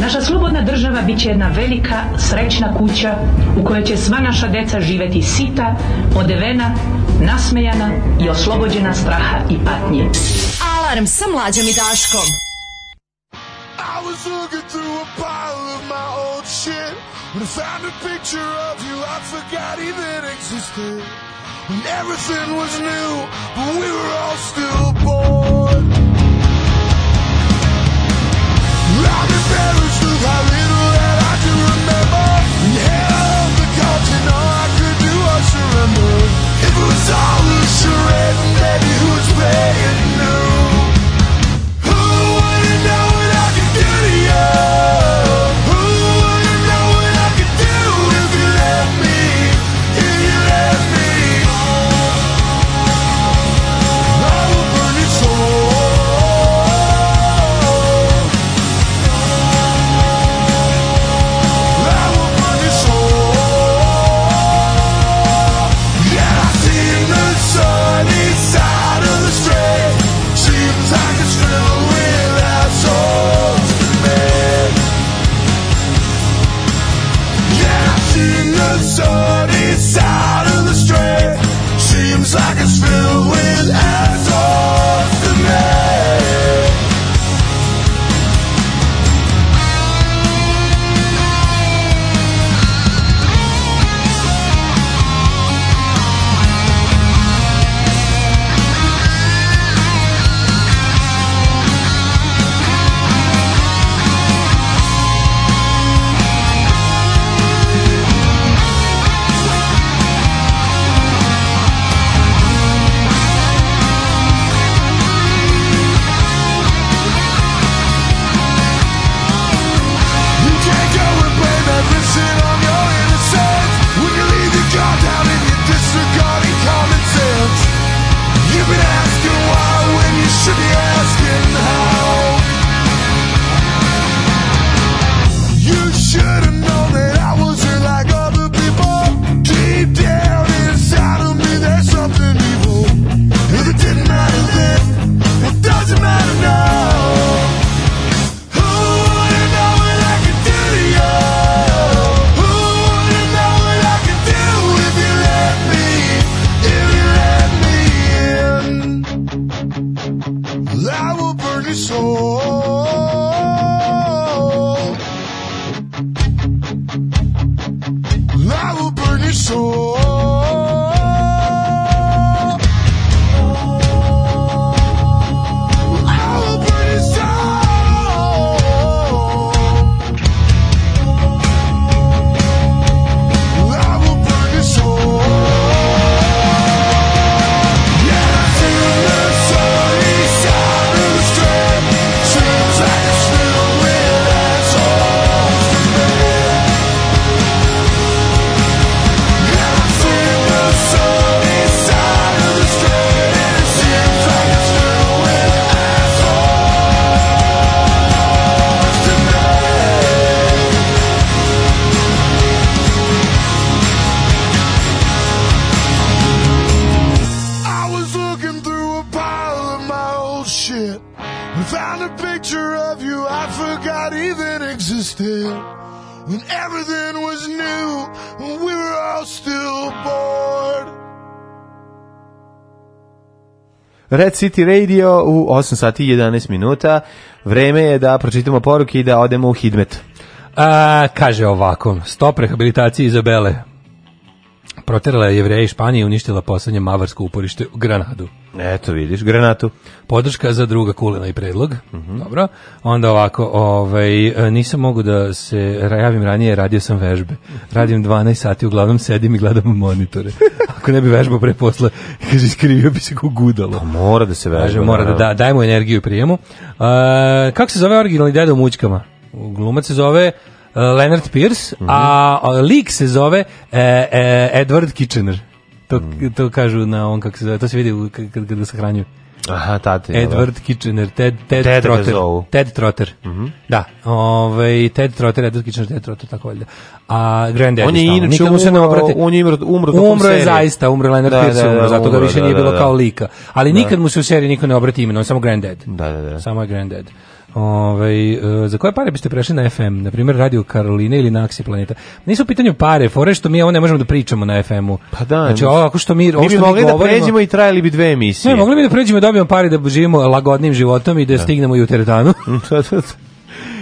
Naša slobodna država biće jedna velika, srećna kuća u kojoj će sva naša deca živeti sita, odevena, nasmejana i oslobođena straha i patnje. Alarm sa mlađom i Daškom. I was looking through a pile of my old shit When I found a picture of you I forgot even existed When everything was new But we were all still bored Who's on the charade and baby who's playing new? Red City Radio u 8 sati 11 minuta. Vreme je da pročitamo poruke i da odemo u Hidmet. A, kaže ovako, stop rehabilitacije Izabele, proterala je jevreje i Španije i uništila poslednje mavarsko uporište u Granadu. Eto vidiš, Granatu. Podrška za druga kulena i predlog. Mm -hmm. Dobro. Onda ovako, ovaj, nisam mogu da se javim ranije, radio sam vežbe. Radim 12 sati, uglavnom sedim i gledam monitore. [LAUGHS] Ako ne bi vežbao pre posla, kaže, iskrivio bi se ko gudalo. Pa mora da se vežba. Kaže, mora da, da, da dajmo energiju i prijemu. Uh, kako se zove originalni deda u mućkama? Glumac se zove Eh, Leonard Pierce, mm -hmm. a lik se zove e, e, Edward Kitchener. To, mm. to kažu na on kako se zove, to se vidi kad, ga sahranjuju. Aha, tate. Da. Edward da. Kitchener, Ted, Ted, Ted Trotter. Ted Trotter. Mm -hmm. Da, ovaj, Ted Trotter, Edward Kitchener, Ted Trotter, tako valjda. A Grand Daddy On je inače umro, se ne obrati. on je umro, umro Umro je zaista, umro Leonard da, Pierce, da, da, umro, zato ga više da, nije bilo da, da, kao lika. Ali da. nikad mu se u seriji niko ne obrati imenom, samo Grand Dad. Da, da, da. Samo je Grand Dad. Ove, ovaj, za koje pare biste prešli na FM, na primjer Radio Karoline ili na Aksi Planeta? Nisu u pitanju pare, fore što mi ovo ne možemo da pričamo na FM-u. Pa da, znači, ovo, ako što mi, mi, što mi mogli da govorimo, da pređemo i trajali bi dve emisije. Ne, mogli bi da pređemo i da dobijemo pare da živimo lagodnim životom i da, da. stignemo i u teretanu. [LAUGHS] [LAUGHS] Da,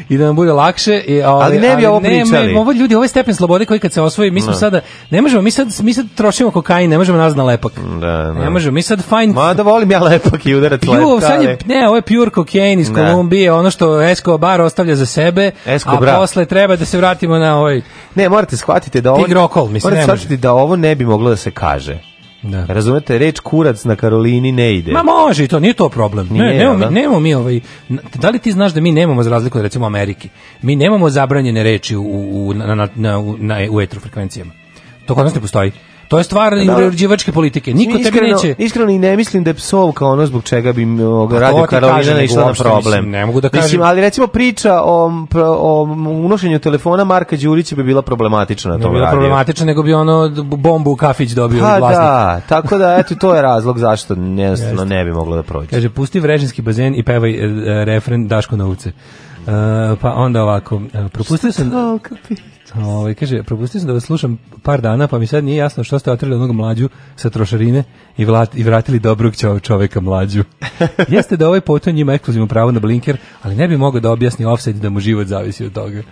i da nam bude lakše. I, ali, ali ne bi ovo pričali. Ne, ovo ljudi, ovo stepen slobode koji kad se osvoji, mi smo no. Da. sada, ne možemo, mi sad, mi sad trošimo kokain, ne možemo nas na lepak. Da, da. Ne možemo, mi sad fajn... Ma da volim ja lepak i udarac pure, lepka, sad je, Ne, ovo je pure kokain iz ne. Da. Kolumbije, ono što Escobar ostavlja za sebe, Escobar. a posle treba da se vratimo na ovaj... Ne, morate shvatiti da ovo... Tigrokol, mislim, morate shvatiti da ovo ne bi moglo da se kaže. Da. Razumete, reč kurac na Karolini ne ide. Ma može i to, nije to problem. Nije, ne, nemo, da? nemamo mi ovaj, da li ti znaš da mi nemamo, za razliku od recimo Ameriki, mi nemamo zabranjene reči u, u, na, na, na, u, na, u etrofrekvencijama. To kod nas ne postoji. To je stvar da. uređivačke politike. Niko iskreno, tebi neće. Iskreno i ne mislim da je psovka ono zbog čega bi pa ovaj, Radio Karolina išla na problem. Mislim, ne mogu da kažem. Mislim, ali recimo priča o, o unošenju telefona Marka Đurića bi bila problematična na tom radiju. Ne bi problematična, nego bi ono bombu u kafić dobio pa, vlasnik. da, tako da eto to je razlog zašto jednostavno ne bi moglo da prođe. Kaže, pusti vrežinski bazen i pevaj e, e, refren Daško na E, pa onda ovako, e, propustio sam... Stalka, Ovaj kaže propustio sam da vas slušam par dana, pa mi sad nije jasno što ste otrali onog mlađu sa trošarine i, vlat, i vratili dobrog čoveka mlađu. [LAUGHS] Jeste da ovaj poton ima ekskluzivno pravo na blinker, ali ne bi mogao da objasni offside da mu život zavisi od toga.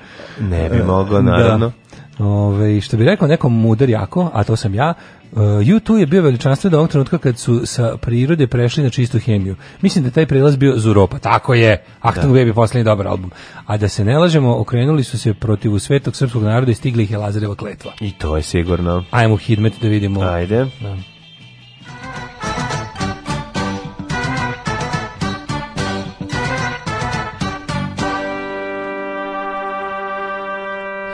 Ne bi mogao da. naravno. Da. Ove, ovaj, što bi rekao nekom mudar jako, a to sam ja, Uh, eh, U2 je bio veličanstven do ovog trenutka kad su sa prirode prešli na čistu hemiju. Mislim da taj prelaz bio Zuropa. Tako je. Achtung da. Baby, poslednji dobar album. A da se ne lažemo, okrenuli su se protiv svetog srpskog naroda i stigli ih je Lazareva kletva. I to je sigurno. Ajmo Hidmet da vidimo. Ajde. Da.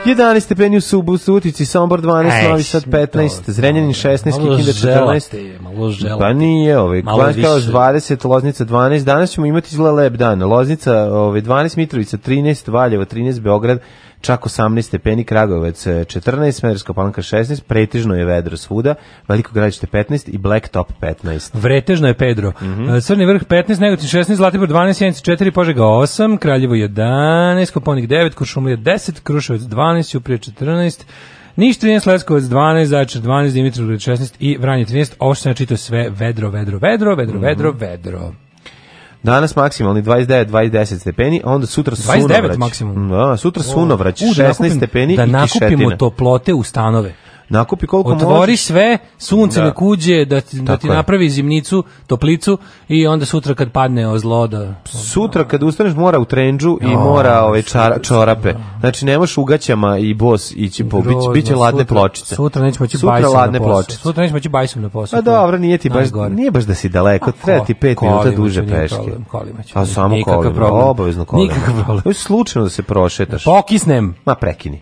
11 stepeni u Subu, Sutici, Sombor 12, Novi Sad 15, to, Zrenjanin 16, Kikinda 14. Malo želate. Pa nije, ovaj, Klanska 20, Loznica 12, danas ćemo imati izgleda lep dan. Loznica ovaj, 12, Mitrovica 13, Valjevo 13, Beograd čak 18 stepeni, Kragovec 14, e, Smederska palanka 16, pretežno je vedro svuda, Veliko gradište 15 i black top 15. Vretežno je Pedro. Mm -hmm. Crni vrh 15, Negotin 16, Zlatibor 12, Sjenica 4, Požega 8, Kraljevo 11, Koponik 9, Kuršumlija 10, Kruševac 12, Uprije 14, Niš 13, Leskovac 12, Zaječar 12, Dimitrov 16 i Vranje 13. Ovo što sam ja čitao sve vedro, vedro, vedro, vedro, mm -hmm. vedro, vedro. Danas maksimalni 29, 20 stepeni, a onda sutra sunovrać. 29 maksimum. Da, sutra sunovrać, 16 da stepeni da i kišetina. Da nakupimo toplote u stanove nakupi koliko Otvori možeš. sve, sunce da. kuđe, da, ti, da ti napravi zimnicu, toplicu i onda sutra kad padne o zlo da... Sutra kad ustaneš mora u trenđu i o, mora da, ove čara, čorape. Da. Znači nemaš u gaćama i bos ići po, bit, bit će ladne sutra, pločice. Sutra nećemo ići sutra bajsom na posao. Pločice. Sutra nećemo ići bajsom na posao. A pa dobro, nije ti baš, Najgore. nije baš da si daleko, A, treba ti pet minuta duže peške. Pa problem, kolima ću, A samo kolima, obavezno kolima. Nikakav problem. Slučajno da se prošetaš. Pokisnem. Ma prekini.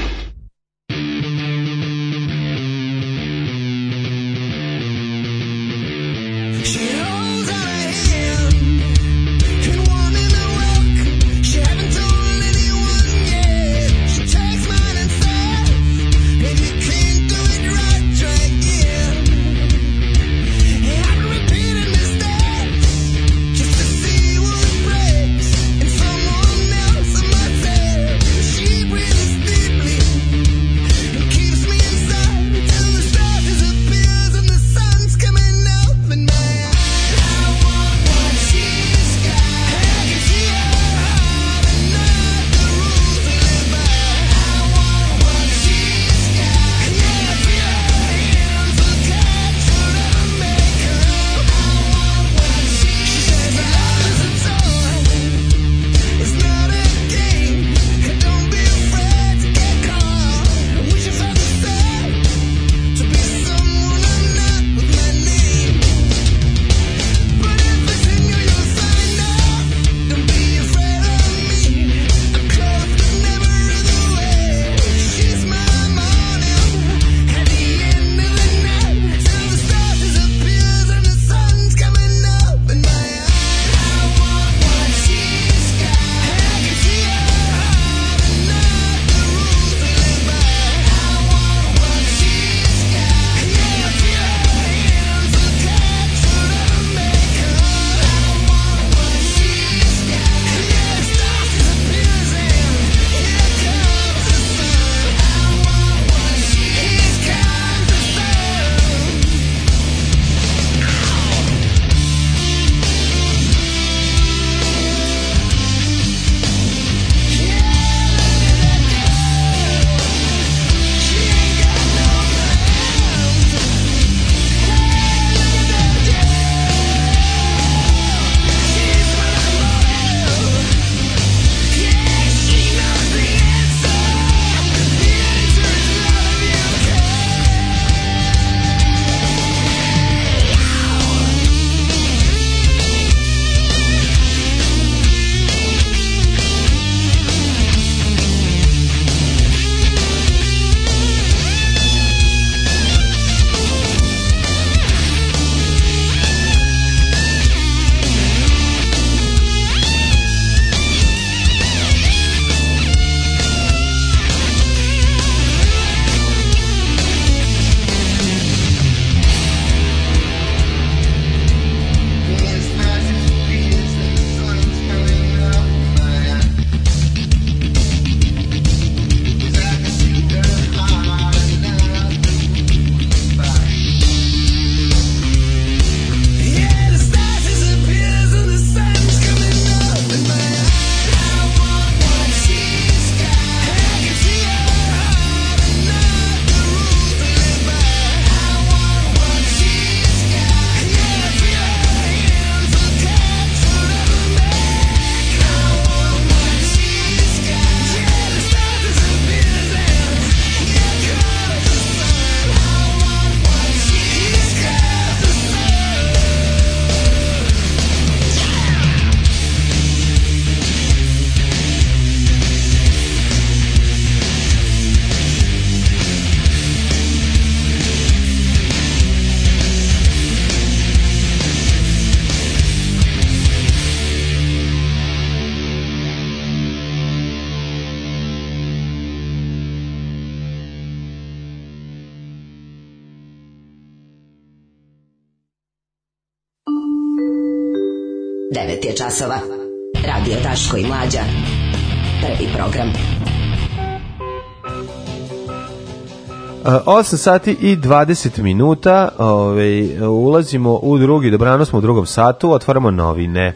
8 sati i 20 minuta. Ove, ovaj, ulazimo u drugi, dobrano smo u drugom satu, otvaramo novine.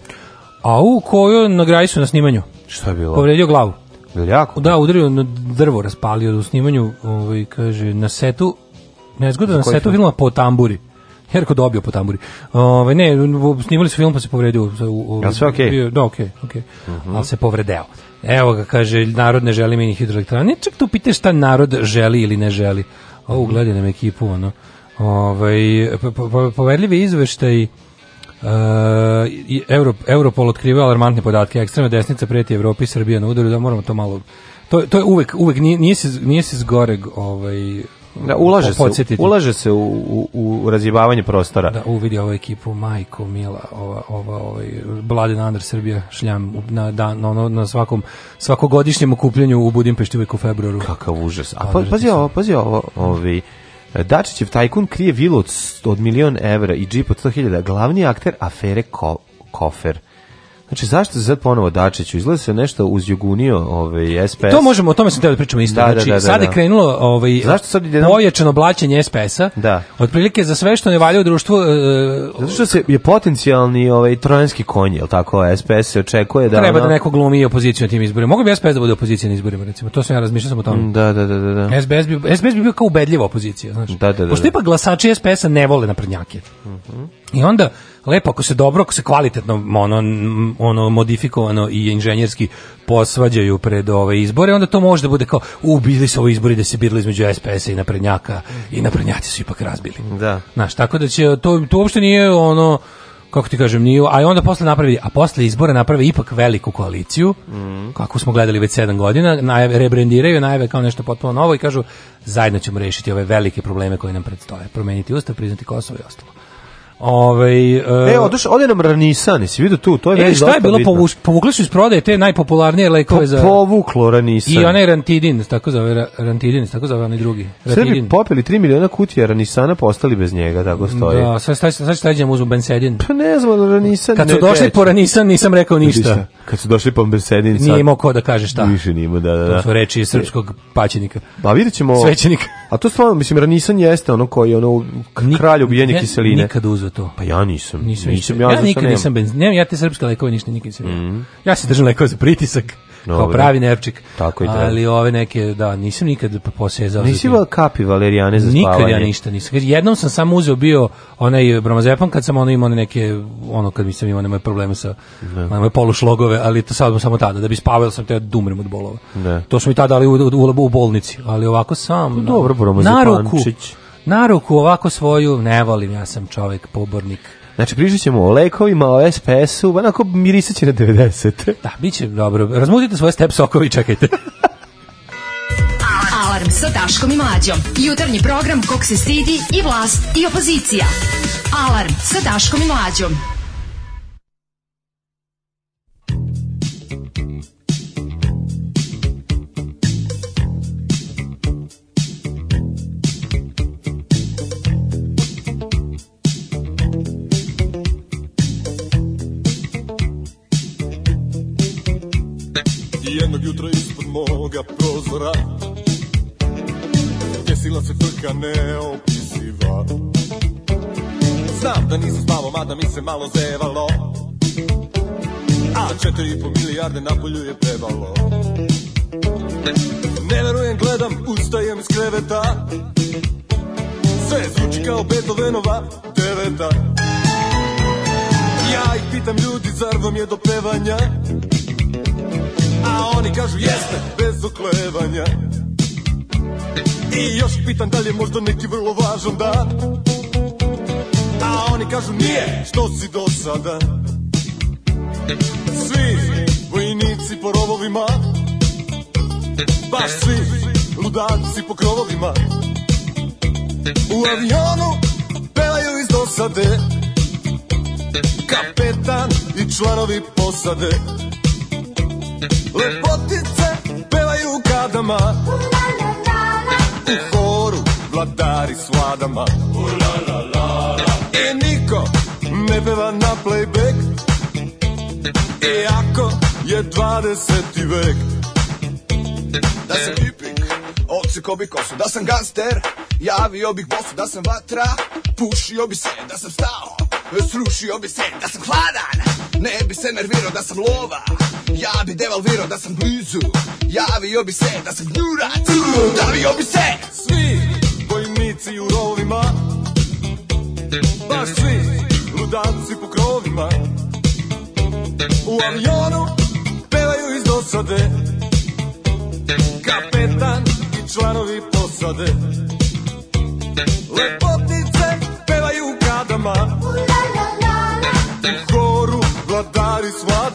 A u koju nagraji su na snimanju? Što je bilo? Povredio glavu. Bilo jako? Da, udario na drvo, raspalio u snimanju, ovaj, kaže, na setu, nezgoda na setu film? filma po tamburi. Jerko dobio po tamburi. Ove, ovaj, ne, snimali su film pa se povredio. ja sve okej? Okay? Da, okej, okay, okej. Okay. Uh mhm. -huh. Ali se povredeo. Evo ga, kaže, narod ne želi mini hidroelektrane. Čak tu da pite šta narod želi ili ne želi. O, gleda nam ekipu, ono. Ovaj, po, po, poverljivi izveštaj Uh, Europol otkriva alarmantne podatke, ekstremna desnica preti Evropi i Srbija na udaru, da moramo to malo to, to je uvek, uvek nije, nije, se, nije se zgoreg ovaj, Da, ulaže, se, ulaže se u, u, u razjebavanje prostora. Da, uvidi ovu ekipu, majko, mila, ova, ova, ovaj, Bladen Andar Srbija, šljam na, dan, ono, na svakom, svakogodišnjem okupljenju u Budimpešti uvijek u februaru. Kakav užas. A pa, pazi ovo, pazi ovo, ovi, Dačićev tajkun krije vilu od, od milion evra i džip od 100.000, glavni akter afere ko, Kofer. Znači, zašto se sad ponovo Dačiću? Izgleda se nešto uzjugunio ovaj, SPS. To možemo, o tome sam teo da pričamo isto. Da, da, znači, da, da, sad je da. krenulo ovaj, zašto sad jedan... pojačano blaćenje SPS-a. Da. Otprilike za sve što ne valja u društvu... Uh, Zato što se je potencijalni ovaj, trojanski konj, je l' tako? SPS se očekuje da... Treba ona... da neko glumi opoziciju na tim izborima. Mogu bi SPS da bude opozicija na izborima, recimo. To sam ja razmišljao samo tamo. tome. Da, da, da. da. SPS bi, SPS bi bio kao ubedljiva opozicija. Znači. Da, da, da. Pošto ipak glasači SPS-a ne vole naprednjake. Mhm. -huh. I onda lepo ako se dobro, ako se kvalitetno ono, ono modifikovano i inženjerski posvađaju pred ove izbore, onda to može da bude kao u bili su ovi izbori da se birali između SPS-a i naprednjaka i naprednjaci su ipak razbili. Da. Znaš, tako da će to to uopšte nije ono kako ti kažem, nije, a onda posle napravi, a posle izbore napravi ipak veliku koaliciju, mm. kako smo gledali već 7 godina, najave, rebrendiraju najave kao nešto potpuno novo i kažu zajedno ćemo rešiti ove velike probleme koji nam predstoje, promeniti ustav, priznati Kosovo i ostalo. Ovaj uh, E, odoš, ode nam Ranisan, jesi vidio tu, to je e, šta je bilo povuš, povukli su iz prodaje te najpopularnije lekove za Povuklo Ranisan. I onaj Rantidin, tako zove Rantidin, tako zove onaj drugi. Rantidin. Sve popeli 3 miliona kutija Ranisana, postali pa bez njega, tako stoji. Da, sve staje, sve staje uzmu Bensedin. Pa ne znam, Ranisan. Kad su došli po Ranisan, nisam rekao ništa. ništa. Kad su došli po Bensedin, sad. Nije imao ko da kaže šta. Više nije imao, da, da, da. To su da. reči srpskog paćenika. Pa videćemo. Svećenika. A to stvarno, mislim, ranisan jeste ono koji ono kralj ubijenje ja, kiseline. Nikad uzeo to. Pa ja nisam. Nisam, nisam ja, ja nikad nisam benz. ja te srpske lekove ništa nikad nisam. Mm -hmm. Ja se držim lekova za pritisak no, kao pravi Nepčik. Tako i treba. Ali ove neke, da, nisam nikad posezao. Nisi imao kapi valerijane za spavanje? Nikad ja ništa nisam. Jednom sam samo uzeo bio onaj bromazepam kad sam ono imao neke, ono kad mi sam imao moje probleme sa da. ne. moje polušlogove, ali to sad samo tada, da bi spavao sam te dumrem da od bolova. Ne. Da. To su mi tada dali u, u, u, bolnici, ali ovako sam. No, pa dobro, bromazepančić. Na ruku, na ruku ovako svoju ne volim, ja sam čovjek pobornik Znači, pričat ćemo o lekovima, o SPS-u, onako mirisat će na 90. [LAUGHS] Da, bit će dobro. Razmuzite svoje step sokovi čekajte. [LAUGHS] Alarm sa Daškom i Mlađom. Jutarnji program kog se stidi i vlast i opozicija. Alarm sa Daškom i Mlađom. jednog jutra ispod moga prozora Desila se trka neopisiva Znam da nisam spavao, mada mi se malo zevalo A četiri i po milijarde napolju je pevalo Ne verujem, gledam, ustajem iz kreveta Sve zvuči kao Beethovenova deveta Ja ih pitam ljudi, zar vam je do pevanja? oni kažu jeste, bez oklevanja. I još pitan da li je možda neki vrlo važan dan, a oni kažu nije, što si do sada. Svi vojnici po rovovima, baš svi ludaci po krovovima, u avionu pevaju iz dosade, kapetan i članovi posade. Lepotice pevaju u kadama U horu vladari s vladama I e, niko ne peva na playback Iako e, je 20. vek Da se pipik ovce ko bi kosu Da sam gangster, javio bih bosu Da sam vatra, pušio bi se Da sam stao Srušio bi se da sam hladan Ne bi se nervirao da sam lova Ja bi devalvirao da sam blizu Javio bi se da sam gnjurat Davio bi se Svi vojnici u rovima Baš svi ludaci po krovima U avionu pevaju iz dosade Kapetan i članovi posade Lepotice pevaju u kadama U horu vladari svladari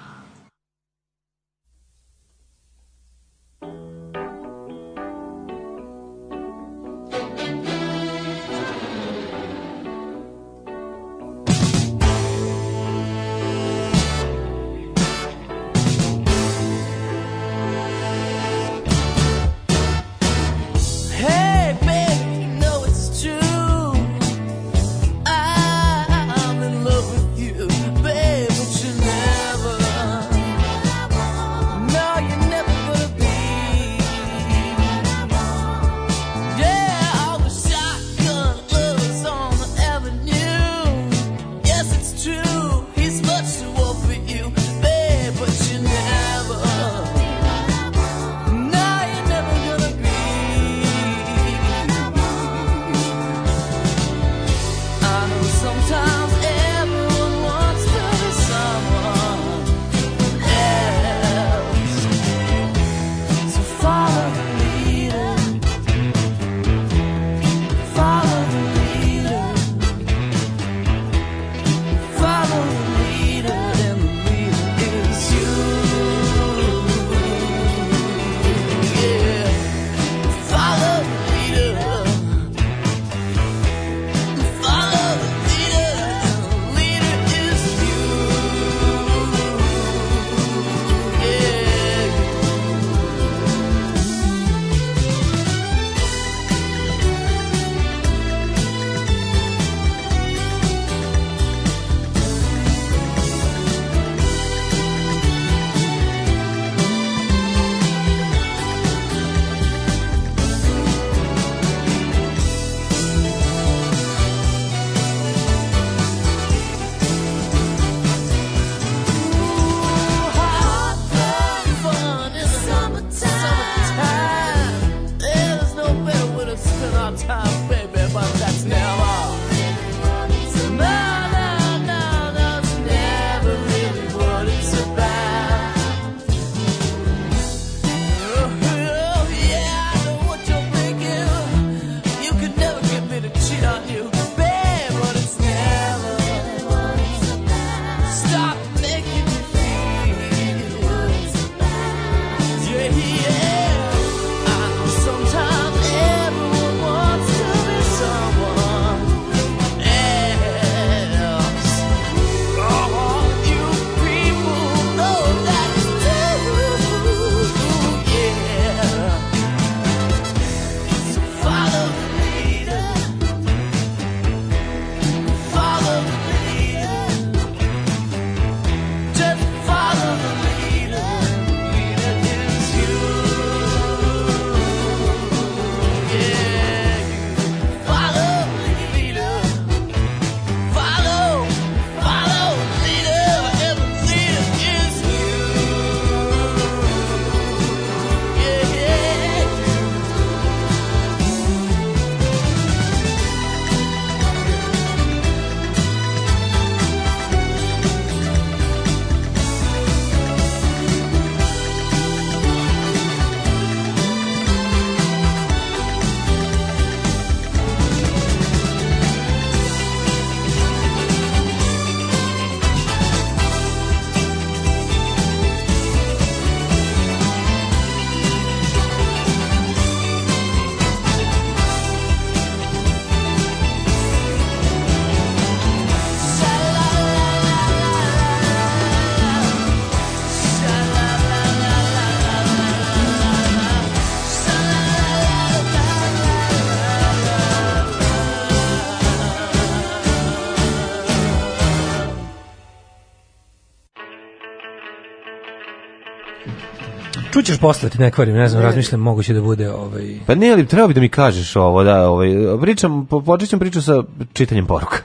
ćeš poslati, da ne kvarim, ne znam, razmišljam, moguće da bude ovaj... Pa ne, ali treba bi da mi kažeš ovo, da, ovaj, pričam, počećem priču sa čitanjem poruka.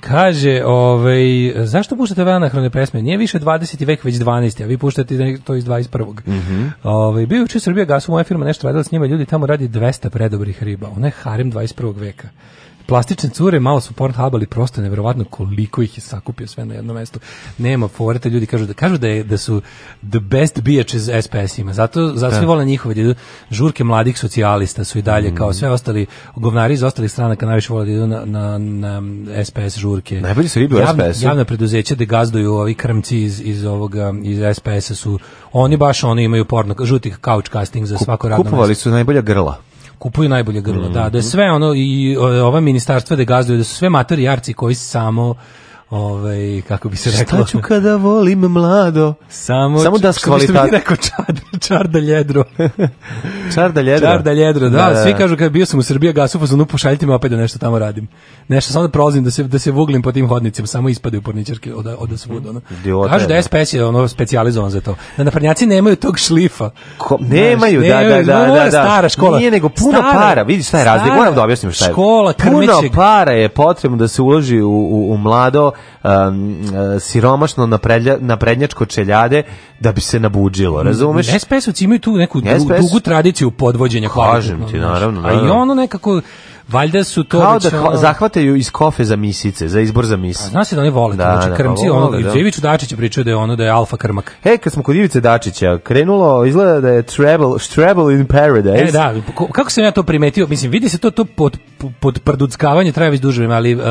Kaže, ovaj, zašto puštate ove anahrone pesme? Nije više 20. vek, već 12. A vi puštate to iz 21. Mm -hmm. ovaj, bio uče Srbija gasu, moja firma nešto radila s njima, ljudi tamo radi 200 predobrih riba. Ona je harem 21. veka plastične cure, malo su Pornhub, ali prosto neverovatno koliko ih je sakupio sve na jedno mesto. Nema foreta, ljudi kažu da kažu da je da su the best bitches SPS ima. Zato zato svi da. vole njihove da žurke mladih socijalista su i dalje mm. kao sve ostali govnari iz ostalih stranaka najviše vole da idu na, na, na SPS žurke. Najbolji su ribe u SPS. Javna preduzeća da gazduju ovi krmci iz iz ovoga iz SPS-a su oni baš oni imaju porno žutih couch casting za svako radno. Kupovali mesto. su najbolja grla kupuju najbolje grlo, mm -hmm. da, da je mhm. sve ono i ova ministarstva da gazduju, da su sve materijarci koji samo ovaj kako bi se reklo Šta ću kada volim mlado samo samo da kvalitet bi rekao čard čarda ljedro [LAUGHS] čarda ljedro čarda ljedro da, da, da, svi kažu kad bio sam u Srbiji gasu pa sam pošaljite me opet da nešto tamo radim nešto samo da prolazim da se da se vuglim po tim hodnicima samo ispadaju porničarke od od svud ono kažu da, da. je SPS je ono specijalizovan za to da naprednjaci nemaju tog šlifa Ko, nemaju, Znaš, nemaju da da da da, da. stara škola nije nego puno stara, para vidi šta je razlika moram da objasnim šta je škola krmeće. puno para je potrebno da se uloži u, u, u mlado um, siromašno napredlja, naprednjačko čeljade da bi se nabuđilo, razumeš? SPS-ovci imaju tu neku dru, dugu tradiciju podvođenja. Kažem ti, naravno, naravno. A i ono nekako Valjda su to Kao da ono... zahvataju iz kofe za misice, za izbor za mis. zna se da oni vole, da, znači da, pa krmci, da, ono, da. Ivić Dačić pričao da je ono da je alfa krmak. E, kad smo kod Ivice Dačića, krenulo, izgleda da je travel, travel in paradise. E, da, kako sam ja to primetio, mislim, vidi se to, to pod, pod prduckavanje traje već duže, ali uh, no,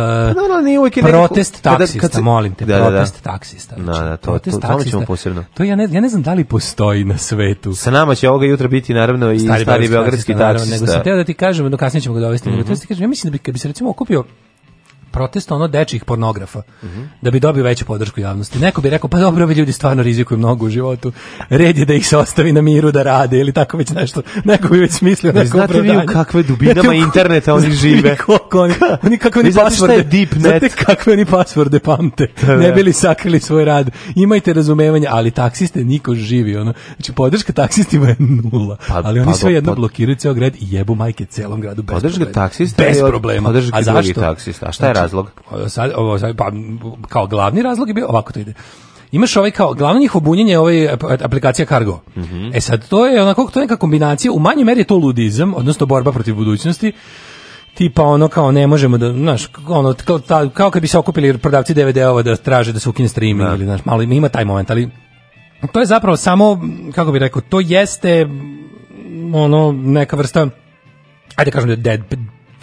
da, nije uvijek protest nekako, taksista, kada, kad se, molim te, da, protest da, da. taksista. da, znači, da, to, protest to, taksista, to, posebno. to ja, ne, ja ne znam da li postoji na svetu. Sa nama će ovoga jutra biti naravno i stari, stari beogradski taksista. Nego sam teo da ti kažem, no kasnije ćemo ga dovesti, mm protest, mm -hmm. kažem, ja mislim da bi, kad bi se recimo okupio protest ono dečjih pornografa uh -huh. da bi dobio veću podršku javnosti. Neko bi rekao pa dobro, ovi ljudi stvarno rizikuju mnogo u životu. Red je da ih se ostavi na miru da rade ili tako već nešto. Neko bi već mislio ne, neko znate vi u kakve dubinama [LAUGHS] interneta oni [LAUGHS] žive kako oni, oni kakve oni pasvorde, deep net. Znate oni pasvorde pamte. Da, da. ne bili sakrili svoj rad. Imajte razumevanja, ali taksiste niko živi, ono. Znači podrška taksistima je nula. Pa, ali oni pa, sve pa, jedno blokiraju ceo grad i jebu majke celom gradu bez podrška taksista bez problema. a zašto? taksista. A šta je znači, razlog? Sad, ovo, pa, kao glavni razlog je bio ovako to ide imaš ovaj kao glavno njihovo bunjenje je ovaj aplikacija Cargo. Mm -hmm. E sad to je onako to je neka kombinacija u manjoj meri je to ludizam, odnosno borba protiv budućnosti, tipa ono kao ne možemo da znaš ono kao, kao kad bi se okupili prodavci DVD-ova da traže da se ukine streaming da. ili znaš malo ima taj moment ali to je zapravo samo kako bih rekao to jeste ono neka vrsta ajde da kažem da dead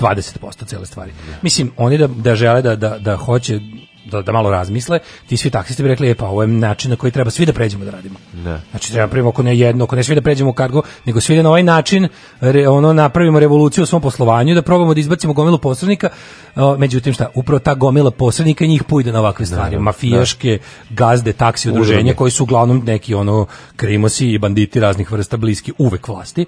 20% cele stvari. Da. Mislim, oni da, da žele da, da, da hoće da, da malo razmisle, ti svi taksisti bi rekli, e pa ovo je način na koji treba svi da pređemo da radimo. Ne. Da. Znači treba prvo ako ne jedno, ako ne svi da pređemo u kargo, nego svi da na ovaj način re, ono napravimo revoluciju u svom poslovanju, da probamo da izbacimo gomilu posrednika, o, međutim šta, upravo ta gomila posrednika njih pojde na ovakve stvari, ne, mafijaške ne. Da. gazde, taksi, udruženja koji su uglavnom neki ono krimosi i banditi raznih vrsta bliski uvek vlasti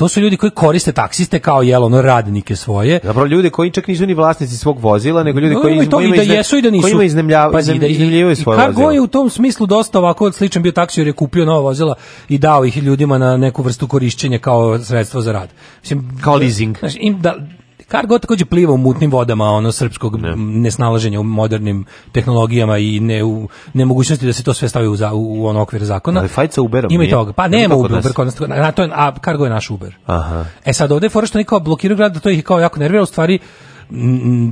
to su ljudi koji koriste taksiste kao jelo ono radnike svoje. Zapravo ljudi koji čak nisu ni vlasnici svog vozila, nego ljudi no, koji imaju i da jesu i da nisu. Koji iznemljavaju pa, iznem, iznemljavaju svoje vozila. Cargo je u tom smislu dosta ovako sličan bio taksijer jer je kupio nova vozila i dao ih ljudima na neku vrstu korišćenja kao sredstvo za rad. Mislim kao leasing. Znaš, im da Kargo takođe pliva u mutnim vodama ono srpskog ne. nesnalaženja u modernim tehnologijama i ne u nemogućnosti da se to sve stavi u, za, u, u ono okvir zakona. Ali fajca Uber Ima i toga. Pa nema Uber, Uber kod nas. Na, to je, a Cargo je naš Uber. Aha. E sad ovde je fora što niko blokira grad da to ih kao jako nervira, u stvari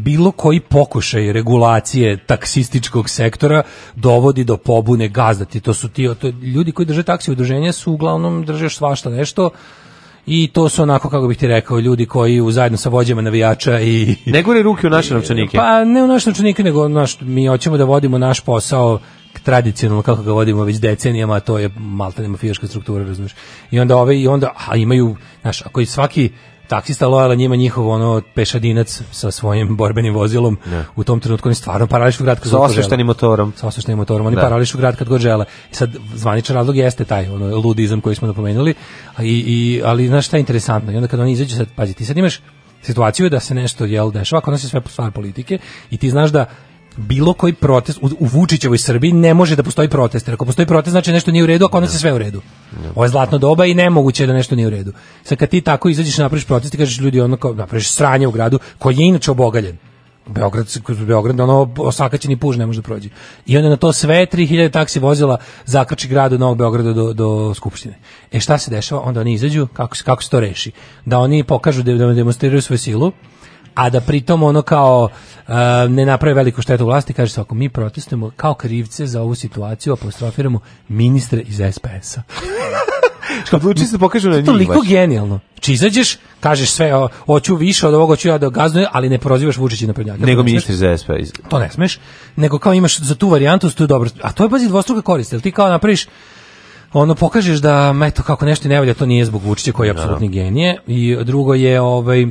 bilo koji pokušaj regulacije taksističkog sektora dovodi do pobune gazda. Ti To su ti, to, ljudi koji drže taksi udruženja su uglavnom držeš svašta nešto, i to su onako kako bih ti rekao ljudi koji u zajedno sa vođama navijača i ne gore ruke u naše novčanike. Pa ne u naše novčanike nego naš mi hoćemo da vodimo naš posao tradicionalno kako ga vodimo već decenijama, a to je malta mafijaška struktura, razumiješ. I onda ove i onda a imaju, znaš, ako i svaki taksista lojala njima njihov ono pešadinac sa svojim borbenim vozilom ne. Da. u tom trenutku oni stvarno parališu grad kad sa osveštenim motorom sa osveštenim motorom oni da. parališu grad kad god žele i sad zvaničan razlog jeste taj ono ludizam koji smo napomenuli i, i ali znaš šta je interesantno i onda kad oni izađu sad pazi ti sad imaš situaciju da se nešto jel dešava kod nas je sve stvar politike i ti znaš da bilo koji protest u, u Vučićevoj Srbiji ne može da postoji protest. Jer ako postoji protest znači nešto nije u redu, a kod nas je sve u redu. Ovo je zlatno doba i nemoguće je da nešto nije u redu. Sad kad ti tako izađeš napraviš protest i kažeš ljudi ono kao napraviš sranje u gradu koji je inače obogaljen. Beograd, Beograd, ono osakaćeni puž ne može da prođe. I onda na to sve 3000 taksi vozila zakrči grad od Novog Beograda do, do Skupštine. E šta se dešava? Onda oni izađu, kako, kako se to reši? Da oni pokažu da, da demonstriraju svoju silu, a da pritom ono kao uh, ne naprave veliku štetu vlasti, kaže se ako mi protestujemo kao krivce za ovu situaciju, apostrofiramo ministre iz SPS-a. [LAUGHS] Škapluči se pokažu na njih. Toliko genijalno. Či izađeš, kažeš sve, o, hoću više od ovoga, hoću ja da gaznujem, ali ne prozivaš Vučića na prednjaka. Nego ministri za SP. To ne smeš, nego kao imaš za tu varijantu, je dobro. A to je bazi dvostruka korist, jel ti kao napraviš ono pokažeš da eto kako nešto ne valja, to nije zbog Vučića koji je apsolutni genije i drugo je ovaj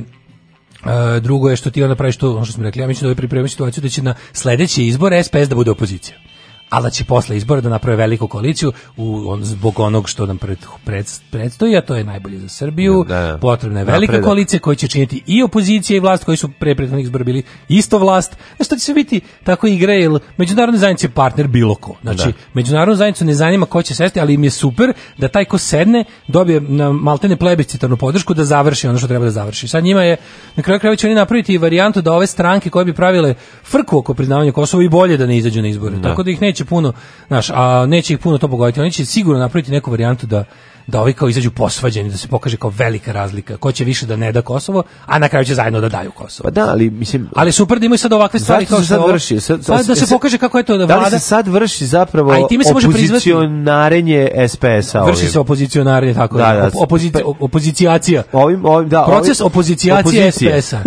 Uh, drugo je što ti onda praviš to, ono što smo rekli, ja mislim da ovaj pripremio situaciju da će na sledeće izbore SPS da bude opozicija ali će posle izbora da naprave veliku koaliciju u, on, zbog onog što nam pred, pred, predstoji, a to je najbolje za Srbiju. Da, da. Potrebna je velika napreda. koalicija koja će činiti i opozicija i vlast koji su pre prethodnih izbora bili isto vlast. Znaš, e, što će se biti tako igre, jer međunarodna zajednica je partner bilo ko. Znači, da. međunarodnu zajednicu ne zanima ko će sesti, ali im je super da taj ko sedne dobije na maltene plebiscitarnu podršku da završi ono što treba da završi. Sad njima je, na kraju krajeva će oni napraviti i varijantu da ove stranke koje bi pravile frku oko priznavanja Kosova i bolje da ne izađu na izbore. Da. Tako da ih neće neće puno, znaš, a neće ih puno to pogoditi. Oni će sigurno napraviti neku varijantu da da ovi kao izađu posvađeni, da se pokaže kao velika razlika. Ko će više da ne da Kosovo, a na kraju će zajedno da daju Kosovo. Pa da, ali mislim Ali super da imaju sad ovakve stvari kao što sad ovo, vrši, sad, sad, pa da se e sad, pokaže kako je to da vlada. Da li se sad vrši zapravo a opozicionarenje SPS-a. Vrši se opozicionarenje tako da, da, opozici, pa- opozicijacija. Ovim, ovim, da, ovim, Proces opozicije SPS-a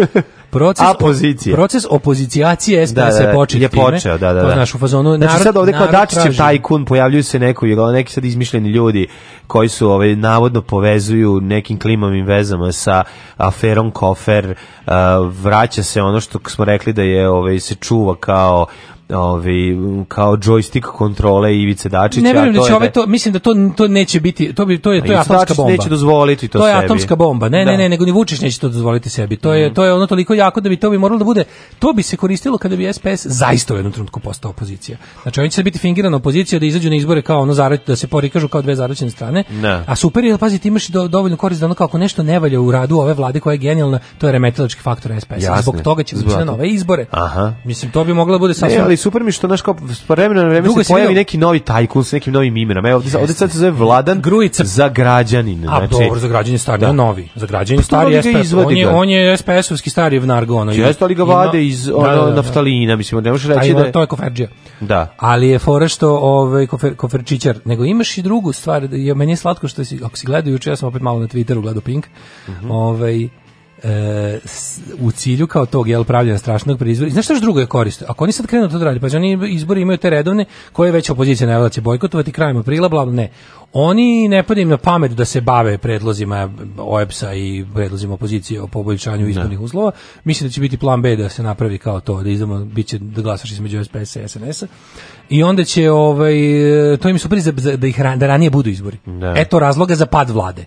proces opozicije. Proces opozicijacije SPS da, da, je da, počeo. Je počeo, da, da. da. Našu fazonu znači, narod, sad ovde kao Dačić tajkun pojavljuju se neko, neki sad izmišljeni ljudi koji su ovaj navodno povezuju nekim klimavim vezama sa aferom Kofer, uh, vraća se ono što smo rekli da je ovaj se čuva kao ovaj kao joystick kontrole Ivice Dačića ne vjerujem da će ovaj da- to mislim da to to neće biti to bi to je to je atomska Dačić bomba neće dozvoliti to, to je sebi. atomska bomba ne da. ne ne nego ni Vučić neće to dozvoliti sebi to je mhm. to je ono toliko jako da bi to bi moralo da bude to bi se koristilo kada bi SPS zaista u jednom trenutku postao opozicija znači oni će se biti fingirana opozicija da izađu na izbore kao ono zarad, da se porikažu kao dve zaračene strane ne. Da. a super je pazi ti imaš do, dovoljno korist da ono kako nešto ne valja u radu ove vlade koja je genijalna to je remetilački faktor SPS Jasne. zbog toga će biti na nove izbore Aha. mislim to bi moglo da bude sasvim super mi što naš kao vremena na vreme Drugo se pojavi vidio... neki novi tajkun sa nekim novim imenom. Evo, ovde, ovde sad se zove Vladan Grujica za građanin. A znači, dobro, za građanin stari, da. da. novi. Za građanin pa stari SPS. On je, on je SPS-ovski stari vnargo. Ono, Jeste, ali ga vade iz da, ono, da, da, da, naftalina, mislim, ne možeš reći da je... To je koferđija. Da. Ali je fora što ovaj, kofer, koferčićar. Nego imaš i drugu stvar, da je, meni je slatko što si, ako si gledao juče, ja sam opet malo na Twitteru gledao Pink, mm -hmm. ovaj, e, u cilju kao tog jel pravljenja strašnog prizora. Znaš šta još drugo je koriste? Ako oni sad krenu to da radi, pa znači oni izbori imaju te redovne koje već opozicija najavila da će bojkotovati krajem aprila, bla, ne. Oni ne padaju na pamet da se bave predlozima OEPS-a i predlozima opozicije o poboljšanju da. izbornih ne. uslova. Mislim da će biti plan B da se napravi kao to, da izdamo, bit će da glasaš između SPS a i SNS-a. I onda će, ovaj, to im su prize da, ih, da ranije budu izbori. Ne. Da. Eto razloga za pad vlade.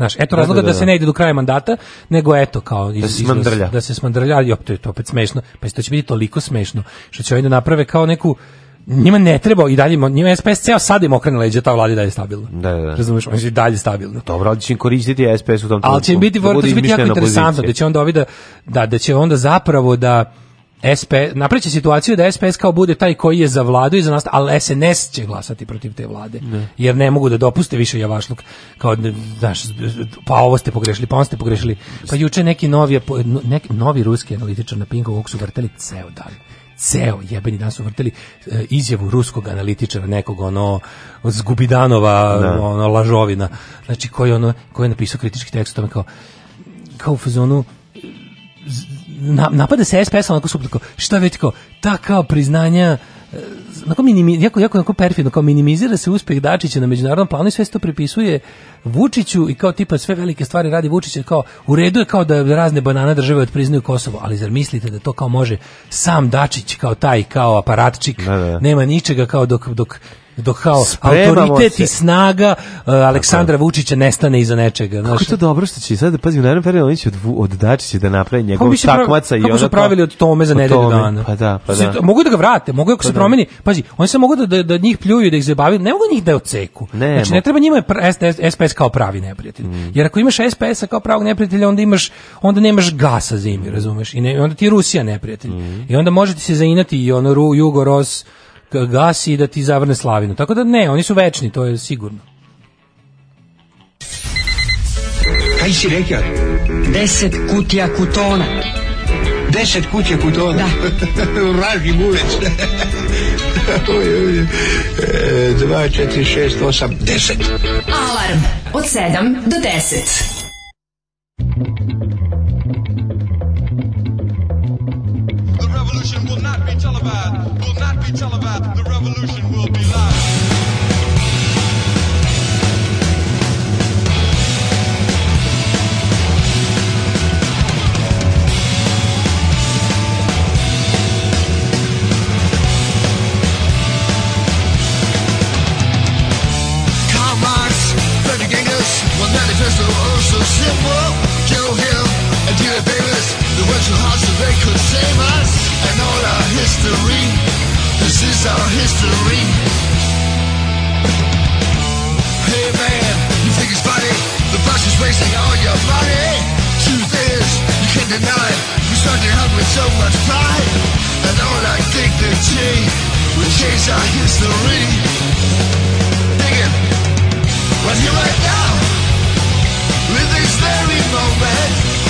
Znaš, eto da, da, razloga da, da, da, da, se ne ide do kraja mandata, nego eto kao iz, da se smandrlja. Da se smandrlja, i opet to opet smešno. Pa isto će biti toliko smešno što će oni da naprave kao neku njima ne treba i dalje njima SPS ceo sad im okrene leđa ta vlada i dalje stabilna. Da, da, da. Razumeš, oni su dalje stabilna. Dobro, ali će im koristiti SPS u tom trenutku. Ali će im biti, da biti jako interesantno, da će onda ovdje da, da će onda zapravo da SP, napreće situaciju da SPS kao bude taj koji je za vladu i za nas, ali SNS će glasati protiv te vlade, ne. jer ne mogu da dopuste više javašluk, kao, znaš, pa ovo ste pogrešili, pa on ste pogrešili, pa juče neki novi, neki novi ruski analitičar na Pingu ovog su vrteli ceo dan ceo jebeni dan su vrteli e, izjavu ruskog analitičara nekog ono zgubidanova da. ono lažovina znači koji ono koji je napisao kritički tekst tome kao kao u fazonu na, napada se SPS onako su tako, šta već kao, ta kao priznanja e, onako minimi, jako, jako, jako perfidno, kao minimizira se uspjeh Dačića na međunarodnom planu i sve se to pripisuje Vučiću i kao tipa sve velike stvari radi Vučić kao u redu je kao da razne banana države odpriznaju Kosovo, ali zar mislite da to kao može sam Dačić kao taj, kao aparatčik, da, da. da. nema ničega kao dok, dok dok kao autoritet se. i snaga uh, Aleksandra Tako. Vučića nestane iza nečega. Kako je to dobro što će sad, pazi, u narednom periodu oni će od, od Dačića da napravi pa njegovog takmaca i kako su pravili od tome za pa nedelju dana? Pa da, pa da. mogu da ga vrate, mogu ako pa se da. promeni, pazi, oni se mogu da, da, da njih pljuju, da ih zabavi, ne mogu da njih da je odseku. Ne, znači, ne treba njima SPS kao pravi neprijatelj. Mm. Jer ako imaš SPS-a kao pravog neprijatelja, onda imaš onda nemaš gasa zimi, razumeš? I ne, onda ti je Rusija neprijatelj. Mm. I onda možete se zainati i ono Jugoros gasi i da ti zavrne slavinu. Tako da ne, oni su večni, to je sigurno. Kaj si rekao? Deset kutija kutona. Deset kutija kutona? Da. Vraži [LAUGHS] bulec. [LAUGHS] Dva, četiri, šest, osam, deset. Alarm od sedam do deset. The revolution will not be televised. will not be televised. The revolution will be live. Manifesto, oh so simple, you and you have babies that worked so they could save us And all our history This is our history Hey man, you think it's funny The your Truth is, you can't deny it so much pride And all our history Right here, right now With this very moment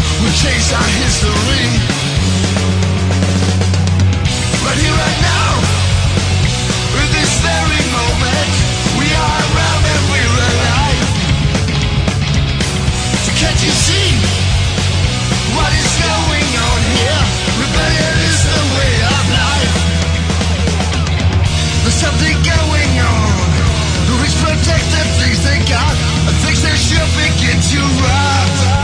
We chase our history Right here, right now In this very moment We are alive So can't you see What is going on here is the way of life There's something going on things they got the things they should begin to rot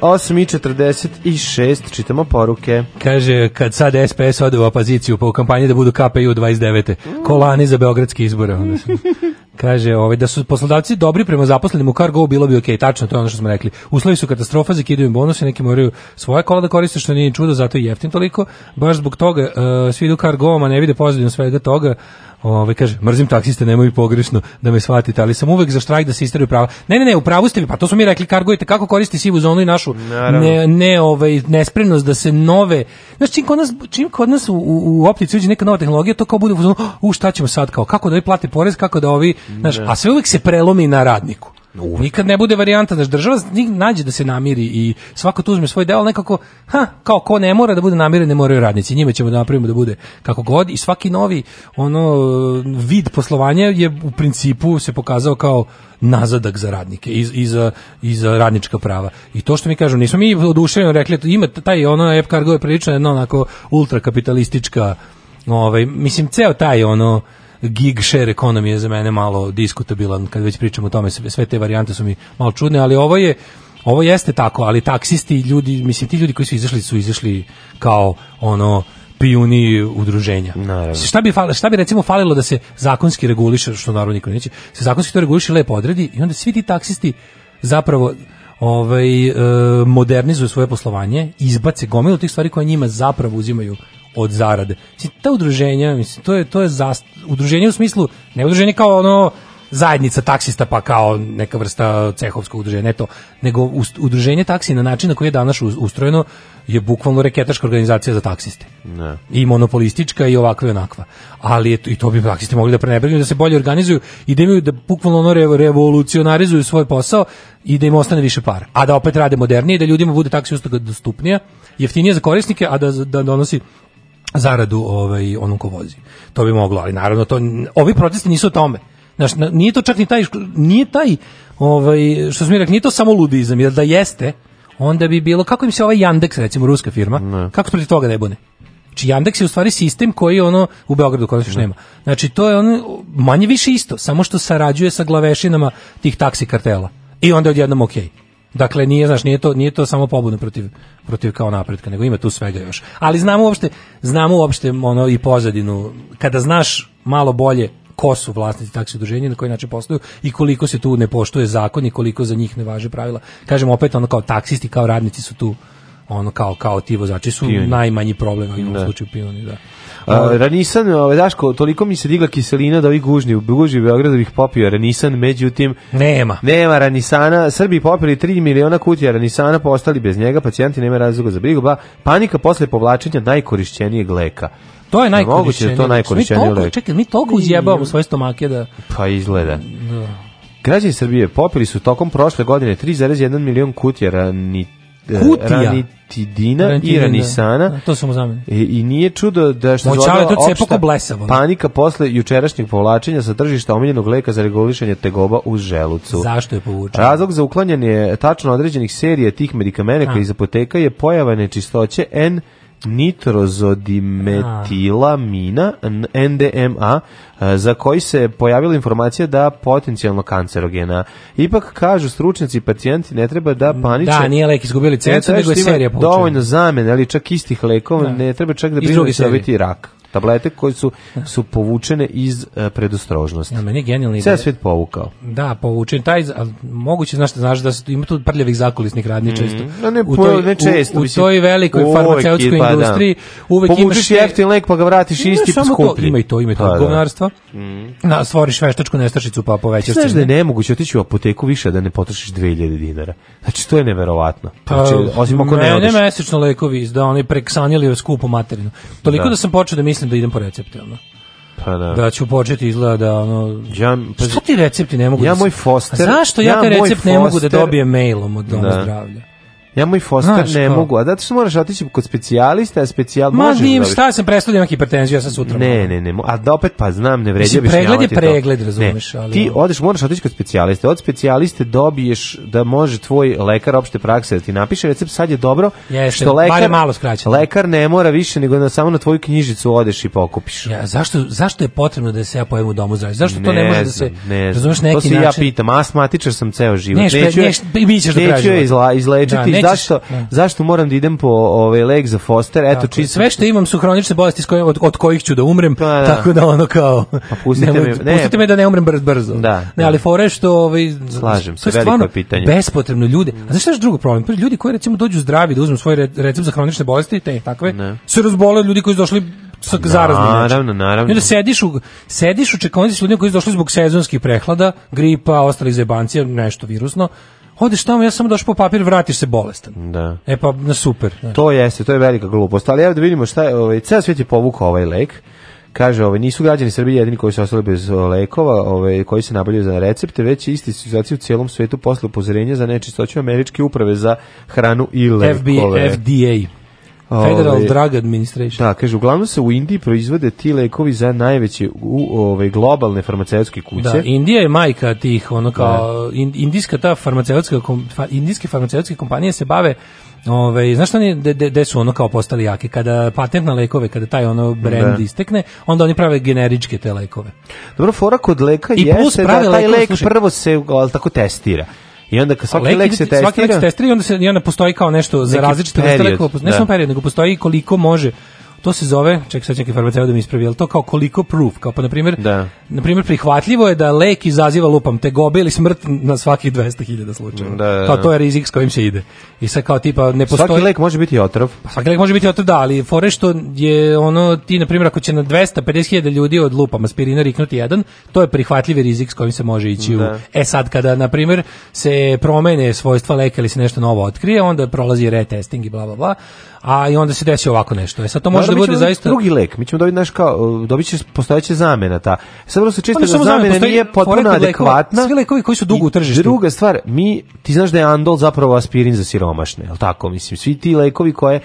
8.46, čitamo poruke. Kaže, kad sad SPS ode u opoziciju, po kampanji da budu KPU 29. Mm. Kolani za beogradske izbore. Onda [LAUGHS] Kaže, ovaj, da su poslodavci dobri prema zaposlenim u Cargo, bilo bi okej, okay. tačno, to je ono što smo rekli. Uslovi su katastrofa, zakidaju im bonuse, neki moraju svoje kola da koriste, što nije čudo, zato je jeftin toliko. Baš zbog toga, uh, svi idu Cargo, a ne vide pozadinu svega toga. Ovaj kaže, mrzim taksiste, nemoj pogrešno da me shvatite, ali sam uvek za štrajk da se isteraju prava. Ne, ne, ne, u ste mi, pa to su mi rekli, kargujete kako koristi sivu zonu i našu ne, ne, ovaj nespremnost da se nove. Znači čim kod nas čim kod nas u, u optici uđe neka nova tehnologija, to kao bude u šta ćemo sad kao kako da vi plate porez, kako da ovi, znaš, da. a sve uvek se prelomi na radniku. No, nikad ne bude varijanta da država nađe da se namiri i svako tu uzme svoj deo, nekako, ha, kao ko ne mora da bude namiren, ne moraju radnici. Njima ćemo da napravimo da bude kako god i svaki novi ono vid poslovanja je u principu se pokazao kao nazadak za radnike iz iz iz radnička prava. I to što mi kažu, nismo mi oduševljeno rekli, ima taj ono Ep Cargo je prilično jedno onako ultrakapitalistička ovaj mislim ceo taj ono gig share economy je za mene malo diskutabilan, kad već pričamo o tome, sve te varijante su mi malo čudne, ali ovo je ovo jeste tako, ali taksisti, ljudi, mislim ti ljudi koji su izašli su izašli kao ono pijuni udruženja. Naravno. Šta bi falilo, šta bi recimo falilo da se zakonski reguliše, što naravno niko neće, se zakonski to reguliše lepo odredi i onda svi ti taksisti zapravo ovaj e, modernizuju svoje poslovanje, izbace gomilu tih stvari koje njima zapravo uzimaju od zarade. Mislim, ta udruženja, mislim, to je, to je zast... udruženje u smislu, ne udruženje kao ono zajednica taksista pa kao neka vrsta cehovskog udruženja, ne to, nego udruženje taksi na način na koji je danas ustrojeno je bukvalno reketaška organizacija za taksiste. Ne. I monopolistička i ovakva i onakva. Ali je, i to bi taksisti mogli da prenebregnu, da se bolje organizuju i da imaju da bukvalno ono revolucionarizuju svoj posao i da im ostane više para. A da opet rade modernije, da ljudima bude taksi usluga dostupnija, jeftinije za korisnike, a da, da donosi zaradu ovaj onom ko vozi. To bi moglo, ali naravno to ovi protesti nisu o tome. Znaš, nije to čak ni taj nije taj ovaj što smo rekli, nije to samo ludizam, jer da jeste, onda bi bilo kako im se ovaj Yandex recimo ruska firma, ne. kako protiv toga ne bune. Znači Yandex je u stvari sistem koji ono u Beogradu kod još nema. Znači to je ono manje više isto, samo što sarađuje sa glavešinama tih taksi kartela. I onda je odjednom okej. Okay. Dakle nije znaš nije to nije to samo pobuna protiv protiv kao napretka, nego ima tu svega još. Ali znamo uopšte znamo uopšte ono i pozadinu kada znaš malo bolje ko su vlasnici taksi udruženja, na koji način posluju i koliko se tu ne poštuje zakon i koliko za njih ne važe pravila. Kažem opet ono kao taksisti kao radnici su tu ono kao kao ti vozači su Pioni. najmanji problem u da. slučaju pioni, da. Ovaj. Ranisan, ovaj Daško, toliko mi se digla kiselina da ovi gužni, u guži Beogradovih popio Ranisan, međutim nema. Nema Ranisana. Srbi popili 3 miliona kutija Ranisana, postali bez njega, pacijenti nema razloga za brigu, ba panika posle povlačenja najkorišćenijeg leka. To je najkorišćenije. Da to najkorišćenije lek. Čekaj, mi toliko uzjebavamo svoje stomake da pa izgleda. Da. Građani Srbije popili su tokom prošle godine 3,1 milion kutija ranit, kutija. Ranit, Tarantidina i Ranisana. Da. da, to su mu I, e, I, nije čudo da što Moćale, to opšta blesavo, panika posle jučerašnjeg povlačenja sa tržišta omiljenog leka za reguliranje tegoba u želucu. Zašto je povučeno? Razlog za uklanjanje tačno određenih serija tih medikamenata iz apoteka je pojava nečistoće N- nitrozodimetilamina NDMA e, za koji se pojavila informacija da potencijalno kancerogena. Ipak kažu stručnjaci pacijenti ne treba da, da paniče. Da, nije lek izgubili e, centar, nego je serija počela. Dovoljno zamene, ali čak istih lekova, da. ne treba čak da brinu da biti rak tablete koje su su povučene iz uh, predostrožnosti. Ja, meni je genijalni. Sve svet povukao. Da, povučen taj ali moguće znaš znaš da su, ima tu prljavih zakulisnih radnji mm. često. Mm. ne, u toj, ne često, u, u toj velikoj farmaceutskoj pa, da. industriji da. uvek Povučiš imaš jeftin lek pa ga vratiš ne, isti po skuplji. Ima i to, ima i to pa, da. govnarstva. Mm. Na da, stvoriš veštačku nestašicu pa povećaš. cenu. Znaš da je nemoguće otići u apoteku više da ne potrošiš 2000 dinara. Znači to je neverovatno. Pa, Znači, osim ako ne odeš. Ne mesečno lekovi da oni preksanjili skupu materinu. Toliko da. da sam počeo da mislim mislim da idem po recepte, ono. Da? Pa da. da ću početi izgleda da ono ja, pa, što ti recepti ne mogu ja da, moj foster zašto ja, ja te recept foster, ne mogu da dobijem mailom od doma da. zdravlja Ja moj Foster Znaš, ne kao? mogu, a zato što moraš otići kod specijalista, a specijal Ma može. Da nim, šta sam prestao da imam hipertenziju, ja sam sutra. Ne, ne, ne, a da opet pa znam, ne vređa Mislim, pregled je pregled, razumeš, ali Ti odeš, moraš otići kod specijaliste, od specijaliste dobiješ da može tvoj lekar opšte prakse da ti napiše recept, sad je dobro, Jeste, što bar lekar, malo skraćeno. lekar ne mora više, nego na, samo na tvoju knjižicu odeš i pokupiš. Ja, zašto, zašto je potrebno da se ja pojavim u domu zdravlja? Zašto to ne, može da se, ne razumeš, neki to se ja pitam, asmatičar sam ceo život. Neš, ne, ne, i mi ćeš do kraja neću je života. izla, izlečiti Da, nećeš nećeš, zašto, ne. Da. zašto moram da idem po ovaj leg za Foster? Eto, tako, sve što imam su hronične bolesti koje, od, od kojih ću da umrem, pa, da. tako da ono kao pa pustite, nemoj, me, ne, pustite me da ne umrem brz, brzo. Da, ne, ali da. fore što ovaj slažem se, veliko pitanje. Bespotrebno ljude. A zašto je drugo problem? Pa ljudi koji recimo dođu zdravi da uzmu svoj recept za hronične bolesti, te takve, ne. se razbole ljudi koji su došli sa zaraznim. Naravno, naravno. I sediš u, sediš u čekonici ljudi koji su došli zbog sezonskih prehlada, gripa, ostalih zebancija, nešto virusno, odeš tamo, ja samo došao po papir, vratiš se bolestan. Da. E pa, na super. Da. To jeste, to je velika glupost. Ali evo da vidimo šta je, ovaj, ceo svijet je povukao ovaj lek. Kaže, ovaj, nisu građani Srbije jedini koji su ostali bez lekova, ovaj, koji se nabavljaju za recepte, već isti situacija u cijelom svetu posle upozorenja za nečistoću američke uprave za hranu i lekove. FB, FDA. Federal ove, Drug Administration. Da, kaže, uglavnom se u Indiji proizvode ti lekovi za najveće u, ove, globalne farmaceutske kuće. Da, Indija je majka tih, ono kao, da. indijska ta farmaceutska, indijske farmaceutske kompanije se bave Ove, znaš šta oni, gde su ono kao postali jaki? Kada patent na lekove, kada taj ono brand da. istekne, onda oni prave generičke te lekove. Dobro, fora kod leka I jeste da taj lek, lek prvo se ali, tako testira. I onda kad svaki lek, se testira, svaki lek se testira i onda se i onda postoji kao nešto za različite vrste lekova, ne da. samo period, nego postoji koliko može to se zove, ček sad čekaj farmaceut da mi ispravi, ali to kao koliko proof, kao pa na primjer, da. na primjer prihvatljivo je da lek izaziva lupam te gobe ili smrt na svakih 200.000 slučajeva. Da, da, Kao da. to je rizik s kojim se ide. I sad kao tipa ne postoji Svaki lek može biti otrov. Pa svaki lek može biti otrov, da, ali fore što je ono ti na primjer ako će na 250.000 ljudi od lupama aspirina riknuti jedan, to je prihvatljivi rizik s kojim se može ići. Da. U... E sad kada na primjer se promene svojstva leka ili se nešto novo otkrije, onda prolazi retesting i bla bla bla a i onda se desi ovako nešto. E sad to može da, da bude zaista drugi lek. Mi ćemo dobiti naš kao e, dobićeš postojeće zamena ta. Sad se čisto pa da zamena nije potpuno adekvatna. Svi lekovi koji su dugo u tržištu. Druga stvar, mi ti znaš da je Andol zapravo aspirin za siromašne, el' tako mislim svi ti lekovi koje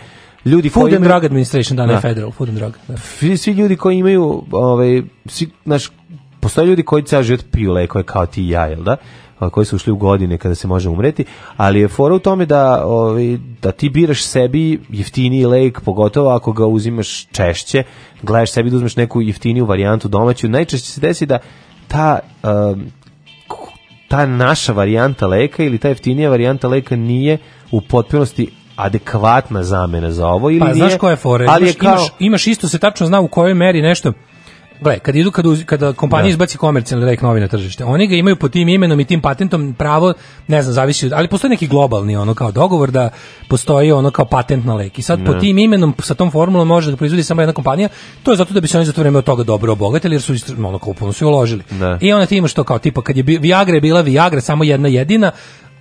ljudi Food and Drug Administration, da, ne da. Federal, Food and Drug. Da. Svi, svi ljudi koji imaju, ovaj, svi, naš, postoje ljudi koji ceo život piju lekove kao ti i ja, jel da? koji su ušli u godine kada se može umreti, ali je fora u tome da, ovi, ovaj, da ti biraš sebi jeftiniji lek, pogotovo ako ga uzimaš češće, gledaš sebi da uzmeš neku jeftiniju varijantu domaću, najčešće se desi da ta um, ta naša varijanta leka ili ta jeftinija varijanta leka nije u potpunosti adekvatna zamena za ovo ili pa, nije, znaš koje fore, ali imaš, je kao, imaš, imaš isto se tačno zna u kojoj meri nešto Gle, kad idu kad uz, kada kompanija da. izbaci komercijalni lek novi na tržište, oni ga imaju pod tim imenom i tim patentom pravo, ne znam, zavisi od, ali postoji neki globalni ono kao dogovor da postoji ono kao patent na lek. I sad ne. pod da. tim imenom sa tom formulom može da proizvodi samo jedna kompanija. To je zato da bi se oni za to vreme od toga dobro obogatili jer su ono kao puno su uložili. Ne. Da. I onda ti imaš to kao tipa kad je Viagra je bila Viagra samo jedna jedina,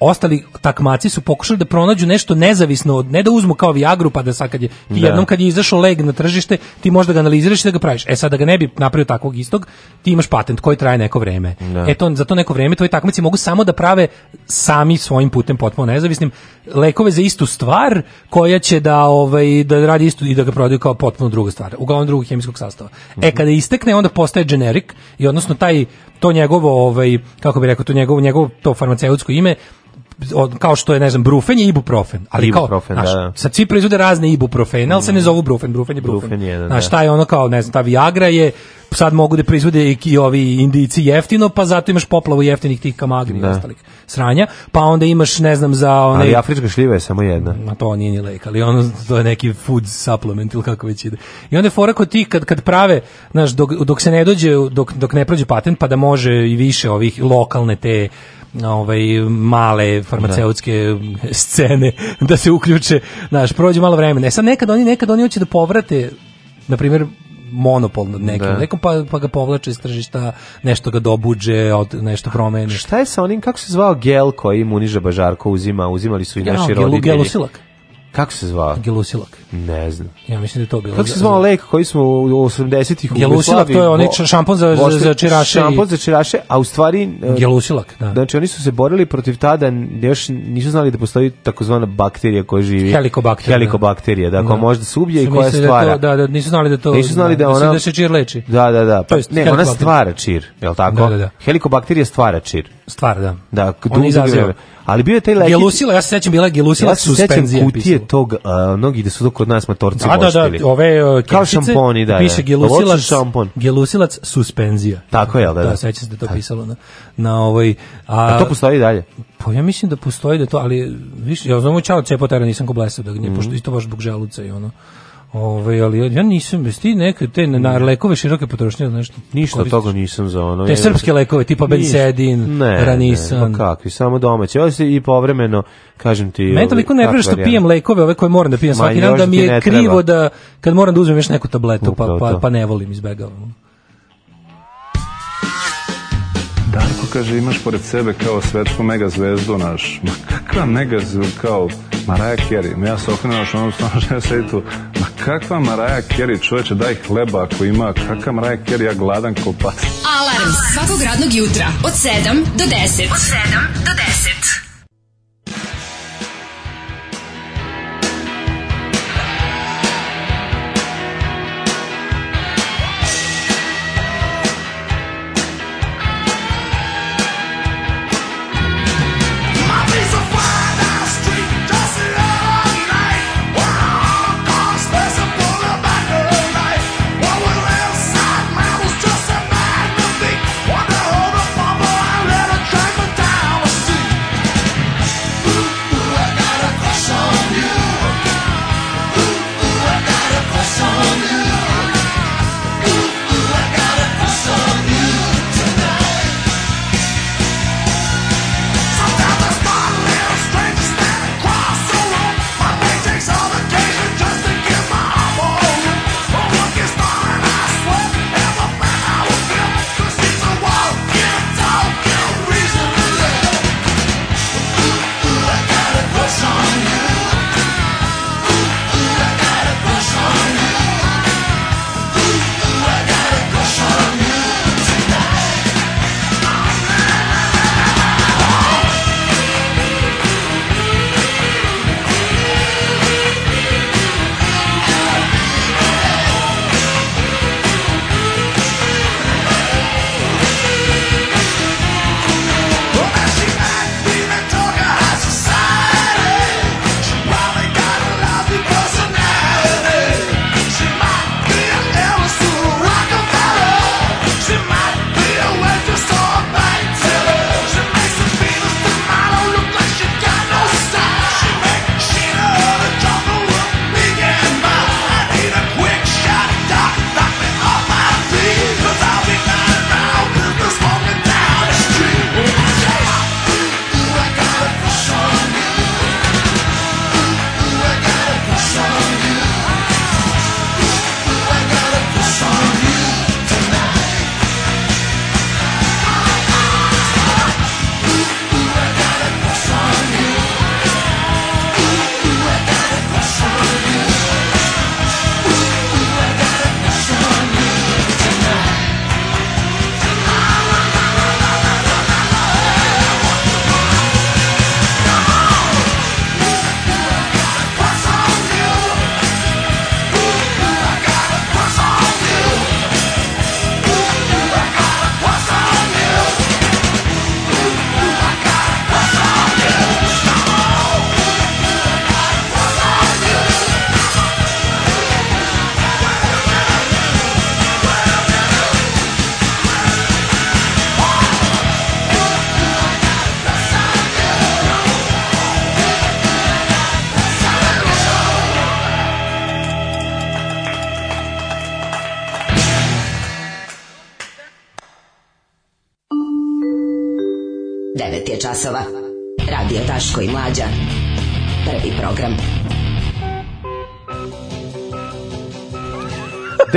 ostali takmaci su pokušali da pronađu nešto nezavisno od ne da uzmu kao Viagra pa da sad kad je ti da. jednom kad je izašao leg na tržište ti možda ga analiziraš i da ga praviš. E sad da ga ne bi napravio takvog istog, ti imaš patent koji traje neko vreme. Da. E to, za to neko vreme tvoji takmaci mogu samo da prave sami svojim putem potpuno nezavisnim lekove za istu stvar koja će da ovaj da radi isto i da ga prodaju kao potpuno druga stvar, uglavnom drugog hemijskog sastava. Mm -hmm. E mhm. kada istekne onda postaje generic i odnosno taj to njegovo ovaj kako bi rekao to njegovo njegovo to farmaceutsko ime kao što je ne znam brufen je ibuprofen, ali ibuprofen, kao znaš, da, da. sad svi proizvode razne ibuprofene, ali se ne mm. zovu brufen, brufen je brufen. brufen je, da, da. znaš, šta je ono kao ne znam, ta Viagra je sad mogu da proizvode i, i ovi indici jeftino, pa zato imaš poplavu jeftinih tih kamagni i da. ostalih sranja, pa onda imaš ne znam za one Ali afrička šljiva je samo jedna. Ma to nije ni lek, ali ono to je neki food supplement ili kako već ide. I onda je fora kod tih kad kad prave, znaš, dok, dok se ne dođe dok dok ne prođe patent, pa da može i više ovih lokalne te ovaj male farmaceutske da. [LAUGHS] scene da se uključe, znaš, prođe malo vremena. E sad nekad oni nekad oni hoće da povrate na primjer monopol nad nekim, da. nekom pa, pa ga povlače iz tržišta, nešto ga dobuđe, od, nešto promene. Šta je sa onim, kako se zvao gel koji mu niža Bažarko uzima, uzimali su i ja, naši gelu, roditelji? Gelusilak. Kako se zvao? Gelusilak. Ne znam. Ja mislim da je to bilo. Kako se zvao lek koji smo u 80-ih u Gelusilak, to je onaj šampon za, za, za čiraše. Šampon za čiraše, a u stvari... E, Gelusilak, da. Znači oni su se borili protiv tada, još nisu znali da postoji takozvana bakterija koja živi. Helikobakterija. Da. Helikobakterija, da, da. koja može da se ubije i koja stvara. Da, to, da, da, nisu znali da to... Nisu znali da, da ona... Da se čir leči. Da, da, da. Pa, ne, ona stvara čir, je li tako? Da, da, da. Helikobakterija stvara čir. Stvara, da. Da, oni izaziva. Ali bio je taj lekić. Gelusila, ja se sećam bila Gelusila ja se suspenzija. kutije pisalo. tog, uh, mnogi gde su dok kod nas matorci da, boštili. Da, da, ove uh, kao šamponi, da, piše da. Gelusilac, šampon. Gelusilac suspenzija. Tako je, da, da. Da, sećam se da to da. pisalo na, na ovoj... A, a to postoji dalje? Pa ja mislim da postoji da to, ali, viš, ja znam u Čao Cepotara nisam ko blesao da gnje, mm -hmm. pošto isto baš zbog želuca i ono. Ove, ovaj, ali ja nisam, jesi neke te na lekove široke potrošnje ili nešto? Ništa od toga nisam za ono. Te je, srpske lekove, tipa Bensedin, ne, Ranisan. Ne, no kakvi, samo domaći. Ovo i povremeno, kažem ti... Mene toliko ne vrlo ovaj, što da pijem lekove, ove koje moram da pijem svaki dan, da, da mi je krivo da, kad moram da uzmem još neku tabletu, pa, pa, pa ne volim, izbegavam. Darko kaže, imaš pored sebe kao svetsku megazvezdu naš. Ma kakva megazvezdu kao Maraja Carey? Ja se okrenuo što ono stano što ja sedi tu. Ma kakva Maraja Carey? Čoveče, daj hleba ako ima. Kakva Maraja Carey? Ja gladan kao pas. Alarm svakog radnog jutra od 7 do 10. Od 7 do 10.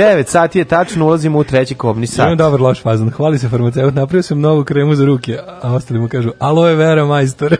9 sati je tačno, ulazimo u treći kobni sat. Imam dobar loš fazan. Hvali se farmaceut, napravio sam novu kremu za ruke, a ostali mu kažu, aloe vera majstore.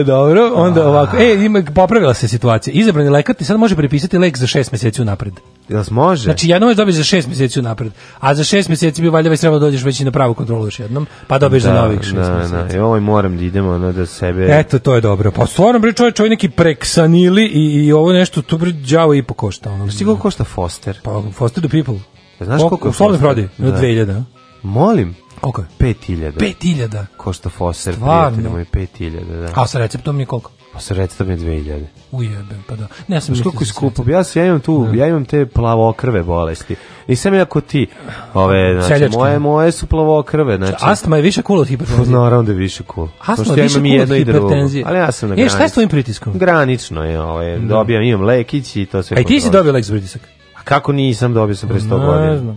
E, dobro, onda ovako. E, ima, popravila se situacija. Izabrani lekar ti sad može prepisati lek za šest meseci unapred. Jel može? Znači, jedno već dobiješ za šest meseci unapred. A za šest meseci bi valjda već trebalo da dođeš već i na pravu kontrolu još jednom, pa dobiješ da, za novih šest da, mjeseci. Da, da, e, ovo ovaj moram da idemo ono da sebe... Eto, to je dobro. Pa stvarno, bre, čovjek, čovjek neki preksanili i, i ovo nešto, tu bre, džavo i pokošta. Ono. Znači, koliko košta Foster? Pa, Foster the people. Pa znaš koliko je Foster? U slobodnoj prodaji, od 2000. Molim. Koliko je? 5000. 5000. Košta Foser, prijatelj moj, 5000, da. A sa receptom je koliko? Pa sa receptom je 2000. Ujebem, pa da. Ne, ja sam Znaš pa koliko je skupo? Ja, ja imam tu, da. ja imam te plavokrve bolesti. Nisam ja kod ti. Ove, znači, moje, moje su plavokrve. Znači, znači, astma je više cool od hipertenzije. Naravno da je više cool. Astma je više ja cool od hipertenzije. Ali ja sam na granici. E, šta je s tvojim pritiskom? Granično je. Ove, ovaj, mm. Da. Dobijam, imam lekić i to sve. A i ti si dobio lek za pritisak? A kako nisam dobio sa pre 100 godina? Ne znam.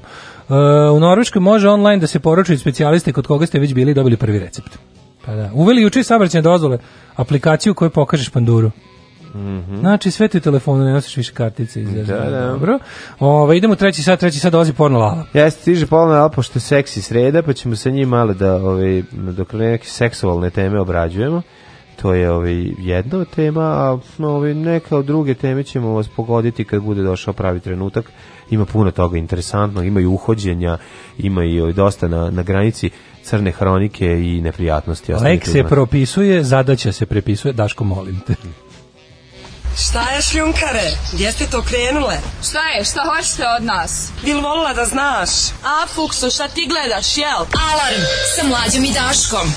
Eh, u Norveškoj može online da se poručuju specijaliste kod koga ste već bili i dobili prvi recept. Pa da. Uveli juče saobraćajne dozvole, aplikaciju koju pokažeš panduru. Mm -hmm. Znači, sve ti u telefonu, ne nosiš više kartice. iz Da, da. Dobro. Ove, idemo treći sad, treći sad dolazi porno lala. Ja stiže porno lala, pošto je seksi sreda, pa ćemo sa njim malo da, ove, dok neke seksualne teme obrađujemo. To je ovaj, jedna tema, a ovaj, neka od druge teme ćemo vas pogoditi kad bude došao pravi trenutak. Ima puno toga interesantno, ima i uhođenja, ima i ovaj, dosta na, na granici crne hronike i neprijatnosti. Lek se propisuje, zadaća se prepisuje, Daško, molim te. Šta je šljunkare? Gdje ste to krenule? Šta je? Šta hoćete od nas? Bil volila da znaš? A, Fuksu, šta ti gledaš, jel? Alarm sa mlađom i Daškom.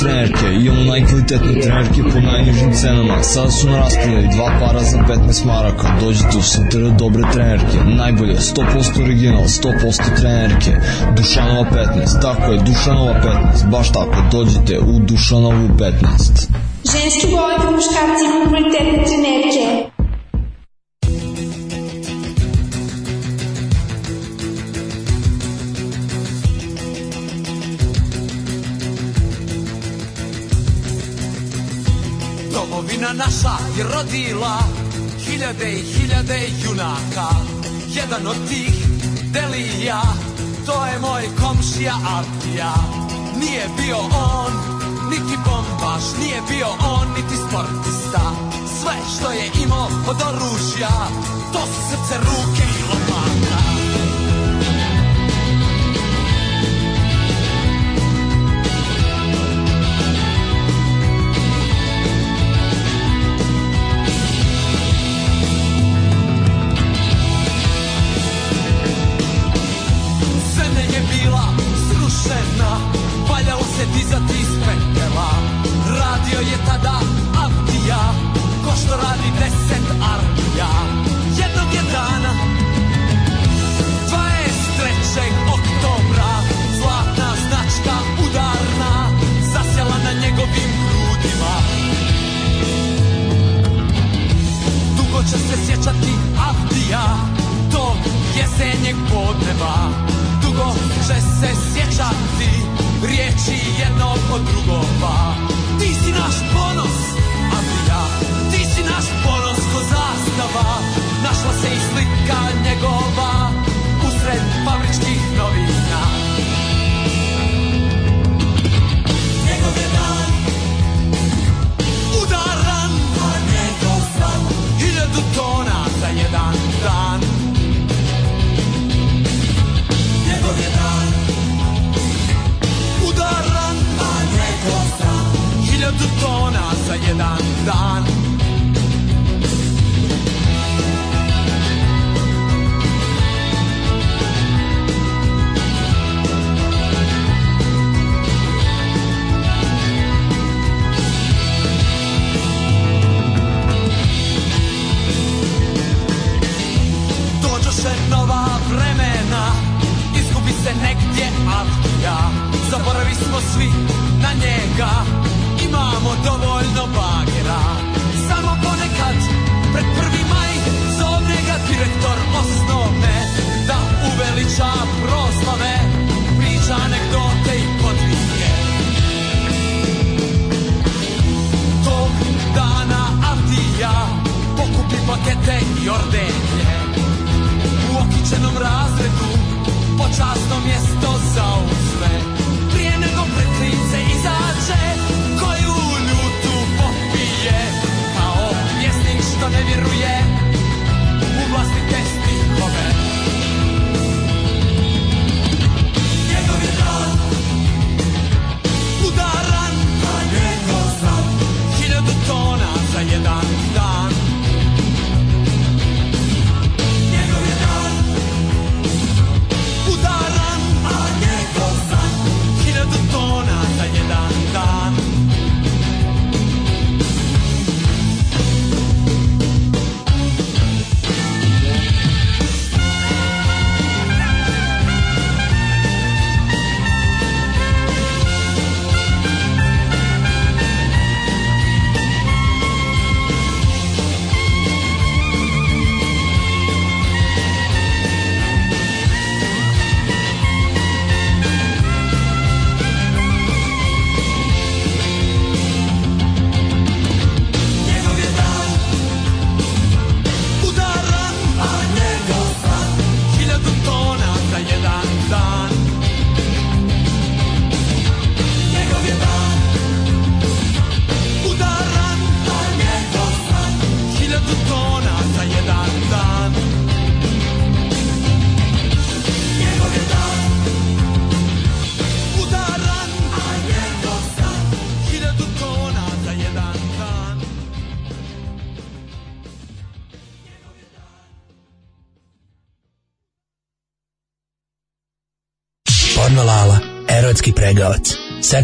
trenerke, imamo najkvalitetne trenerke po najnižim cenama. Sada su na raspodaju dva para za 15 maraka. Dođite u STR dobre trenerke, najbolje, 100% original, 100% trenerke. Dušanova 15, tako je, Dušanova 15, baš tako, dođite u Dušanovu 15. Ženski boli po muškarci i kvalitetne trenerke. je rodila hiljade i hiljade junaka Jedan od tih deli ja, to je moj komšija Abdija Nije bio on, niti bombaš, nije bio on, niti sportista Sve što je imao od oružja, to su srce, ruke i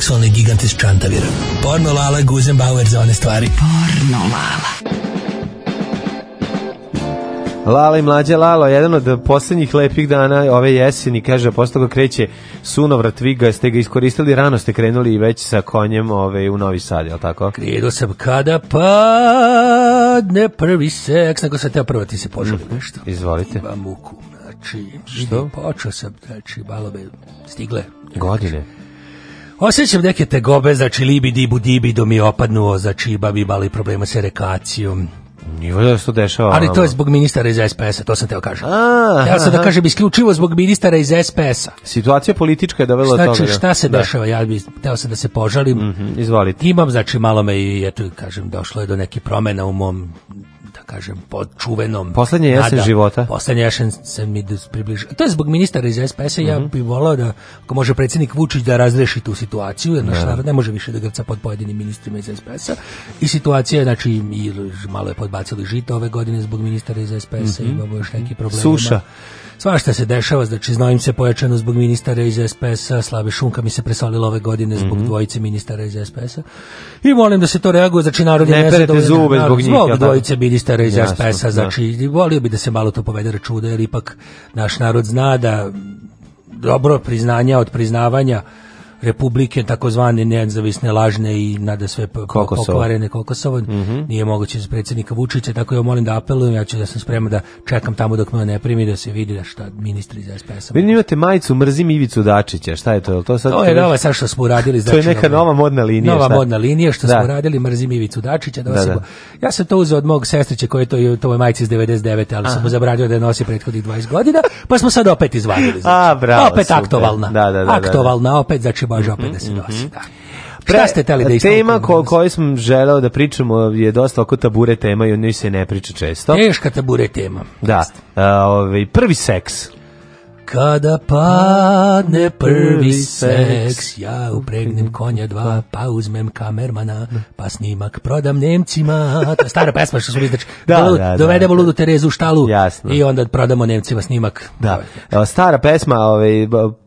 seksualni gigant iz Čantavira. Porno Lala Guzenbauer za one stvari. Porno Lala. Lala i mlađe Lalo, jedan od poslednjih lepih dana ove jeseni, kaže, posle ga kreće sunovrat, vi ga ste ga iskoristili, rano ste krenuli i već sa konjem ove, u Novi Sad, jel tako? Krenuo sam kada padne prvi seks, nego sam teo prvo ti se poželim mm. nešto. Izvolite. Ima muku, znači, što? počeo sam, znači, malo me stigle. Godine? Osećam neke tegobe, znači libi dibu dibido mi opadnuo, znači babi imali problema sa rekacijom. Nivo da se to dešava. Ali to je zbog ministara iz SPS-a, to sam teo da kažem. A, ja sam da kažem isključivo zbog ministara iz SPS-a. Situacija politička je dovela znači, toga. Znači šta se da. dešava, ja bih teo sam da se požalim. Mm -hmm, izvolite. Imam znači malo me i eto kažem došlo je do neke promena u mom kažem, pod čuvenom... Poslednje jesen nada, života. Poslednje jesen se mi približio. To je zbog ministara iz SPS-a, mm -hmm. ja mhm. bih volao da, ako može predsjednik Vučić da razreši tu situaciju, jer naš yeah. Da. narod ne može više da grca pod pojedinim ministrima iz SPS-a. I situacija je, znači, i malo je podbacili žito ove godine zbog ministara iz SPS-a, mm -hmm. imamo još neki problema. Suša. Svašta se dešava, znači znojim se pojačano zbog ministara iz SPS-a, slabe šunka mi se presalila ove godine zbog mm -hmm. dvojice ministara iz SPS-a. I molim da se to reaguje, znači narod je ne perete zube zbog njih. Zbog dvojice ministara iz SPS-a, da. znači da. volio bi da se malo to povede računa, jer ipak naš narod zna da dobro priznanja od priznavanja republike takozvane nezavisne lažne i nade sve pokvarene Kokosovo. Mm -hmm. Nije moguće iz predsjednika Vučića, tako ja molim da apelujem, ja ću da sam spreman da čekam tamo dok me ne primi da se vidi da šta ministri iz SPS-a. Vidim imate majicu mrzim Ivicu Dačića, šta je to? To sad To je nova sad što smo radili znači. [LAUGHS] to je znači, neka ovaj, nova modna linija, Nova šta? modna linija što da. smo radili mrzim Ivicu Dačića, da, da, da. Ja sam to uzeo od mog sestriće koji je to to je iz 99, ali Aha. sam mu zabranio da je nosi prethodnih 20 godina, pa smo sad opet izvadili. Znači. A, bravo. Opet super. aktualna. Da, da, da, da, da. aktovalna opet znači baš opet da se dosi. Mhm, mhm. Da. Šta ste teli da Tema ko, koju sam želeo da pričamo je dosta oko tabure tema i o njoj se ne priča često. Teška tabure tema. Da. A, ovaj, prvi seks. Kada padne prvi seks, ja upregnem konja dva, pa uzmem kamermana, pa snimak prodam Nemcima. Ta stara pesma što su mi znači. Da, da, dovedemo da, ludu Terezu u štalu Jasno. i onda prodamo Nemcima snimak. Da. Stara pesma, ovaj,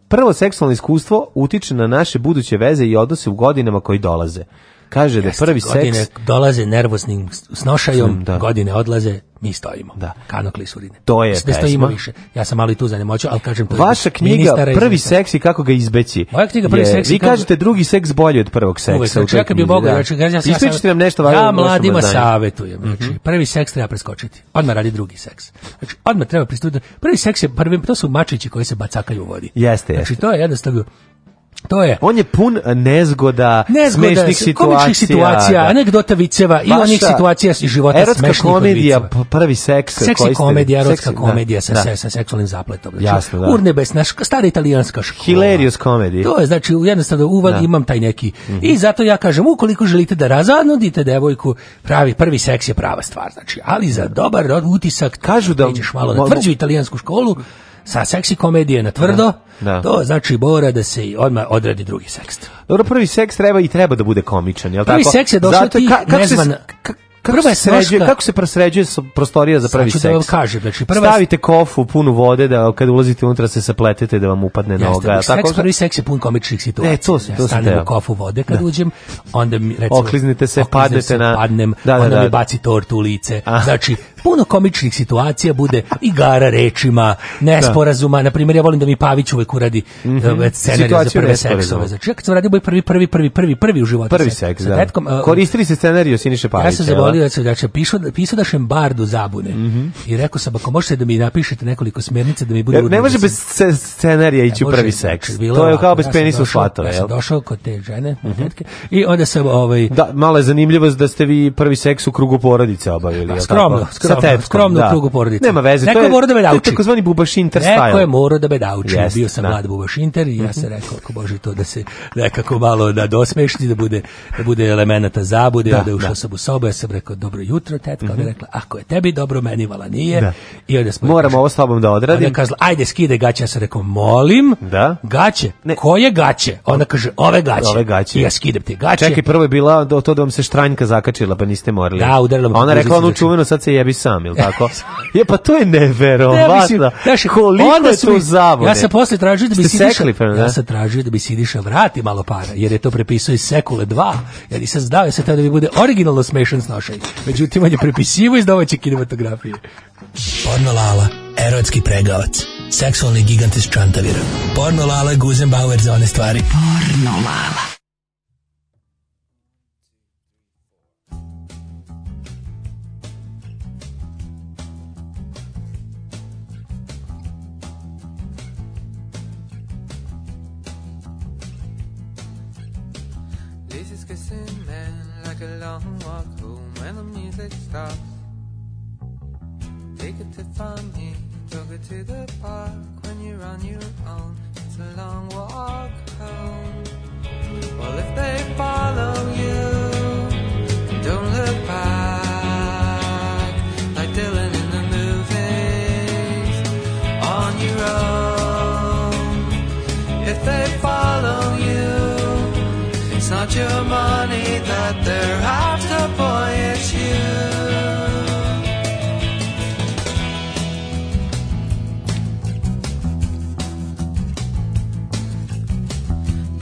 Prvo seksualno iskustvo utiče na naše buduće veze i odnose u godinama koji dolaze. Kaže da prvi godine seks... dolaze nervoznim snošajom, da. godine odlaze, mi stojimo. Da. Kanokli surine. To je Ne da stojimo više. Ja sam malo tu tu zanemoćao, al kažem... To Vaša knjiga Prvi seks i kako ga izbeći. Moja knjiga Prvi je, seks i Vi kako... kažete drugi seks bolji od prvog seksa. Uvek, čekaj znači, bi Boga, da. Znači, ja, ja, ja, nam nešto važno. Ja mladima da- savetujem Znači, mhm. prvi seks treba preskočiti. Odmah radi drugi seks. Znači, odmah treba pristupiti. Prvi seks je prvi, to su mačići koji se bacakaju u vodi. Jeste, znači, jeste. Znači, to je jednostavno To je. On je pun eh, nezgoda, nezgoda smešnih situacija, situacija da. anegdota viceva i onih da. situacija iz života erotska smešnih komedija, viceva. prvi seks, seksi koji komedija, erotska seksi, da, komedija da, sa, da. sa seksualnim zapletom. Znači, Jasno, da. Urnebesna, stara italijanska škola. Hilarious comedy. To je, znači, jednostavno uvad da. imam taj neki. Mm -hmm. I zato ja kažem, ukoliko želite da razanudite devojku, pravi prvi seks je prava stvar, znači, ali za dobar utisak kažu da, da ideš malo na tvrđu italijansku školu, sa seksi komedije na tvrdo, da. da. to znači mora da se odmah odradi drugi seks. Dobro, prvi seks treba i treba da bude komičan, je li prvi tako? Prvi seks je došao ti ka, nezvan... kako prva je sređuje, kako se prosređuje prostorija za prvi seks? ću Da vam kažem, znači prva stavite kofu punu vode da kad ulazite unutra se sapletete da vam upadne jeste, noga. Znači seks, tako prvi seks je pun komičnih situacija. Ne, to se ja to stanem u kofu vode kad da. uđem, onda mi recimo okliznite se, okliznite padnete se, na padnem, da, da, onda da, mi baci tortu u lice. A. Znači puno komičnih situacija bude igara rečima, nesporazuma. Da. Na primjer, ja volim da mi Pavić uvek uradi mm -hmm. Da, scenarij za prve seksove. Znači, ja kad sam radio boj prvi, prvi, prvi, prvi, prvi u životu. Prvi seks, sa, da. Tetkom, uh, Koristili se scenariju Siniše Pavića. Ja sam zavolio da sam da će pisao, pisao da šembardu zabune. Mm -hmm. I rekao sam, ako možete da mi napišete nekoliko smernica da mi bude... Ja, ne može bez scenarija ići u prvi znači, seks. To je kao bez penisa u šlatove. Ja sam došao kod te žene, mhm. i onda sam... Ovaj, da, mala je zanimljivost da ste vi prvi seks u krugu porodice obavili. Pa skromno, skromno tepkom, skromnu da. prugu porodice. Nema veze, Neko to je, mora da bedauči. To je takozvani bubaš style. Neko je morao da bedauči. Yes, da Bio sam da. mlad bubaš i ja sam mhm. rekao, ako bože to da se nekako malo da dosmešni, da bude, da bude elemenata zabude, da, onda je ušao da. sam u sobu, ja sam rekao, dobro jutro, tetka, mm -hmm. ona mhm. rekla, ako je tebi dobro, meni vala nije. Da. I onda smo Moramo ovo s tobom da odradim. Ona kazala, ajde, skide gaće, ja sam rekao, molim, da. gaće, ne. koje gaće? Ona kaže, ove gaće. Ove gaće. I ja skidem te gaće. Čekaj, prvo je bila do to da vam se štranjka zakačila, pa niste morali. Da, udarila Ona rekla onu da čuveno, sad se jebi sam, ili tako? je, pa to je neverovatno. Ja, mislim, daši, koliko onda je to zavode? Ja sam posle tražio da bi Sidiša... Pa, ja sam tražio da bi Sidiša vrati malo para, jer je to prepisao iz Sekule 2. Jer nisam znao, ja sam tada da bi bude originalno smešan snošaj. Međutim, on je prepisivo iz domaće kinematografije. Pornolala, erotski pregavac. Seksualni gigant iz Čantavira. Pornolala je Guzenbauer za one stvari. Pornolala. off. Take it to Tommy, took it to the park. When you're on your own, it's a long walk home. Well, if they follow you, don't look back like Dylan in the movies. On your own, if they follow you your money that they're after, boy, it's you.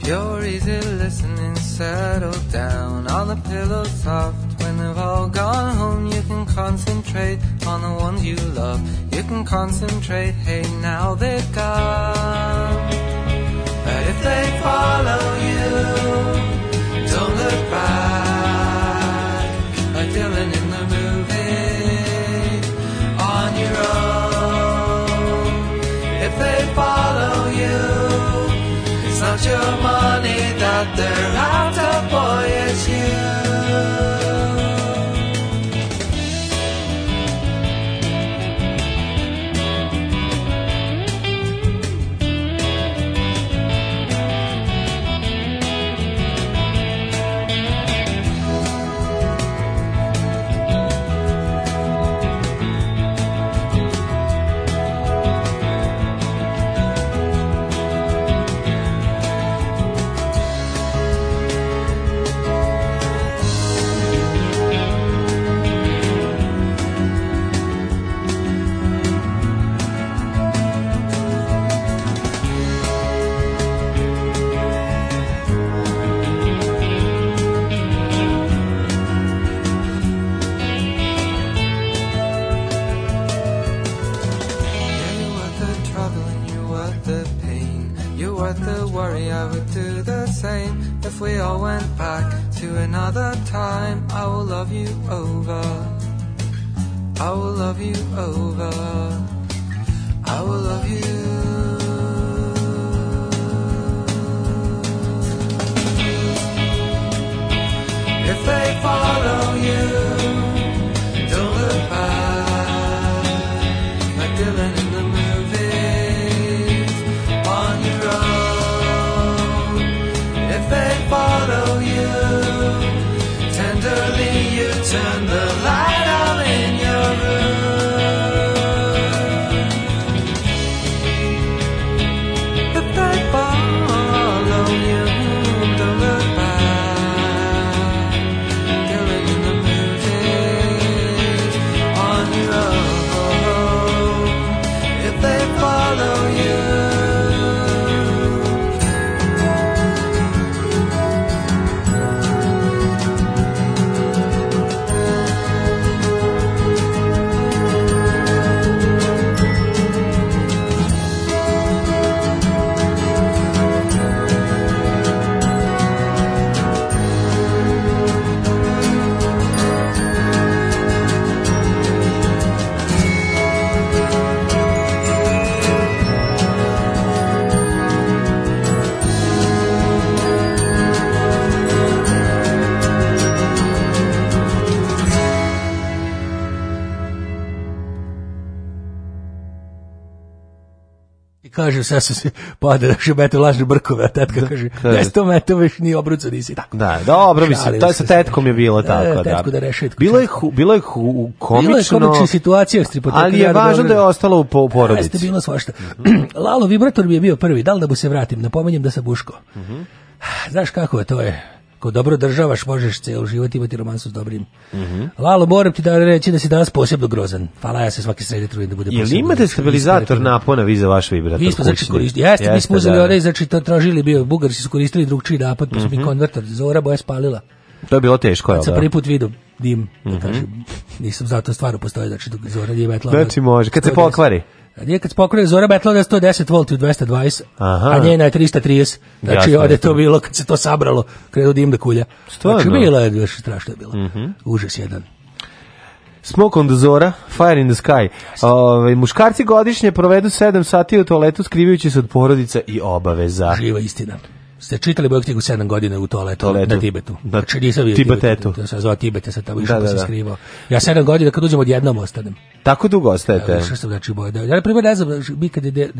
Pure, easy listening, settle down. on the pillow soft. When they've all gone home, you can concentrate on the ones you love. You can concentrate, hey, now they're gone. But if they follow you, a Dylan in the movie, on your own. If they follow you, it's not your money. I went back to another time. I will love you over. I will love you over. I will love you. If they follow you kaže, sve sam se pada, še mete lažne brkove, a tetka da, kaže, da sto mete već ni obruca nisi tako. Da, da dobro, mislim, to je sa tetkom je bilo e, da, tako, da. Tetku da rešetku. Bilo je, bilo je komično. Bilo je komična situacija, ali je važno da je ostalo u porodici. Jeste bilo svašta. [CLEARS THROAT] Lalo Vibrator mi je bio prvi, da li da mu se vratim, napomenjem da sa Buško. Mhm. Znaš kako je, to je ako dobro državaš, možeš ceo život imati romansu s dobrim. Mm -hmm. Lalo, moram ti da reći da si danas posebno grozan. Hvala, ja se svaki sredi trudim da bude Jel posebno. Jel imate stabilizator napona vi za vaš vibrator? Mi smo, znači, koristili. Jeste, Jeste, mi smo uzeli da, onaj, znači, to tražili bio, bugari su koristili drugčiji napad, pa smo mm -hmm. mi mhm. konvertor, zora boja spalila. To je bilo teško, jel da? Sam prvi put vidio dim, da mm -hmm. kažem. Nisam zato stvarno postoje, znači, zora nije metla. Znači, može, kad se pokvari. Nije kad pokrene Zora Betla da 110 V u 220, Aha. a njena je 330. Znači, Jasno, ovde to bilo, kad se to sabralo, kredo dim da kulja. Stvarno? Znači, bila je, još strašno je bilo. Mm -hmm. Užas jedan. Smoke on the Zora, Fire in the Sky. Ove, ovaj, muškarci godišnje provedu 7 sati u toaletu skrivajući se od porodica i obaveza. Živa istina ste čitali moju knjigu 7 godina u toaletu, toaletu. na Tibetu. Da, znači nisam bio Tibetetu. Tibetu. se zove Tibet, ja sam tamo išao da, da, da. se skrivao. Ja 7 godina kad uđem jednom ostanem. Tako dugo ostajete? Ja, da, što sam znači boja. Da, ja na primjer ne znam, mi kad je... De,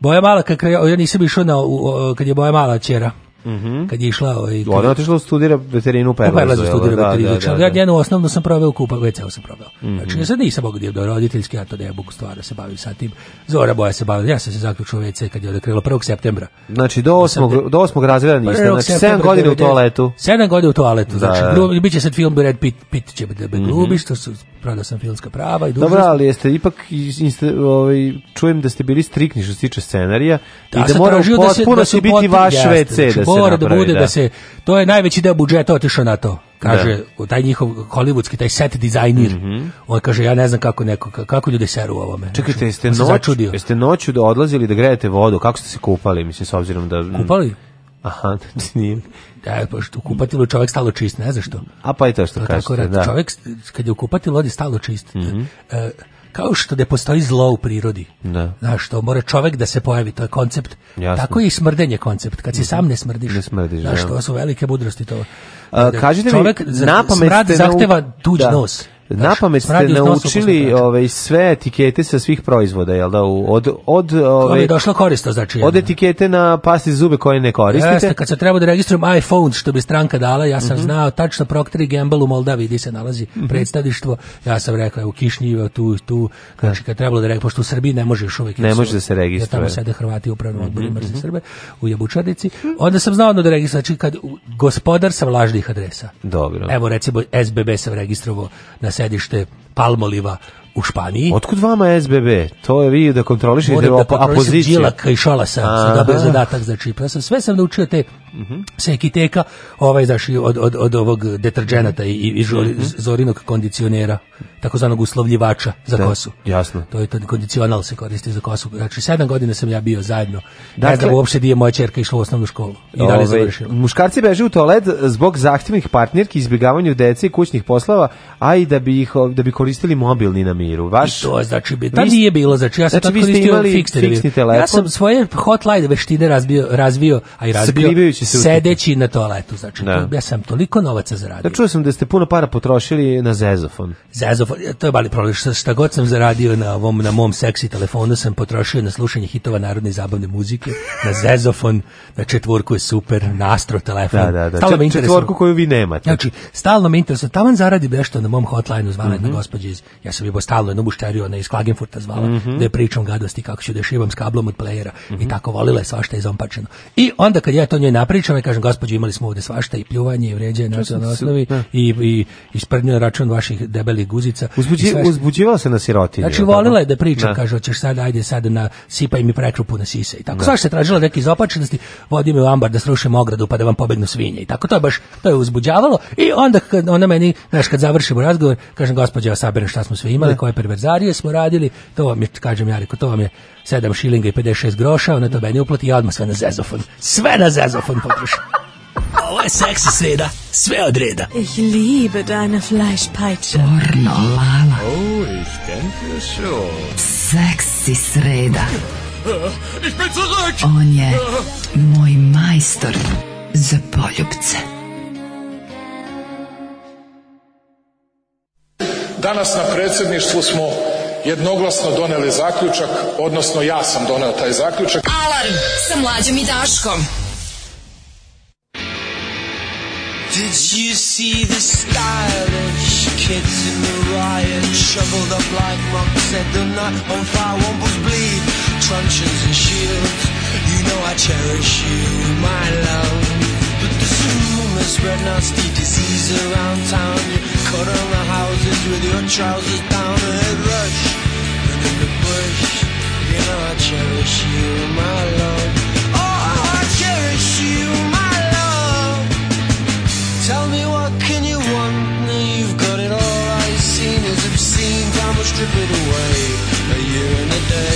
boja mala, kad kraj, ja nisam išao na, u, kad je Boja mala čera. Mm -hmm. Kad je išla... Ovaj, kad... Ona je otišla da studira veterinu u Perlezu. U Perlezu da, studira da, veterinu. Da, da, da, ja da. osnovnu sam proveo kupa, WC ovaj sam proveo. Mm -hmm. Znači, ja sad nisam mogu da roditeljski, ja to ne mogu stvarno se bavim sa tim. Zora Boja se bavila, ja sam se zaključio u WC kad je odekrila 1. septembra. Znači, do 8. Do 8. razreda niste, znači 7 godine u toaletu. 7 godina u toaletu, znači, da, da. biće sad film Red Pit, Pit će da mhm. glubi, što su, prodao sam filmska prava i dužnost. Dobro, ali jeste, ipak inste, ovaj, čujem da ste bili strikni što se tiče scenarija da, i da mora potpuno da se, biti vaš WC, da mora da bude da. da se to je najveći deo budžeta otišao na to kaže da. taj njihov hollywoodski taj set dizajner mm -hmm. on kaže ja ne znam kako neko kako ljudi seru ovome čekajte znači, jeste noć jeste noću da odlazili da grejete vodu kako ste se kupali mislim s obzirom da kupali Aha, [LAUGHS] znači nije. Da, pa što kupatilu čovjek stalo čist, ne znaš što. A pa i to što kaže kažete, da. Čovjek kad je u odi stalo čist. Mm -hmm. e, kao što da postoji zlo u prirodi. Da. Znaš, što mora čovek da se pojavi, to je koncept. Jasno. Tako je i smrdenje koncept, kad si sam ne smrdiš. Ne smrdiš, Znaš, da. to su velike budrosti to. A, kažite čovek mi, napamet... Smrad zahteva tuđ da. nos napamet ste naučili ove, ovaj, sve etikete sa svih proizvoda, jel da? Od, od, ove, ovaj, je došla koristo, znači. Od da? etikete na pasti zube koje ne koristite. Jeste, kad se treba da registrujem iPhone, što bi stranka dala, ja sam mm -hmm. znao, tačno Procter Gamble u Moldavi, gdje se nalazi mm -hmm. predstavništvo, ja sam rekao, u Kišnjiva, tu, tu, znači kad trebalo da rek pošto u Srbiji ne možeš još uvijek. Ne može da se registruje. Tamo sede Hrvati upravno mm -hmm. odboru mhm, mrze mhm. Srbe, u Jabučarnici. Onda sam znao da registrujem, znači kad gospodar sam lažnih adresa. Dobro. Evo recimo SBB se registrovao na sedište Palmoliva u Španiji. Otkud vama SBB? To je vi da kontrolišite da kontroliš opozicija. Moram da kontrolišem Đilaka i Šalasa, su da dobar zadatak za znači. pa čip. Ja sam sve sam naučio te Mm Sekiteka, ovaj daš od, od, od ovog deterđenata i, i žori, mm -hmm. zorinog kondicionera, takozvanog uslovljivača za da, kosu. Jasno. To je to kondicional se koristi za kosu. Znači, sedam godina sam ja bio zajedno. Dakle, ne znam uopšte di je moja čerka išla u osnovnu školu. I ove, dalje ovaj, završila. Muškarci beže u toalet zbog zahtjevnih partnerki, izbjegavanju dece i kućnih poslova, a i da bi, ih, da bi koristili mobilni na miru. Vaš... I to znači, bi, tad nije bilo, znači ja sam znači, tad koristio fiksni telefon. Ja sam svoje hotline veštine razbio, razbio a i razbio će se sedeći na toaletu. Znači, da. ja sam toliko novaca zaradio. Da čuo sam da ste puno para potrošili na zezofon. Zezofon, e, to je bali problem. Šta, šta god sam zaradio na, ovom, na mom seksi telefonu sam potrošio na slušanje hitova narodne zabavne muzike, na zezofon, na četvorku je super, na astro telefon. Da, da, da. Stalno četvorku koju vi nemate. Znači, stalno me interesuje. Taman zaradi nešto na mom hotlajnu zvala mm -hmm. jedna mhm. gospođa iz, ja sam bio stalno jednu mušteriju, ona iz Klagenfurta zvala, mm -hmm. da je pričam gadosti kako ću da šibam s kablom od playera mm -hmm. i mhm. tako volila je svašta izompačeno. I onda kad ja to njoj napravim, pričam i kažem, gospođo, imali smo ovde svašta i pljuvanje i vređanje na nacionalnoj osnovi da. i, i, i sprdnju na račun vaših debelih guzica. Uzbuđi, uzbuđivala se na sirotinju. Znači, volila je da priča, da. kaže, hoćeš sad, ajde sad na sipaj mi prekrupu na sise i tako. Da. Svašta tražila neki izopačenosti, vodi me u ambar da srušim ogradu pa da vam pobegnu svinje i tako. To je baš, to je uzbuđavalo i onda kad ona meni, znači kad završimo razgovor, kažem, gospođo, ja saberem šta smo sve imali, da. koje perverzarije smo radili, to vam je, kažem, ja reko, to vam je 7 šilinga i 56 groša, ona to meni uplati, ja odmah sve na zezofon. Sve na zezofon potrošim. Ovo je seksi sreda, sve od reda. Ich liebe deine Fleischpeitsche. Porno, lala. Oh, ich denke schon. Seksi sreda. [LAUGHS] Ich bin zurück! On je moj majstor za poljubce. Danas na predsedništvu smo jednoglasno doneli zaključak, odnosno ja sam doneo taj zaključak. Alarm sa mlađom i Daškom. Did you see the stylish kids in the riot? Shoveled up like monks, set the night on fire, wombles bleed, truncheons and shields. You know I cherish you, my love. But the soon to spread nasty disease around town. You cut on the houses with your trousers down. A head rush, and in the bush, you know I cherish you, my love. Oh, I cherish you, my love. Tell me what can you want? Now you've got it all. I've seen is obscene. Time will strip it away. A year and a day.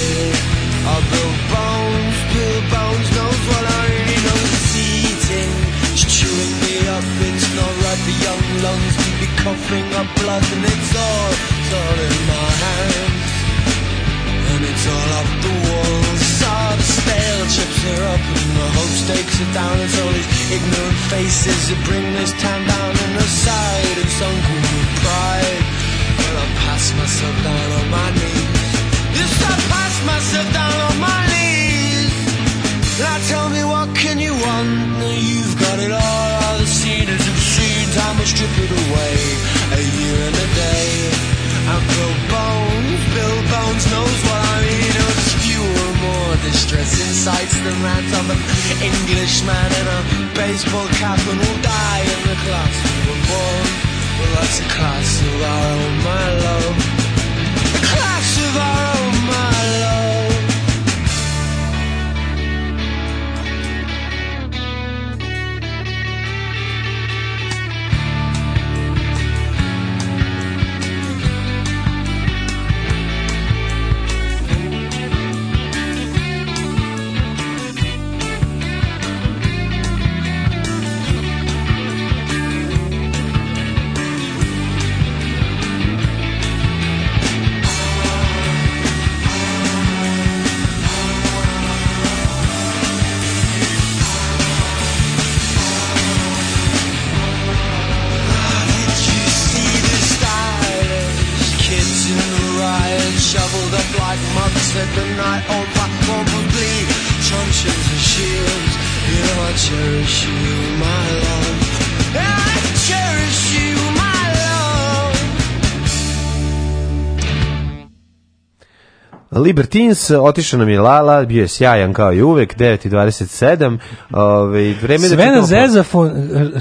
sit down and all these ignorant faces that bring this town down on the side of sunken with pride. Well, I pass myself down on my knees. Yes, I pass myself down on my knees. Now tell me what can you want? Now you've got it all. All the seen is obscene. Time will strip it away. A year and a day. i And Bill Bones, Bill Bones knows what recites the rant of an Englishman in a baseball cap and will die in the class we were born. Well, that's a class of our own, my love. A class of our own. Libertins, otišao nam je Lala, bio je sjajan kao i uvek, 9.27. Ove, ovaj, vreme da Sve da na zezafon,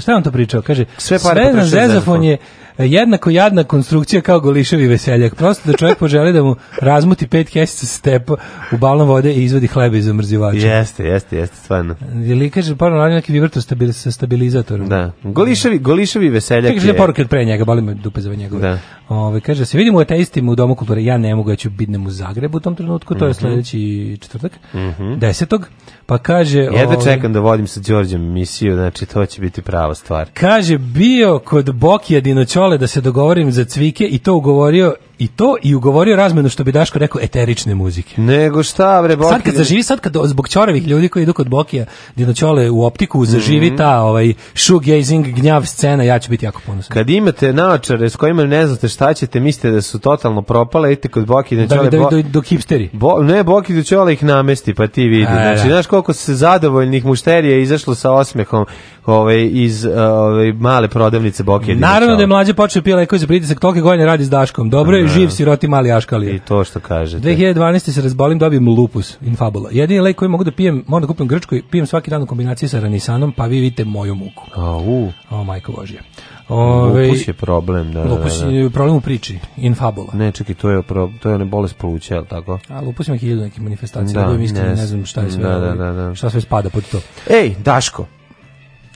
šta je on to pričao? Kaže, sve, sve na zezafon je jednako jadna konstrukcija kao goliševi veseljak. Prosto da čovjek poželi da mu razmuti pet kesica stepa u balon vode i izvadi hleba iz omrzivača. Jeste, jeste, jeste, stvarno. Ili kaže, porno radi neki vibrator stabil, sa stabilizatorom. Da. Goliševi, goliševi veseljak Čekaj, da je... Čekaj, poruke pre njega, boli me dupe za njegove. Da. Ove, kaže, da se vidimo u ateistima u Domu kulture. Ja ne mogu, ja ću bidnem u Zagrebu u tom trenutku, to je mm -hmm. sljedeći četvrtak, mm -hmm. desetog. Pa kaže... Jedva ovaj, čekam da vodim sa Đorđem misiju, znači to će biti prava stvar. Kaže, bio kod Bokija Dinoćole da se dogovorim za cvike i to ugovorio I to i ugovorio razmenu što bi Daško rekao eterične muzike. Nego šta bre Boki. Sad kad zaživi sad kad zbog čoravih ljudi koji idu kod Bokija Dinoćole u optiku zaživi mm -hmm. ta ovaj shoegazing gnjav scena ja ću biti jako ponosan. Kad imate naočare s kojima ne znate šta ćete mislite da su totalno propale idite kod Bokija, Dinoćole. Da, da, do, do hipsteri. Bo, ne Boki Dinoćole ih namesti pa ti vidi. A, da. znači znaš koliko se zadovoljnih mušterija izašlo sa osmehom ovaj iz ovaj male prodavnice Bokija. Naravno da je mlađe počeo pila lekovi za pritisak, tolke godine radi s Daškom. Dobro je Da. živ siroti mali aškalija. I to što kažete. 2012. se razbolim, dobijem lupus infabula. Jedini lek koji mogu da pijem, moram da kupim grčku i pijem svaki dan u kombinaciji sa ranisanom, pa vi vidite moju muku. A, u. O, majko Božja. Ove, lupus je problem, da, da. Lupus da, da. je problem u priči, infabula. Ne, čekaj, to je pro, to je ona bolest pluća, al tako? A lupus ima hiljadu nekih manifestacija, da, da, da ne, ne znam šta je sve. Da, da, da, da. Šta sve spada pod to. Ej, Daško.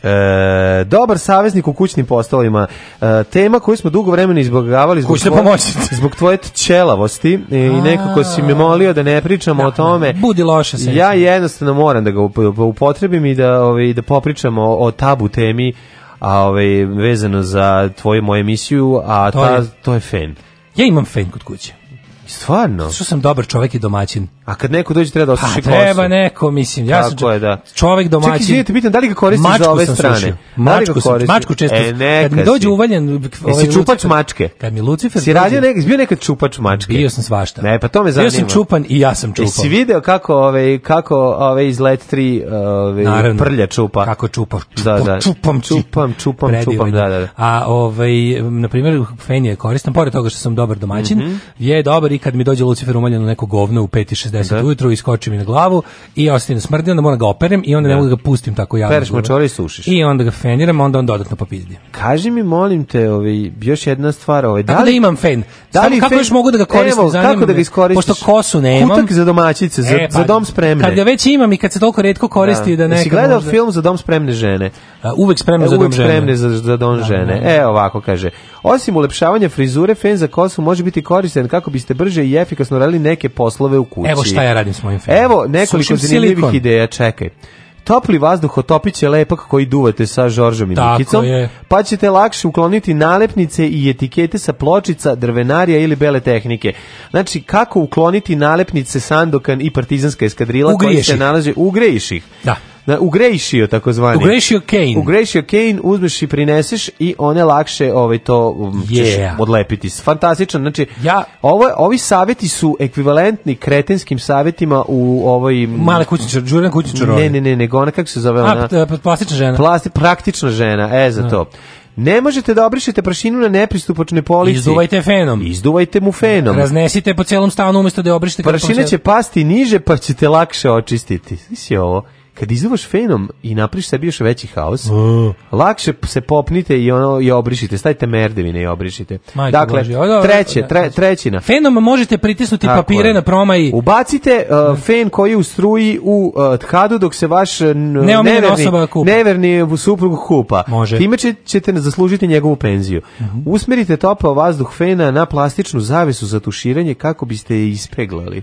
E, dobar saveznik u kućnim poslovima. E, tema koju smo dugo vremena izbegavali zbog Kućne tvoje, zbog tvoje čelavosti e, i nekako si me molio da ne pričamo da, o tome. Da. Budi loše se. Ja jednostavno moram da ga upotrebim i da ovaj da popričamo o, o tabu temi a ovaj vezano za tvoju moju emisiju, a to ta je, to je fen. Ja imam fen kod kuće. Stvarno? Što sam dobar čovek i domaćin. A kad neko dođe treba da osjeći kosu. Pa treba neko, mislim. Ja Tako sam je, da. čovek domaćin. Čekaj, izvinite, pitan, da li ga koristiš za ove strane? Da mačku da sam, mačku često. E, nekad kad mi dođe uvaljen... Ovaj Jesi čupač Lucifer, mačke? Kad mi Lucifer... Si radio nek, bio nekad čupač mačke? Bio sam svašta. Ne, pa to me zanima. Bio sam čupan i ja sam čupan. Jesi video kako, ove, ovaj, kako ove ovaj iz Let 3 ove, ovaj, Naravno, prlja čupa? Kako čupa? da, da. Čupam, čupam, čupam, čupam, da, da, da. A, ovaj, na primjer, Fenije koristam, pored toga što sam dobar domaćin, mhm. je dobar i kad mi dođe Lucifer umaljeno neko govno u 5.60 da. ujutru, iskoči mi na glavu i ostane smrdi, onda moram da ga operem i onda da. ne mogu da ga pustim tako javno. Pereš mačore i sušiš. I onda ga feniram, onda on dodatno popizdi. Kaži mi, molim te, ovaj, još jedna stvar. Ovaj, da li, da imam fen? Da li Samo, kako fen... još mogu da ga koristim? Evo, kako da ga iskoristiš? Pošto kosu nemam. Kutak za domaćice, za, e, pa, za dom spremne. Kad ga već imam i kad se toliko redko da. koristi da, da neka... Jesi gledao možda... film za dom spremne žene? A, uvek spremne za dom žene. spremne za, za dom da, žene. E, ovako kaže. Osim ulepšavanja frizure, fen za kosu može biti koristan kako biste brže brže i efikasno radili neke poslove u kući. Evo šta ja radim s mojim filmom. Evo nekoliko zanimljivih ideja, čekaj. Topli vazduh otopit će lepak koji duvate sa Žoržom i Nikicom, pa ćete lakše ukloniti nalepnice i etikete sa pločica, drvenarija ili bele tehnike. Znači, kako ukloniti nalepnice Sandokan i partizanska eskadrila koji se nalaze u Grejiših. Da. Da, ugrešio takozvani. Ugrešio Kane. Ugrešio Kane, uzmeš i prineseš i one lakše ovaj to um, ćeš yeah. odlepiti. Fantastičan, znači ja ovo ovi saveti su ekvivalentni kretenskim savetima u ovoj male kućičar, Đurana kućičar. Ne, ne, ne, nego ona kako se zove ona. plastična žena. Plasti, praktična žena, e za da. to. Ne možete da obrišete prašinu na nepristupačne police. Izduvajte fenom. Izduvajte mu fenom. Raznesite po celom stanu umesto da je obrišete. Prašina će pasti niže pa ćete lakše očistiti. Svi ovo. Kad izduvaš fenom i napriš sebi još veći haos, uh. lakše se popnite i ono i obrišite, stavite merdevine i obrišite. Majko dakle, Bože. treće, da, da, tre, da. trećina. Fenom možete pritisnuti Tako papire je. na promaji. Ubacite uh, fen koji u u uh, tkadu dok se vaš e, neverni, osoba kupa. neverni suprug kupa. Može. Time ćete zaslužiti njegovu penziju. Uh mhm. -huh. Usmerite topao vazduh fena na plastičnu zavisu za tuširanje kako biste je ispeglali.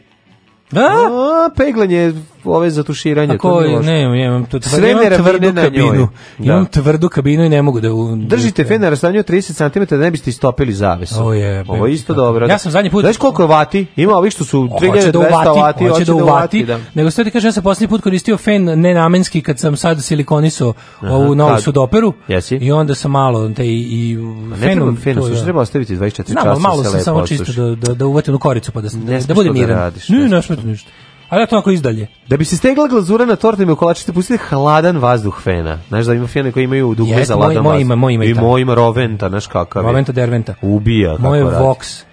Da? A, peglanje ove za tuširanje. Ako, to nije ne, ne, imam tu tvrdu, kabinu. Njoj. Da. Imam tvrdu kabinu i ne mogu da... U, Držite fe na rastanju 30 cm da ne biste istopili zavesu. Oh, je, Ovo je isto dobro. Ja sam zadnji put... Znaš koliko je vati? Ima ovih što su 3200 da vati, hoće da, da uvati. Da. Nego ste ti kaže, ja sam posljednji put koristio fen nenamenski kad sam sad silikonisao ovu novu sudoperu. Jesi? I onda sam malo te i, i fenom... Ne treba fenu, treba ostaviti 24 časa. Znam, malo sam samo čisto da, da, da uvatim u koricu pa da, da, da bude miran. Ne, ne smeta ništa. A da to ako izdalje. Da bi se stegla glazura na tortama i kolačite, pustite hladan vazduh fena. Znaš da ima fene koji imaju dugme za hladan vazduh. Moj ima, moj ima i, I moj ima roventa, znaš kakav je. Roventa derventa. Ubija. Moje vox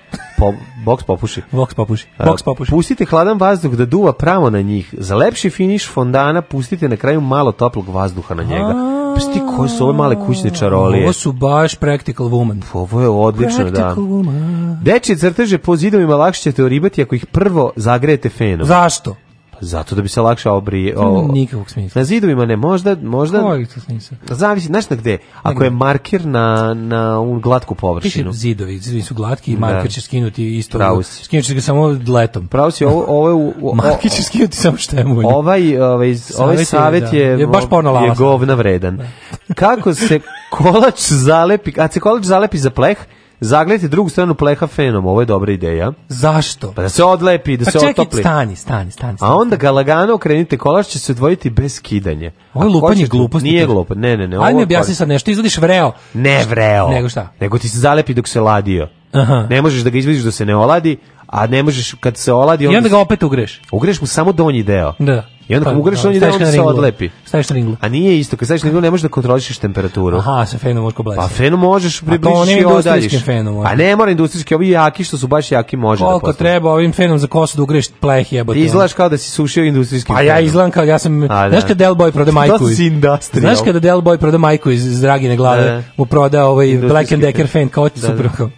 po, boks popuši. Boks popuši. Boks popuši. Pustite hladan vazduh da duva pravo na njih. Za lepši finiš fondana pustite na kraju malo toplog vazduha na njega. Pusti pa koje su ove male kućne čarolije. Ovo su baš practical woman. Pa ovo je odlično, da. Woman. Dečje crteže po zidovima lakše ćete oribati ako ih prvo zagrejete fenom. Zašto? Zato da bi se lakše obri... O, Nikakvog smisla. Na zidovima ne, možda... možda Kojeg to smisla? Zavisi, znaš na gde? Ako je marker na, na un glatku površinu. Piše zidovi, zidovi su glatki i da. marker će skinuti isto. Pravo si. Skinut će ga samo letom. Pravo si, ovo, ovo je... U, [LAUGHS] će skinuti samo što Ovaj, ovaj, ovaj savjet je, da. je, baš je govna vredan. Da. Kako se [LAUGHS] kolač zalepi, a se kolač zalepi za pleh, Zagledajte drugu stranu pleha fenom, ovo je dobra ideja. Zašto? Pa da se odlepi, da pa se otopli. Pa čekaj, stani, stani, stani. A onda ga lagano okrenite, kolač će se odvojiti bez kidanje. Ovo je lupanje gluposti. Nije glupo, ne, ne, ne. Ajde mi objasni pa- sad nešto, izvodiš vreo. Ne vreo. Nego šta? Nego ti se zalepi dok se ladio. Aha. Ne možeš da ga izvediš da se ne oladi, a ne možeš kad se oladi... I onda ga opet ugreš. Ugreš mu samo donji deo. Da. I onda pa, ugreš da, donji deo, onda se odlepi. Staviš na ringlu. A nije isto, kad staviš na ringlu ne možeš da kontrolišeš temperaturu. Aha, sa fenom možeš poblaći. Pa fenom možeš približiš i odaljiš. Fenom, možda. a ne mora industrijski, ovi jaki što su baš jaki može Koliko da Koliko treba ovim fenom za kosu da ugreš pleh jebote. Ti izgledaš kao da si sušio industrijski. A pa ja izgledam kao, ja sam... A, da. znaš kada Del Boy proda majku? To da si industrial. Znaš kada Del Boy proda majku iz, Dragine glave, mu proda ovaj Black and Decker fen, kao super. Da,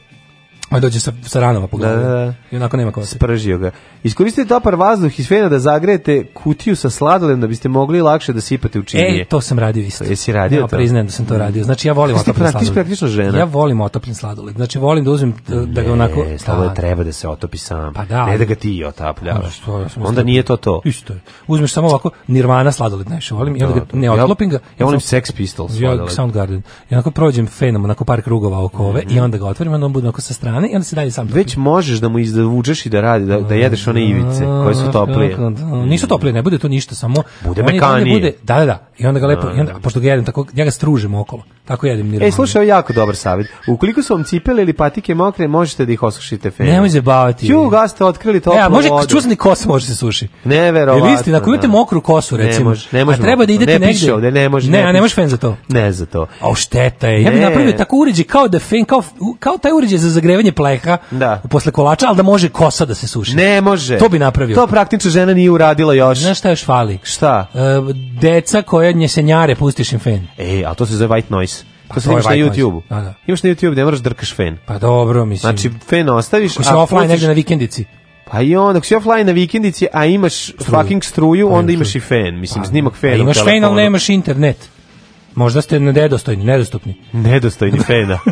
On dođe sa, sa ranama po Da, da, da. I onako nema kose. Spržio ga. Iskoristite topar vazduh iz fena da zagrejete kutiju sa sladoledom da biste mogli lakše da sipate u činije. E, to sam radio isto. Jesi radio ja, to? priznajem da sam to mm. radio. Znači, ja volim Jeste otopljeni sladoled. praktično žena. Ja volim otopljen sladoled. Znači, volim da uzmem da, da ga onako... Ne, sladoled da. treba da se otopi sam. Pa da. Ne da ga ti otapljavaš. Pa da, što, ja Onda nije to to. Isto je. Uzmeš samo ovako nirvana sladoled najviše volim i onda ga ne otlopim ga. Ja, ja volim Sex Pistols sladoled. Ja, Soundgarden. I onako prođem fenom, onako par krugova oko mhm. ove mm -hmm. i onda ga otvorim, onda on bude onako sa strane banane i onda se dalje sam topi. Već možeš da mu izvučeš i da radi, da, da jedeš one ivice koje su toplije. Da, da. Nisu toplije, ne bude to ništa, samo... Bude da mekanije. da, da, da. I onda ga lepo, i onda, a pošto ga jedem, tako, ja ga stružim okolo. Tako jedem nirvana. E, slušaj, jako dobar savjet. Ukoliko su vam cipele ili patike mokre, možete da ih osušite fenom. Nemoj se baviti. Ju, ga ste otkrili toplu ja, e, može, vodu. Čusni kos može se suši. Ne, Neverovatno. Jel istina, ako imate mokru kosu, recimo, ne može, a treba da idete ne Piše ovde, ne može. Ne, ne, ne može fen za to. Ne za to. A šteta je. Ja bih napravio tako uređaj kao da fen, kao, kao taj uređaj za zagrevanje sipanje pleha da. posle kolača, ali da može kosa da se suši. Ne može. To bi napravio. To praktično žena nije uradila još. Znaš šta još fali? Šta? E, deca koja nje senjare pustiš im fen. E, a to se zove white noise. Pa to, se da, da. imaš na YouTubeu. Da, Imaš na YouTube, ne moraš da drkaš fen. Pa dobro, mislim. Znači, fen ostaviš. Ako se offline negde na vikendici. Pa i onda, ako si offline na vikendici, a imaš struju. fucking struju, pa onda imaš i fen. Mislim, pa, snimak fena. Imaš fen, ali nemaš internet. Možda ste nedostojni, nedostupni. Nedostojni fena. [LAUGHS]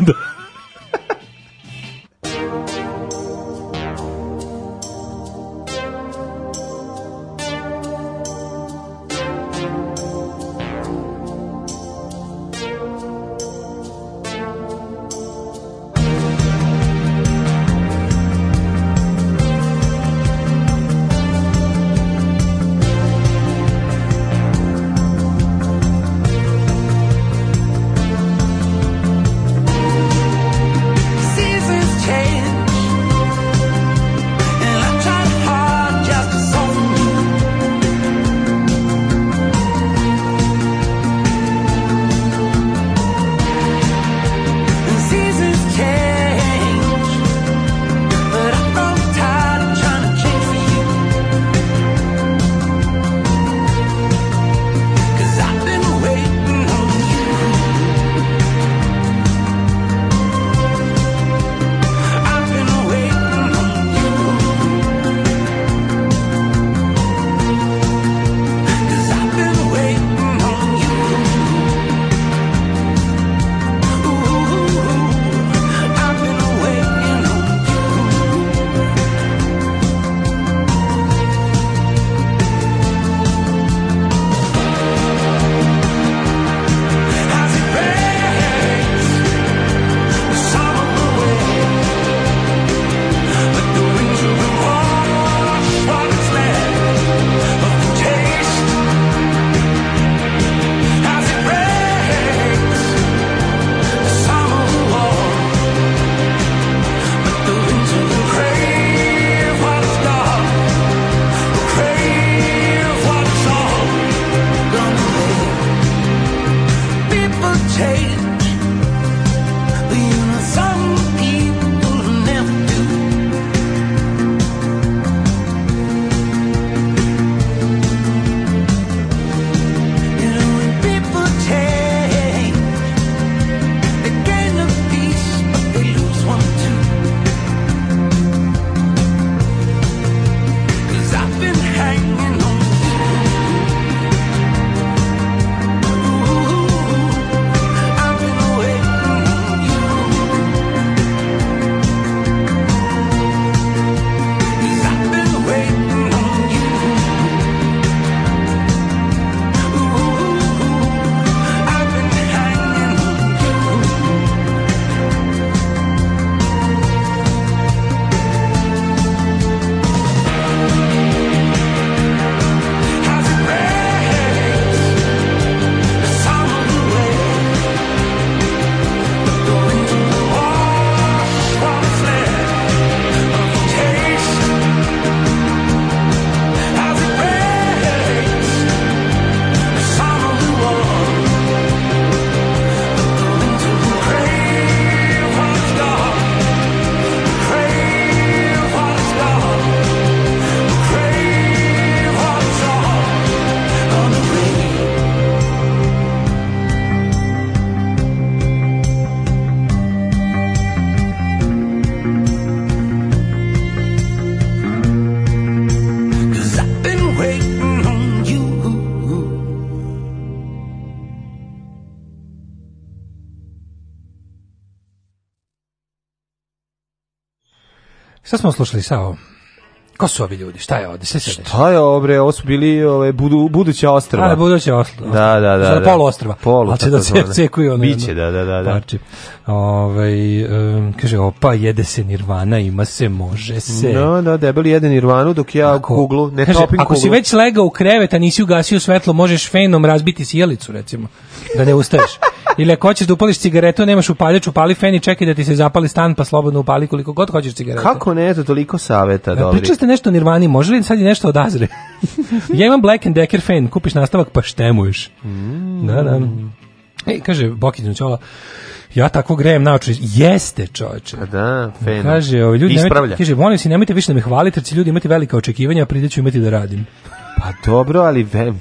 Šta smo slušali Sao? Ko su ovi ljudi? Šta je ovde? Sve se Šta je ovo bre? Ovo su bili ove budu, buduća ostrva. A, buduća ostrva. Da, da, da. Sada da. polu ostrva. Polu. Ali će da se cekuju ono. Biće, da, da, da. da. Parči. Ove, ovaj, um, kaže, opa, jede se nirvana, ima se, može se. No, da, debeli jede nirvanu dok ja ako, kuglu, ne kaže, topim ako kuglu. si već legao u krevet, a nisi ugasio svetlo, možeš fenom razbiti sjelicu, recimo. Da ne ustaješ. [LAUGHS] [LAUGHS] Ili ako hoćeš da upališ cigaretu, nemaš upaljač, upali fen i čekaj da ti se zapali stan, pa slobodno upali koliko god hoćeš cigaretu. Kako ne, to toliko saveta, pa dobro. Pričali ste nešto o Nirvani, može li sad i nešto od odazre? [LAUGHS] ja imam Black and Decker fen, kupiš nastavak pa štemuješ. Mm. Da, da. E, kaže Bokić Noćola, znači, ja tako grejem naoče. Jeste, čoveče. Pa da, fen. Kaže, ovi ovaj, ljudi, Ispravlja. nemojte, kaže, molim se, nemojte više da me hvalite, jer će ljudi imati velika očekivanja, a pride ću imati da radim. Pa dobro, ali ve,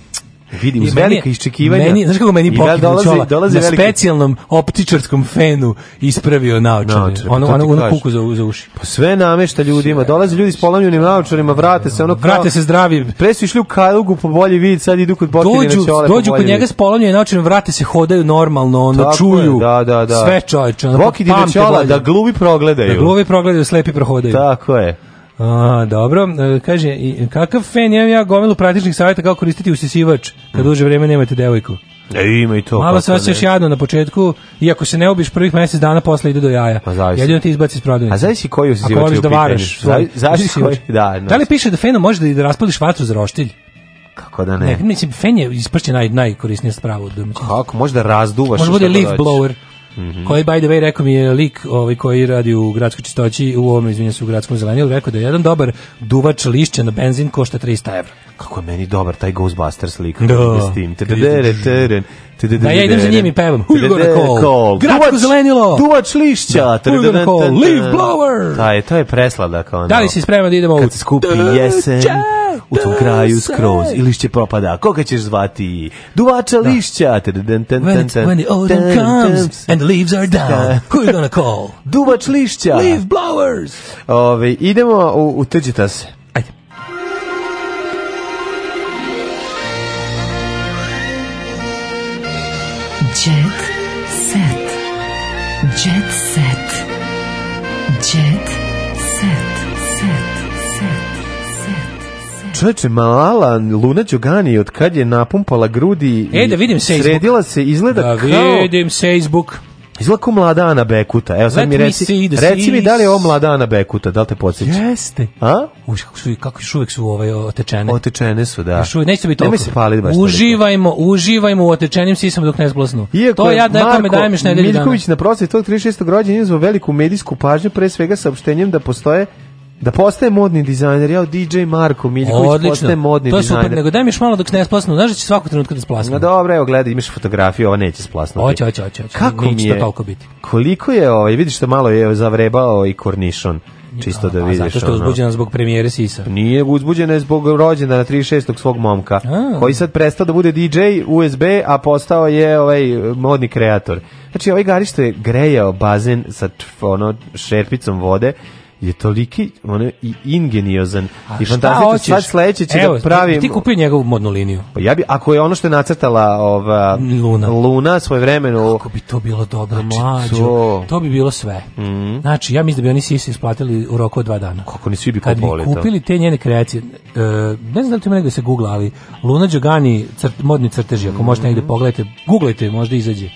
Vidim, uz velika iščekivanja. Meni, znaš kako meni pokidno znači, dolazi, čola? Dolazi na velike... specijalnom optičarskom fenu ispravio naočare. Pa ono, ono, ono kuku za, za uši. Pa sve namešta ljudima. Dolaze ljudi s polamljenim naočarima, vrate se ono kao... Vrate se zdravi. Pre su išli u kalugu po bolji vid, sad idu kod botirine dođu, čole Dođu kod njega s polamljenim naočarima, vrate se, hodaju normalno, ono, Tako čuju. Je, da, da, da. Sve čoveče. Bokidine čola, da gluvi progledaju. Da gluvi progledaju, slepi prohodaju. Tako je. A, dobro, e, kaže, kakav fen imam ja gomilu praktičnih savjeta kako koristiti usisivač kad duže vreme nemate devojku. E, ima i to. Malo pa se osjećaš jadno na početku, i ako se ne obiš prvih mesec dana, posle ide do jaja. Pa Jedino ti izbaci iz prodavnice. A zavisi koji usisivač je u da varaš, svoj, zavisi koji, da, da li piše da fenom može da, da raspališ vatru za roštilj? Kako da ne? ne mislim, fen je ispršće naj, najkorisnije spravo. Da kako? može da razduvaš. Može da bude leaf blower. Mm -hmm. koji by the way rekao mi je lik ovaj koji radi u gradskoj čistoći u ovom izvinjavam se u gradskom zelenilu rekao da je jedan dobar duvač lišća na benzin košta 300 €. Kako je meni dobar taj Ghostbusters lik da. s tim. Da ja idem za njim i pevam. Gradsko zelenilo. Duvač lišća. Who you gonna Leaf blower. Taj, to je presladak. Ono. Da li si spreman da idemo u... Kad skupi jesen u tom kraju skroz i lišće propada. Koga ćeš zvati? Duvača da. lišća. When the autumn comes and the leaves are down, da. who you gonna call? Duvač lišća. Leaf blowers. Ove, idemo u, u se. Jet set. Jet set. Jet Čoveče, mala Luna Đogani od kad je napumpala grudi e, da vidim sredila Sredila se, izgleda da kao... Da vidim Facebook. Izgleda kao mlada Ana Bekuta. Evo sad mi reci, mi reci mi da li je ovo mlada Ana Bekuta, da li te podsjeća? Jeste. A? Uš, kako su, kako još uvijek su ovaj otečene. Otečene su, da. Još uvijek, neće biti toliko. Nemoj baš. Uživajmo, toliko. uživajmo u otečenim sisama dok ne zblosnu. Iako to ja da tome dajem još nedelju dana. Miljković na prosvjet tog 36. rođenja izvao veliku medijsku pažnju, pre svega saopštenjem da postoje da postaje modni dizajner, ja DJ Marko Miljković Odlično. postaje modni dizajner. To je super, dizajner. nego daj mi još malo dok ne splasnu, znaš da će svakog trenutka da splasnu. No dobro, evo gledaj, imaš fotografiju, ova neće splasnuti. Oće, oće, oće, oće. Kako mi je, to biti. koliko je, ovaj, vidiš što malo je zavrebao i kornišon čisto da pa vidiš. A zato što je uzbuđena zbog premijere Sisa. Nije uzbuđena zbog rođena na 36. svog momka, a. koji sad prestao da bude DJ USB, a postao je ovaj modni kreator. Znači, ovaj garište je grejao bazen sa ono, šerpicom vode, je toliki ono i ingeniozan A i fantastičan stvar sledeće će da Evo, da pravi ti kupio njegovu modnu liniju pa ja bi ako je ono što je nacrtala ova Luna Luna svoje vremenu kako bi to bilo dobro znači, mlađo to... to bi bilo sve mm -hmm. znači ja mislim da bi oni svi se isplatili u roku od dva dana kako ni svi bi to. kad bi kupili to. te njene kreacije e, ne znam da li to ima negde da se googla ali Luna Đogani crt, modni crteži ako mm -hmm. možete negde mhm. pogledajte guglajte možda izađe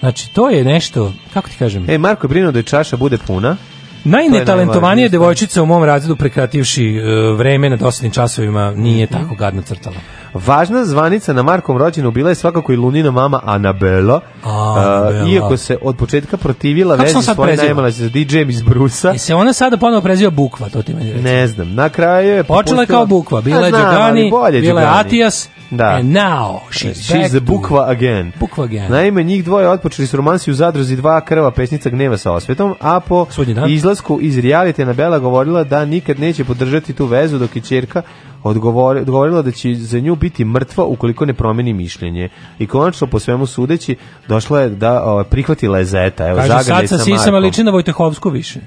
Znači, to je nešto, kako ti kažem? E, Marko je brinuo da je čaša bude puna. Najnetalentovanija devojčica u da. mom razredu prekrativši uh, e, vreme na dosadnim časovima nije tako gadno crtala. Važna zvanica na Markom rođenu bila je svakako i Lunina mama Anabela, Anabela. Uh, iako se od početka protivila Kako vezi svoje najmala sa DJ-em iz Brusa. I e, se ona sada ponovo preziva Bukva, to ti meni reći. Ne znam, na kraju je... Počela je kao Bukva, bila je Đogani, bila je Atijas, da. And now she's, she's the Bukva again. Bukva again. Naime, njih dvoje otpočeli su romansi u zadruzi dva krva pesnica Gneva sa osvetom, a po izlasku iz realite Anabela govorila da nikad neće podržati tu vezu dok je čerka odgovor, odgovorila da će za nju biti mrtva ukoliko ne promeni mišljenje. I konačno po svemu sudeći došla je da o, ovaj, prihvatila je Zeta. Evo, Kaže, sad sa Sisama liči na Vojtehovsku više.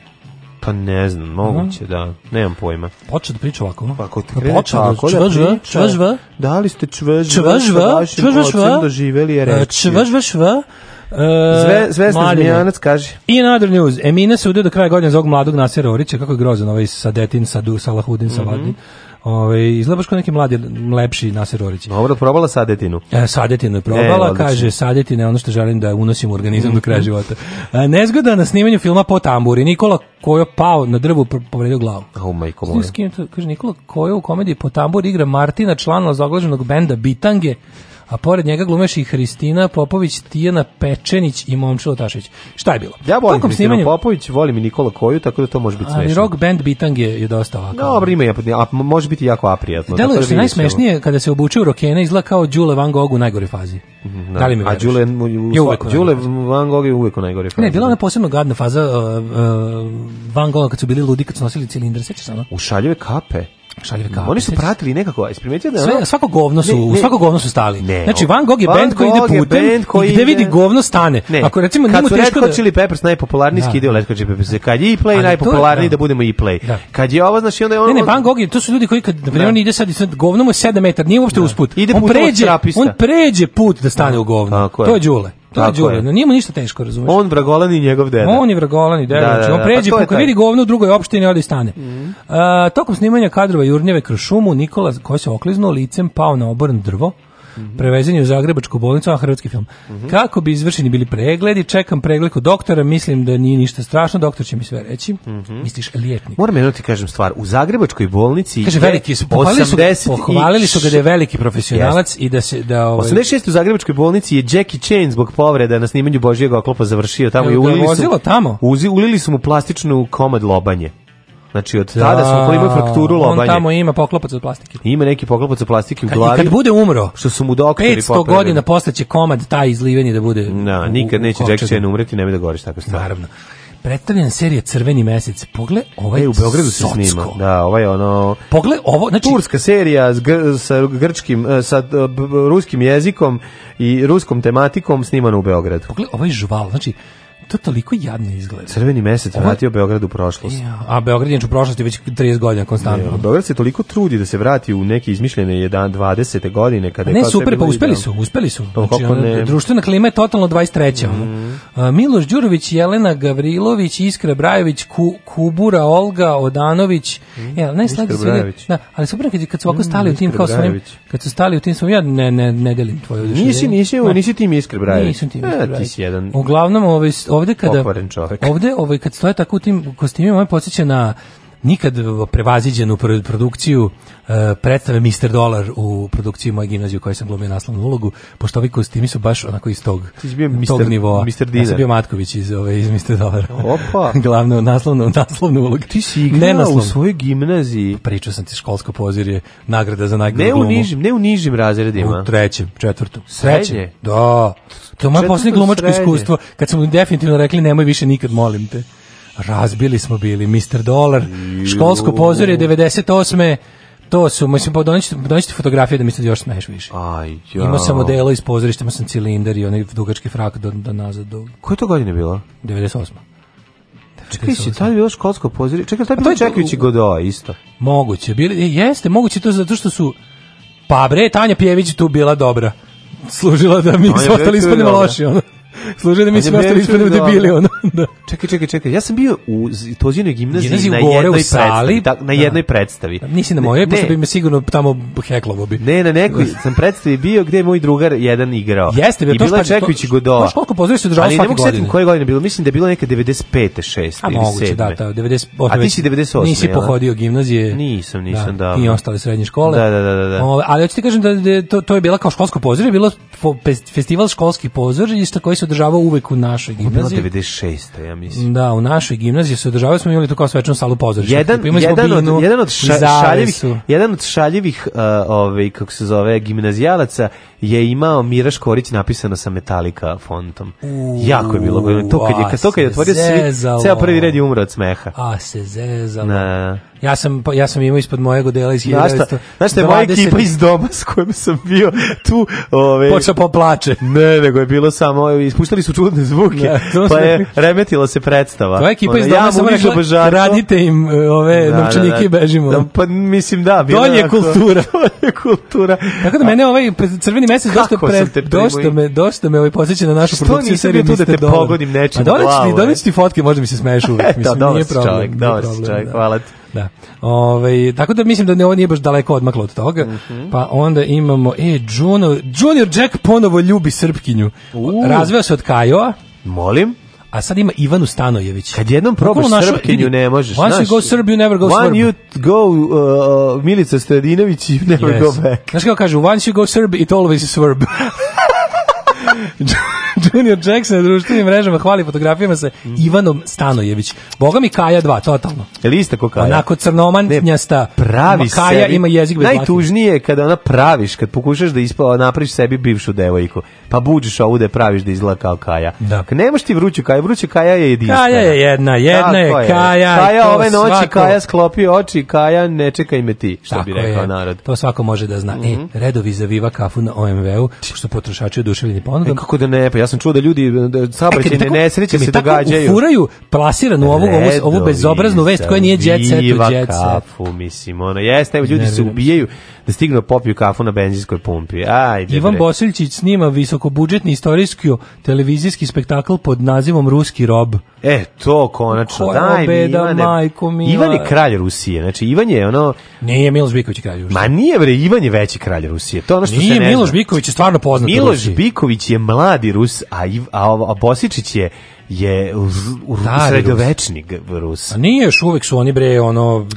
Pa ne znam, moguće, da. Nemam pojma. Počeo da priča ovako. Pa ako te pa krene Počeo da tako da čvržva, priča, čvržva. Da li ste čvržva, čvržva, čvržva, čvržva, doživeli je reći. Čvržva, čvržva, e, Zve, Zvezda Zmijanac kaže. I another news. Emina se udio do kraja godine zbog mladog Nasira Orića, kako je grozan ovaj sa Detin, sa Du, Salahudin, sa mm -hmm. Saladin. Ovaj izgleda kao neki mladi lepši Nasir Orić. Dobro, probala sadetinu. E, sadetinu je probala, e, kaže sadetina je ono što želim da unosim u organizam do kraja života. E, nezgoda na snimanju filma po tamburi. Nikola Kojo pao na drvu povredio glavu. Oh majko moja. Kaže Nikola Kojo u komediji po tamburi igra Martina, člana zaglaženog benda Bitange a pored njega glumeš i Hristina Popović, Tijana Pečenić i Momčilo Tašić. Šta je bilo? Ja volim Hristina Popović, volim i Nikola Koju, tako da to može biti smešno. Ali rock band Bitang je je dosta ovako. Dobro, ima, je, a može biti jako aprijatno. Delo je da najsmešnije kada se obuče u rokene, izgleda kao Đule Van Gogh u najgore fazi. Mhm, da, da li mi a Đule, Đule Van Gogh je uvijek u najgore fazi. Ne, bila ona posebno gadna faza uh, uh, Van Gogh kad su bili ludi, kad su nosili cilindre, sećaš samo? U šaljive kape. Šaljive Oni su pratili nekako, isprimetio da Sve, ono... svako govno su, ne, ne, svako govno su stali. Ne, znači Van Gogh je Van bend koji ide putem koji i gde vidi govno stane. Ne. Ako recimo njemu teško Red da- Hot da... Chili Peppers najpopularniji da. ide Red Hot Chili Peppers. Kad je i play najpopularniji da. da. budemo i play. Da. Kad je ovo znači onda je ono Ne, ne, Van Gogh je, to su ljudi koji kad na da, on da. ide sad i sad govno mu je 7 metar, nije uopšte usput. Ide on pređe, on pređe put da stane u govno. To je đule. To je đubre, no nije mu ništa teško, razumeš. On Vragolan i njegov deda. On je Vragolan deda, da, znači, da, da, da, on pređe pa, pa vidi govno u drugoj opštini, ode i stane. Mm. Uh, tokom snimanja kadrova Jurnjeve kroz šumu Nikola koji se okliznuo licem pao na oborn drvo -hmm. prevezen je u Zagrebačku bolnicu, a hrvatski film. Mm -hmm. Kako bi izvršeni bili pregledi, čekam pregled kod doktora, mislim da nije ništa strašno, doktor će mi sve reći. Mm -hmm. Misliš liječnik. Moram jedno ti kažem stvar, u Zagrebačkoj bolnici Kaže, veliki su, pohvalili su, pohvalili su ga da je veliki profesionalac i da se da ovaj 86 u Zagrebačkoj bolnici je Jackie Chan zbog povrede na snimanju Božijeg oklopa završio tamo i ulili su tamo. Uzi, ulili su mu plastičnu komad lobanje. Znači od tada smo koji ima da. frakturu lobanje. On tamo ima poklopac od plastike. Ima neki poklopac od plastike u kad, glavi. Kad bude umro, što su mu doktori 500 popravili. godina posle će komad taj izliveni da bude. Na, da, nikad neće Jack Chan umreti, ne da goriš tako stvar. Naravno. Predstavljena serija Crveni mesec. Pogle ovaj e, u Beogradu se socko. snima. Da, ovaj ono Pogle ovo, znači turska serija s gr, sa grčkim e, sa e, ruskim jezikom i ruskom tematikom snimana u Beogradu. Pogle ovaj žval, znači to toliko jadno izgleda. Crveni mesec Ovo... vratio Beograd u prošlost. Ja, a Beograd je u prošlosti već 30 godina konstantno. Ja, Beograd se toliko trudi da se vrati u neke izmišljene 11 20. godine kada a ne, super, pa uspeli su, uspeli su. Pa znači, ono, ne... društvena klima je totalno 23. Mm. Miloš Đurović, Jelena Gavrilović, Iskra Brajović, Ku, Kubura Olga Odanović. Mm. Ja, najslađe sve. Da, ali super kad kad su ovako stali mm, u mhm, tim kao svojim, kad su stali u tim svojim, ja ne ne ne delim tvoje oduševljenje. Nisi nisi, da. nisi tim Iskra Brajović. Nisam tim e, Iskra Brajović. Ti si jedan. Uglavnom ovaj ovde kada ovde ovaj kad stoje tako u tim kostimima on podsjeća na nikad prevaziđenu produkciju e, predstave Mr. Dollar u produkciji moje gimnazije u kojoj sam glumio naslovnu ulogu, pošto ovi kostimi su baš onako iz tog, Mister, tog nivoa. Mr. Dinar. Ja sam bio Matković iz, ove, iz Mr. Dollar. Opa! [LAUGHS] Glavno, naslovnu, naslovnu ulogu. Ti si igrao u svojoj gimnaziji. Pričao sam ti školsko pozirje, nagrada za najgledu ne u nižim, ne u nižim razredima. U trećem, četvrtom. Srednje? Da. To je moje posljednje glumačko iskustvo, kad sam mu definitivno rekli nemoj više nikad, molim te razbili smo bili Mr. Dollar, školsko pozorje 98 to su, mislim, pa donećete fotografije da mislite još smeš više. Aj, ja. Imao sam odelo iz pozorišta, imao sam cilindar i onaj dugački frak do, do nazad. Do... Koje to godine bilo? 98. Čekaj, si, tad je bilo školsko pozorište. Čekaj, pa tad je bilo čekajući Godoa isto. Moguće, bili, e, jeste, moguće to zato što su pa bre, Tanja Pjević tu bila dobra. Služila da mi ostali [LAUGHS] ispadnemo loši. Ono. Služe da mi se ostali ispred debili ono. Da. Čekaj, čekaj, čekaj. Ja sam bio u Tozinoj gimnaziji Gimnaziju na jednoj sali, predstavi, da, na da. jednoj da. predstavi. Nisi na moje, pošto bi me sigurno tamo heklovo bi. Ne, na nekoj sam predstavi bio gde je moj drugar jedan igrao. Jeste, bio to bila čekajući Godova. Baš koliko pozorišta održava svake godine. Ali ne mogu setim koje godine bilo, mislim da je bilo neka 95. 6. A moguće, da, da, 98. A ti si 98. Nisi pohodio gimnazije. Nisam, nisam, da. I ostale srednje škole. Da, da, da, da. da. Ali hoćete kažem da to to je bila kao školsko pozorište, bilo festival školskih pozorišta koji su održavao uvek u našoj gimnaziji. Bilo 96. ja mislim. Da, u našoj gimnaziji se održavali smo imali to kao svečanu salu pozorišta. Jedan, jedan, od, jedan od ša, šaljevih, jedan od šaljivih uh, ovaj, kako se zove, gimnazijalaca je imao Miraš Korić napisano sa Metallica fontom. Uuu, jako je bilo. To kad je, to kad je otvorio svi, ceo prvi red je umro od smeha. A se zezalo. Na, Ja sam, pa- ja sam imao ispod mojeg odela iz 1920. Znaš šta moja ekipa iz doma s kojom sam bio tu... Ove, Počeo poplače. Ne, nego je bilo samo... Ispuštali su čudne zvuke, ne, da, pa je remetila se predstava. Tvoja ekipa iz doma ja samo rekla, božarko. radite im e, ove da, da novčanike da, da. bežimo. Da, pa mislim da. Bilo to kultura. to [LAUGHS] kultura. Tako da mene ovaj crveni mesec dosta, pre, dosta, me, dosta me ovaj posjeća na našu produkciju seriju Mr. Dolar. Što nisam tu da te pogodim nečim glavu? E? Doneći ti fotke, možda mi se smeješ uvek. E, mislim, da, dobro si čovjek, dobro čovjek, hvala ti. Da. Ove, ovaj, tako da mislim da ne, ovo nije baš daleko odmaklo od toga. Mm -hmm. Pa onda imamo, e, Juno, Junior Jack ponovo ljubi Srpkinju. Uh. Razveo se od Kajoa. Molim a sad ima Ivanu Stanojević. Kad jednom probaš našo, Srpkinju ne možeš. Once znaš, you go Srbiju, never go Srbiju. One you go uh, uh, Milica Stojadinović, you never yes. go back. Znaš kako kažu, once you go Srb, it always is Srb. [LAUGHS] [LAUGHS] Junior Jackson na društvenim mrežama hvali fotografijama sa Ivanom Stanojević. Boga mi Kaja 2, totalno. Je li ista ko Kaja? Onako crnomantnjasta. Pravi Kaja sebi. ima jezik bez Najtužnije je kada ona praviš, kad pokušaš da ispa, napraviš sebi bivšu devojku, pa buđiš ovu da je praviš da izgleda kao Kaja. Da. Kad ti vruću Kaja, vruća Kaja je jedinstvena. Kaja je jedna, jedna Tako je, Kaja. Kaja ove noći, svako... Kaja sklopi oči, Kaja ne čekaj me ti, što Tako bi rekao je. narod. To svako može da zna. Mm -hmm. E, mhm. redovi zaviva kafu na OMV-u, što potrošači oduševljeni ponudom. E, kako da ne, pa ja sam čuo da ljudi da saobraćajne nesreće se događaju. Furaju plasiranu ovu ovu, ovu bezobraznu vest koja nije jet set u jet set. Kafu, mislim, ona jeste, ljudi se ubijaju da stignu da popiju kafu na benzinskoj pumpi. Ajde, Ivan Bosiljić snima visokobudžetni istorijski televizijski spektakl pod nazivom Ruski rob. E, to konačno. Koja Daj, beda, Ivane, majko mila. Ivan je kralj Rusije. Znači, Ivan je ono... Nije Miloš Biković kralj Rusije. Ma nije, bre, Ivan je veći kralj Rusije. To ono što nije, se ne Miloš zna. Biković je stvarno poznat Miloš Rusiji. Biković je mladi Rus, a, Iv, a, a Bosičić je je sredovečni Rus. A nije još uvek su oni bre ono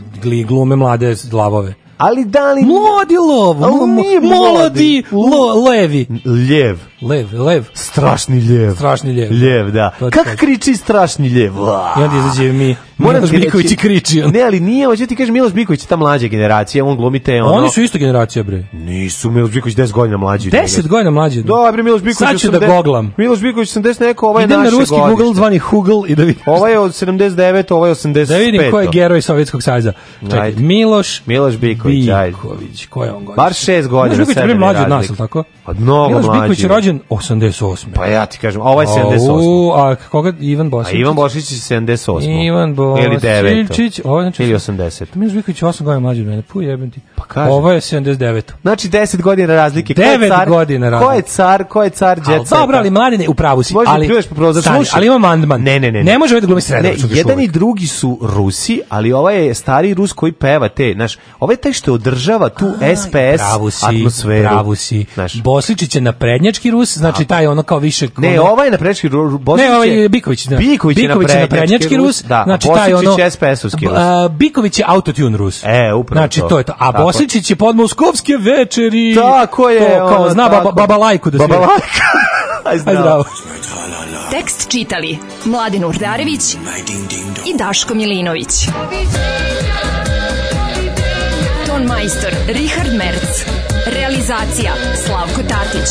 glume mlade lavove. Ali da li... Mlodi lov, ali nije mlodi lo, levi. Ljev. Lev, lev. Strašni lev. Strašni lev. Da. Lev, da. To Kako kriči strašni lev? I onda izađe mi. Miloš Biković i kriči. Ne, ali nije, hoće ti kažem, Miloš Biković je ta mlađa generacija, on glumi te ono. Oni su isto generacija, bre. Nisu, Miloš Biković 10 godina mlađi. 10 godina mlađi. Dobro, Miloš Biković Sad ću da goglam. Miloš Biković 80 neko, ovaj je naše na ruski Google zvani Google i da vidim. Ovaj je od 79, ovaj je 85. Da vidim ko je geroj Sovjetskog sajza. Čekaj, Miloš Miloš Biković, Biković, ko je on godište? Bar 6 godina, 7 godina. Miloš Biković je mlađi od nas, tako? Od pa mnogo mlađi. Miloš Biković je rođen rođen 88. Pa ja ti kažem, a ovaj 78. O, a koga? Ivan Bosić. A Ivan Bošić je 78. Ivan Bosić. Ili 9. znači, 80. Milo Živković je 8 godina mlađi od mene. Puh, jebem ti. Pa kažem. Ovo je 79. Znači 10 godina razlike. 9 car, godina razlike. Ko je car? Ko je car? Jet ali dobro, ali mladine, u pravu si. Možda ali, pljuješ po prozoru. Stani, ali ima mandman. Ne, ne, ne. Ne, ne može ovaj da glumi sredović. jedan i drugi su Rusi, ali ovaj je stari Rus koji peva te, znaš, ovaj taj što održava tu SPS atmosferu. Pravu si. Bosličić je naprednjački Rus, Rus, znači taj ono kao više kone... Ovaj ne, ovaj na prečki Bosnić. Ne, ovaj Biković, da. Biković, Biković je na prednjački Rus, da. znači taj ono SPS-ovski Rus. Biković je autotune Rus. E, upravo. Znači to, je to. A tako. Bosnić je pod moskovske večeri. Tako je. To, kao ono, zna baba, babalajku da svira. Babalajku. [LAUGHS] Aj zdravo. Tekst čitali Mladin Urdarević i Daško Milinović. Ton majstor Richard Merc. Realizacija Slavko Tatić